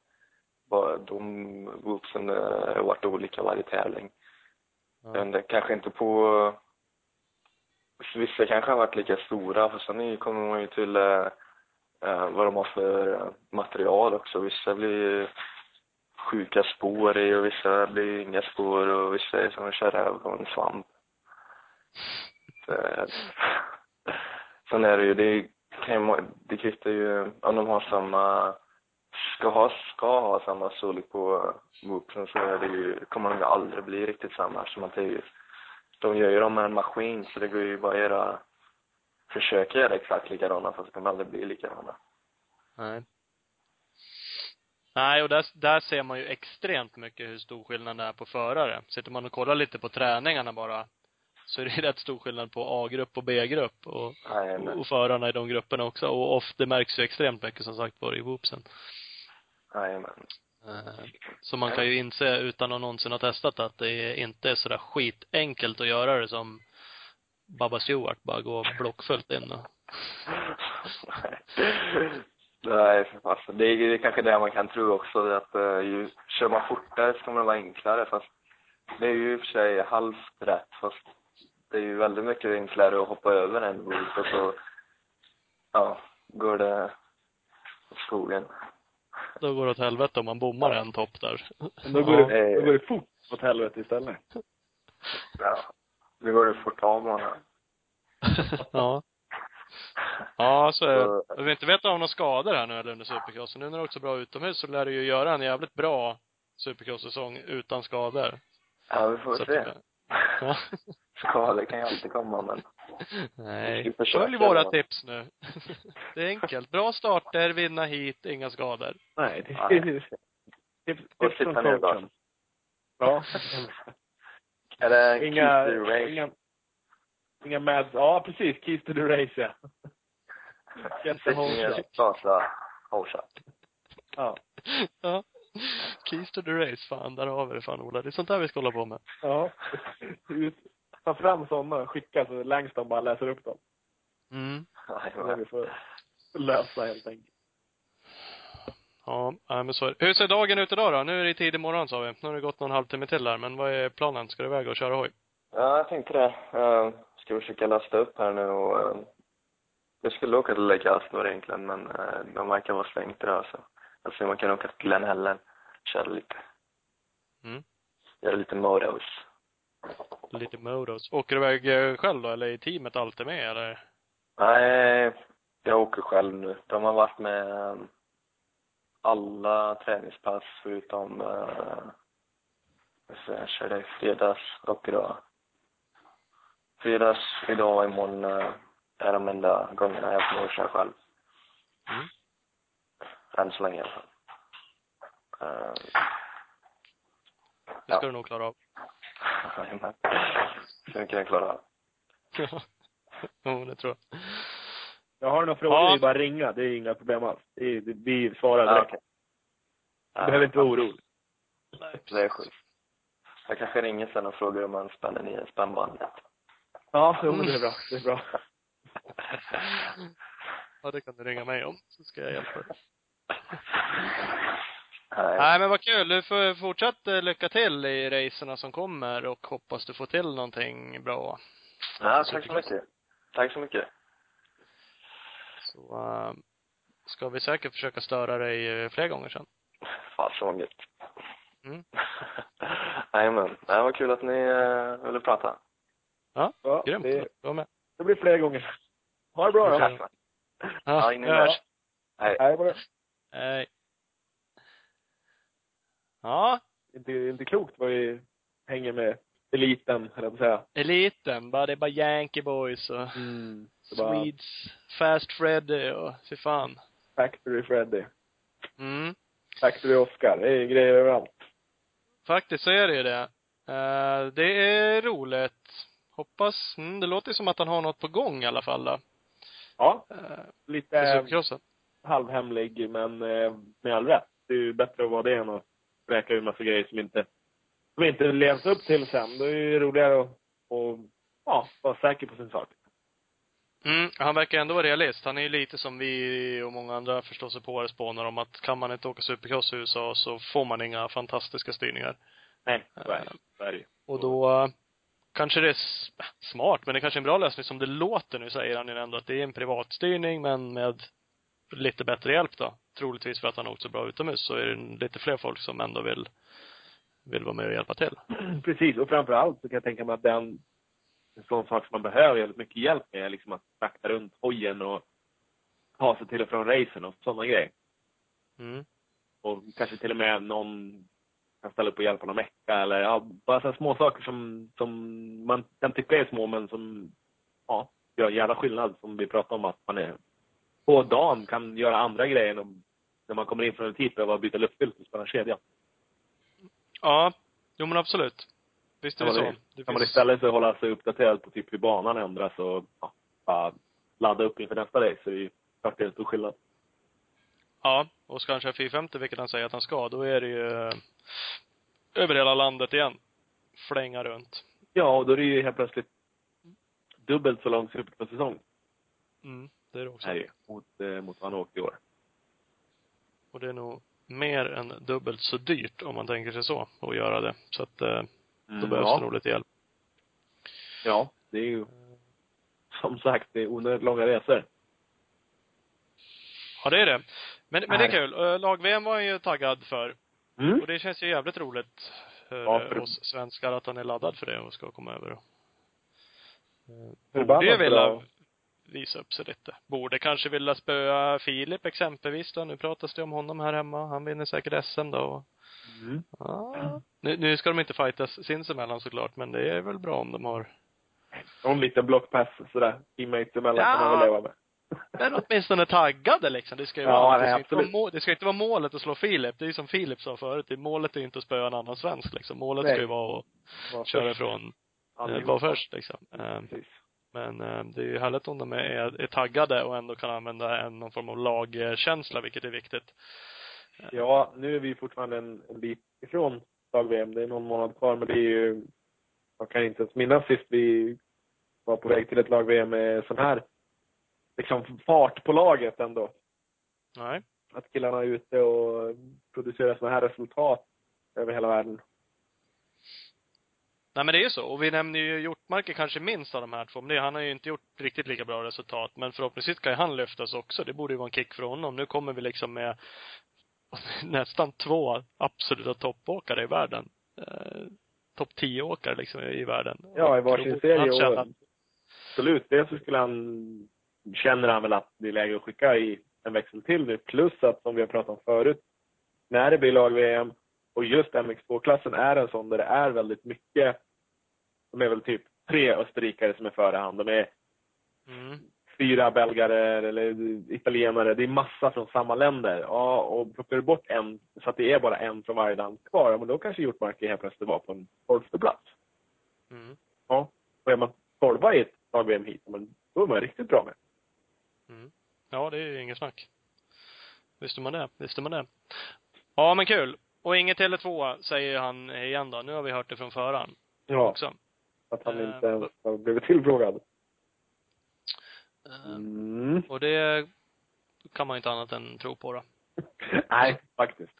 bara de whoopsen har varit olika varje tävling. Men det kanske inte på... Vissa kanske har varit lika stora, för sen kommer man ju till eh, eh vad de har för eh, material också. Vissa blir sjuka spår i och vissa blir inga spår och vissa är som att köra över en svamp. Så, eh, sen är det ju, det kan ju, det kvittar ju om de har samma, ska ha, ska ha samma storlek på whoopsen så är det ju, kommer de ju aldrig bli riktigt samma eftersom att det är ju, de gör ju dem med en maskin så det går ju bara att göra, försöka göra exakt likadana fast det kommer aldrig bli likadana. Nej. Nej, och där, där ser man ju extremt mycket hur stor skillnad det är på förare. Sitter man och kollar lite på träningarna bara, så är det rätt stor skillnad på A-grupp och B-grupp och, Nej, och förarna i de grupperna också. Och ofta, det märks ju extremt mycket som sagt var i whoopsen. Eh, Så man kan ju inse utan att någonsin ha testat att det inte är sådär skitenkelt att göra det som Baba Stewart, bara gå blockfullt in och Nej, fasen. Det är, det är kanske det man kan tro också, att uh, ju, kör man fortare så kommer det vara enklare, fast det är ju i och för sig halvt rätt, fast det är ju väldigt mycket enklare att hoppa över en bok och så, ja, går det åt skogen. Då går det åt helvete om man bommar en topp där. Men då går, Ja. det, då går det fort åt helvete istället. Ja, nu går det fort av banan. ja. Ja, så är det. Så- Och vi inte vet om några skador här nu eller under supercrossen. Nu när det också är bra utomhus så lär det ju göra en jävligt bra supercross-säsong utan skador. Ja, vi får Så att se. det- Ja. Skador kan ju alltid komma, men Nej. Följ våra tips nu. Det är enkelt. Bra starter, vinna hit, inga skador. Nej, det Nej. är tips, Och tips från sitta ner bara. coachen. Ja. är det Inga, keep the race? inga, inga mad, ja precis, keys to the race ja. Get the Sitt whole ner, shot. gasa, whole shot. Ja. Ja. Keys to the race, fan, där har vi det fan Ola. Det är sånt där vi ska hålla på med. Ja. Ut- Ta fram sådana, skicka så Langston bara läser upp dem. Mm. Det är vi får lösa helt enkelt. Ja, men så är det. Hur ser dagen ut idag då? Nu är det tidig morgon sa vi. Nu har det gått någon halvtimme till där, men vad är planen? Ska du iväg och köra hoj? Ja, jag tänkte det. Uh, ska försöka lasta upp här nu och uh, jag skulle åka till Lake Astor egentligen, men uh, de verkar vara stängt idag så jag ser om man kan åka till Glen Helen, köra lite. Mm. Göra lite motos. Lite modos. Åker du iväg eh, själv då, eller är teamet alltid med, eller? Nej, jag åker själv nu. De har varit med um, alla träningspass förutom, uh, jag körde i fredags och idag. Fredags, idag och imorgon uh, är de enda gångerna jag får köra själv. Mm. Än så länge i alla fall. Uh, Det ska du nog klara av. Jajamän. Skulle kunna klara av. Ja. Det tror jag. Jag har några frågor, Ja. det är bara att ringa. Det är inga problem alls. Det är, det, vi svarar Ja. direkt. Du behöver inte vara orolig. Det är sjukt. Jag kanske ringer sen och frågar om man spänner ner spännbandet. Ja, jo, men det är bra. Det är bra. Ja, det kan du ringa mig om, så ska jag hjälpa dig. Nej. Nej, men vad kul. Du får fortsatt eh, lycka till i racerna som kommer och hoppas du får till någonting bra. Ja, tack så mycket. Tack så mycket. Så uh, ska vi säkert försöka störa dig eh, fler gånger sen. Fan så gött. Mm. Jajamän. Det var kul att ni uh, ville prata. Ja, Grymt. det, med. det blir fler gånger. Ha det bra då. Ja, Ja, med. Hej. Hej på det. Hej. Ja, Inte, inte klokt vad vi hänger med eliten, höll jag på att säga. eliten. Bara, det är bara Yankee boys och Mm. Det bara Swedes, Fast Freddy och fy fan. Factory Freddy. Mm. Factory Oscar. Det är grejer överallt. Faktiskt så är det ju det. Eh, det är roligt. Hoppas, mm, det låter som att han har något på gång i alla fall då. Ja, Uh, lite halvhemlig, men eh, med all rätt. Det är ju bättre att vara det än att räka ur massa grejer som inte, som inte levs upp till sen. Det är ju roligare att, att ja, vara säker på sin sak. Mm, han verkar ändå vara realist. Han är ju lite som vi och många andra förstås på spånar om att kan man inte åka supercross i USA så får man inga fantastiska styrningar. Nej, så är det. Är det ju. Och då eh, kanske det är smart, men det kanske är en bra lösning som det låter nu säger han ju ändå att det är en privatstyrning men med lite bättre hjälp då. Troligtvis för att han åkt så bra utomhus så är det lite fler folk som ändå vill, vill vara med och hjälpa till. Precis, och framför allt så kan jag tänka mig att den, en sån sak som man behöver väldigt mycket hjälp med är liksom att frakta runt hojen och ta sig till och från racen och sådana grejer. Mm. Och kanske till och med någon kan ställa upp och hjälpa någon mecka eller ja, bara så små saker som, som man kan tycka är små men som ja, gör jävla skillnad som vi pratade om att man är på dagen kan göra andra grejer om- när man kommer in från en tid behöva byta luftfilter och spänna kedja. Ja, jo men absolut. Visst är det Kan så. Det kan man istället för att hålla sig uppdaterad på typ hur banan ändras och ja, bara ladda upp inför nästa race så är det ju det är en stor skillnad. Ja, och ska han köra 450, vilket han säger att han ska, då är det ju eh, över hela landet igen. Flänga runt. Ja, och då är det ju helt plötsligt dubbelt så lång supercross-säsong Mm, det är det också. ju, mot, eh, mot vad han åkte i år. Och det är nog mer än dubbelt så dyrt om man tänker sig så, att göra det. Så att, eh, då behövs ja. det nog lite hjälp. Ja, det är ju som sagt, det är onödigt långa resor. Ja, det är det. Men, men det är Nej. kul. Eh, Lag-VM var han ju taggad för. Mm. Och det känns ju jävligt roligt för, Ja, för- oss svenskar att han är laddad för det och ska komma över eh, Förbannat bra. Visa upp sig lite. Borde kanske vilja spöa Filip exempelvis då. Nu pratas det om honom här hemma. Han vinner säkert SM då. Mm. Ja. Nu, nu ska de inte fightas sinsemellan såklart, men det är väl bra om de har Och en liten blockpass sådär, teammates emellan Ja. kan man väl leva med. Men åtminstone taggade liksom. Det ska ju Ja, vara, det nej, ska, inte vara det ska inte vara målet att slå Filip. Det är ju som Filip sa förut. Det, målet är ju inte att spöa en annan svensk liksom. Målet Nej. ska ju vara att Var köra ifrån, vara först liksom. Eh, Precis. Men eh, det är ju härligt om de är, är taggade och ändå kan använda en, någon form av lagkänsla, vilket är viktigt. Ja, nu är vi fortfarande en, en bit ifrån lag-VM. Det är någon månad kvar, men det är ju... Jag kan inte ens minnas sist vi var på väg till ett lag-VM med sån här liksom fart på laget ändå. Nej. Att killarna är ute och producerar såna här resultat över hela världen. Nej men det är ju så. Och vi nämner ju Hjortmarker kanske minst av de här två. Men det, han har ju inte gjort riktigt lika bra resultat. Men förhoppningsvis kan ju han lyftas också. Det borde ju vara en kick för honom. Nu kommer vi liksom med nästan två absoluta toppåkare i världen. Eh, Topp 10-åkare liksom i världen. Ja, i varsin serie. Och känna- absolut, dels så skulle han, känner han väl att det är läge att skicka i en växel till nu. Plus att, som vi har pratat om förut, när det blir lag-VM. Och just MX2-klassen är en sån där det är väldigt mycket, de är väl typ tre österrikare som är före han. De är Mm. fyra belgare eller italienare. Det är massa från samma länder. Ja, och plockar du bort en så att det är bara en från varje land kvar, ja, men då kanske Hjortmark helt plötsligt var på en tolfte plats. Mm. Ja. Och är man tolva i ett lag-VM hit, men då är man riktigt bra med. Mm. Ja, det är ju inget snack. Visste man det, visste man det. Ja, men kul. Och inget Tele2 säger han igen då. Nu har vi hört det från föraren Ja, också. att han inte ens har blivit tillfrågad. Eh, Mm. Och det kan man inte annat än tro på då. Nej, faktiskt.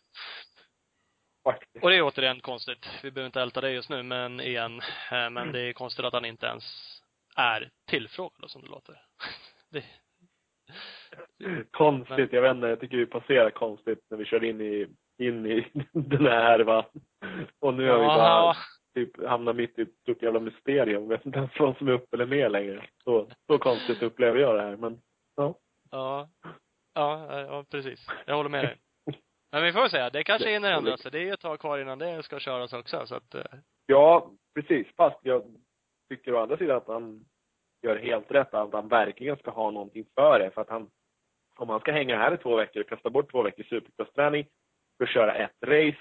Faktiskt. Och det är återigen konstigt. Vi behöver inte älta det just nu, men igen. Eh, Men det är konstigt att han inte ens är tillfrågad som det låter. Det, Konstigt, jag vet inte, jag tycker vi passerar konstigt när vi kör in i, in i den här härvan. Och nu har vi bara typ hamnat mitt i ett stort jävla mysterium. Vet inte ens vad som är upp eller ner längre. Så, så konstigt upplever jag det här. Men ja. Ja. Ja, ja, precis. Jag håller med dig. Men vi får säga, det kanske hinner ändra sig. Det är ju ett tag kvar innan det ska köras också, så att, eh, Ja, precis. Fast jag tycker å andra sidan att han gör helt rätt. Att han verkligen ska ha någonting för det. För att han, om han ska hänga här i två veckor och kasta bort två veckors supercross-träning att köra ett race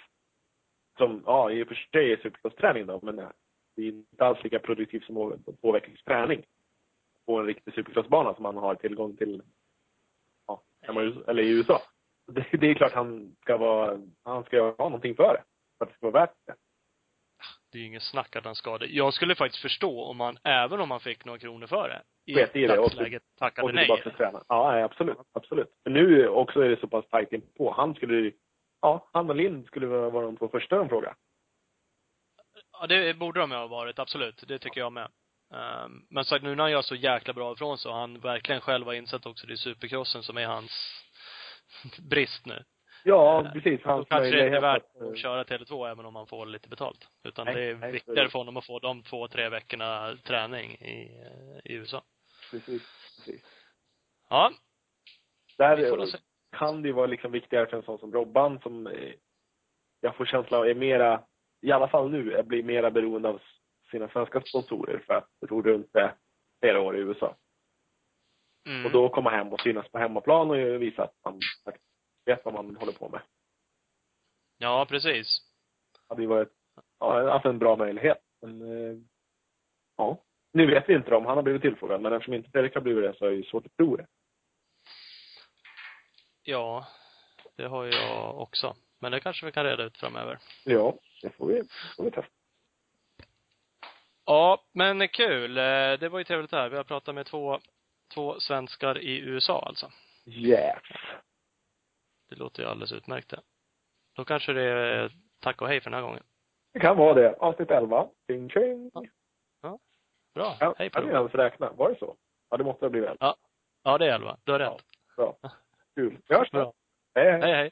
som, ja, i och för sig är supercross-träning då, men det är inte alls lika produktivt som två veckors träning på en riktig supercrossbana som man har tillgång till, ja, hemma i- eller i USA. Det, det är klart han ska vara, han ska ha någonting för det. För att det ska vara värt det. det är ju ingen snack att han ska det. Jag skulle faktiskt förstå om han, även om han fick några kronor för det, i dagsläget tackade Och nej. tillbaka till träna. Ja, absolut. Absolut. Men nu också är det så pass tajt på. Han skulle ju- ja, och Lind skulle vara de två första de frågar. Ja, det borde de ha varit, absolut. Det tycker jag med. Um, men sagt, nu när han gör så jäkla bra ifrån sig och han verkligen själv har insett också det är supercrossen som är hans brist nu. Ja, precis. Hans kanske det inte är möjlighet värt att, köra Tele2 även om han får lite betalt. Utan Nej, det är nej, viktigare för honom att få de två, tre veckorna träning i, i USA. Precis, precis. Ja, vi får Där se. Kan det ju vara liksom viktigare för en sån som Robban som eh, jag får känsla av är mera, i alla fall nu, blir mera beroende av sina svenska sponsorer för att ro runt det flera år i USA. Mm. Och då komma hem och synas på hemmaplan och visa att man vet vad man håller på med. Ja, precis. hade ju varit, ja, haft en bra möjlighet. Men, eh, ja. Nu vet vi inte om han har blivit tillfrågad, men eftersom inte Fredrik har blivit det så är det svårt att tro det. Ja, det har jag också. Men det kanske vi kan reda ut framöver. Ja, det får vi, får vi testa. Ja, men kul. Eh, Det var ju trevligt här. Vi har pratat med två, två svenskar i USA alltså. Yes. Det låter ju alldeles utmärkt det. Då kanske det är tack och hej för den här gången. Det kan vara det. Avsnitt 11. Tjing tjing. Bra. Ja, hej på kan vi dig. ens räkna? Var det så? Ja, det måste ha blivit 11. Ja, det är elva. Du har rätt. Bra. Kul. Vi hörs då. Bra. Hej, hej. Hej, hej.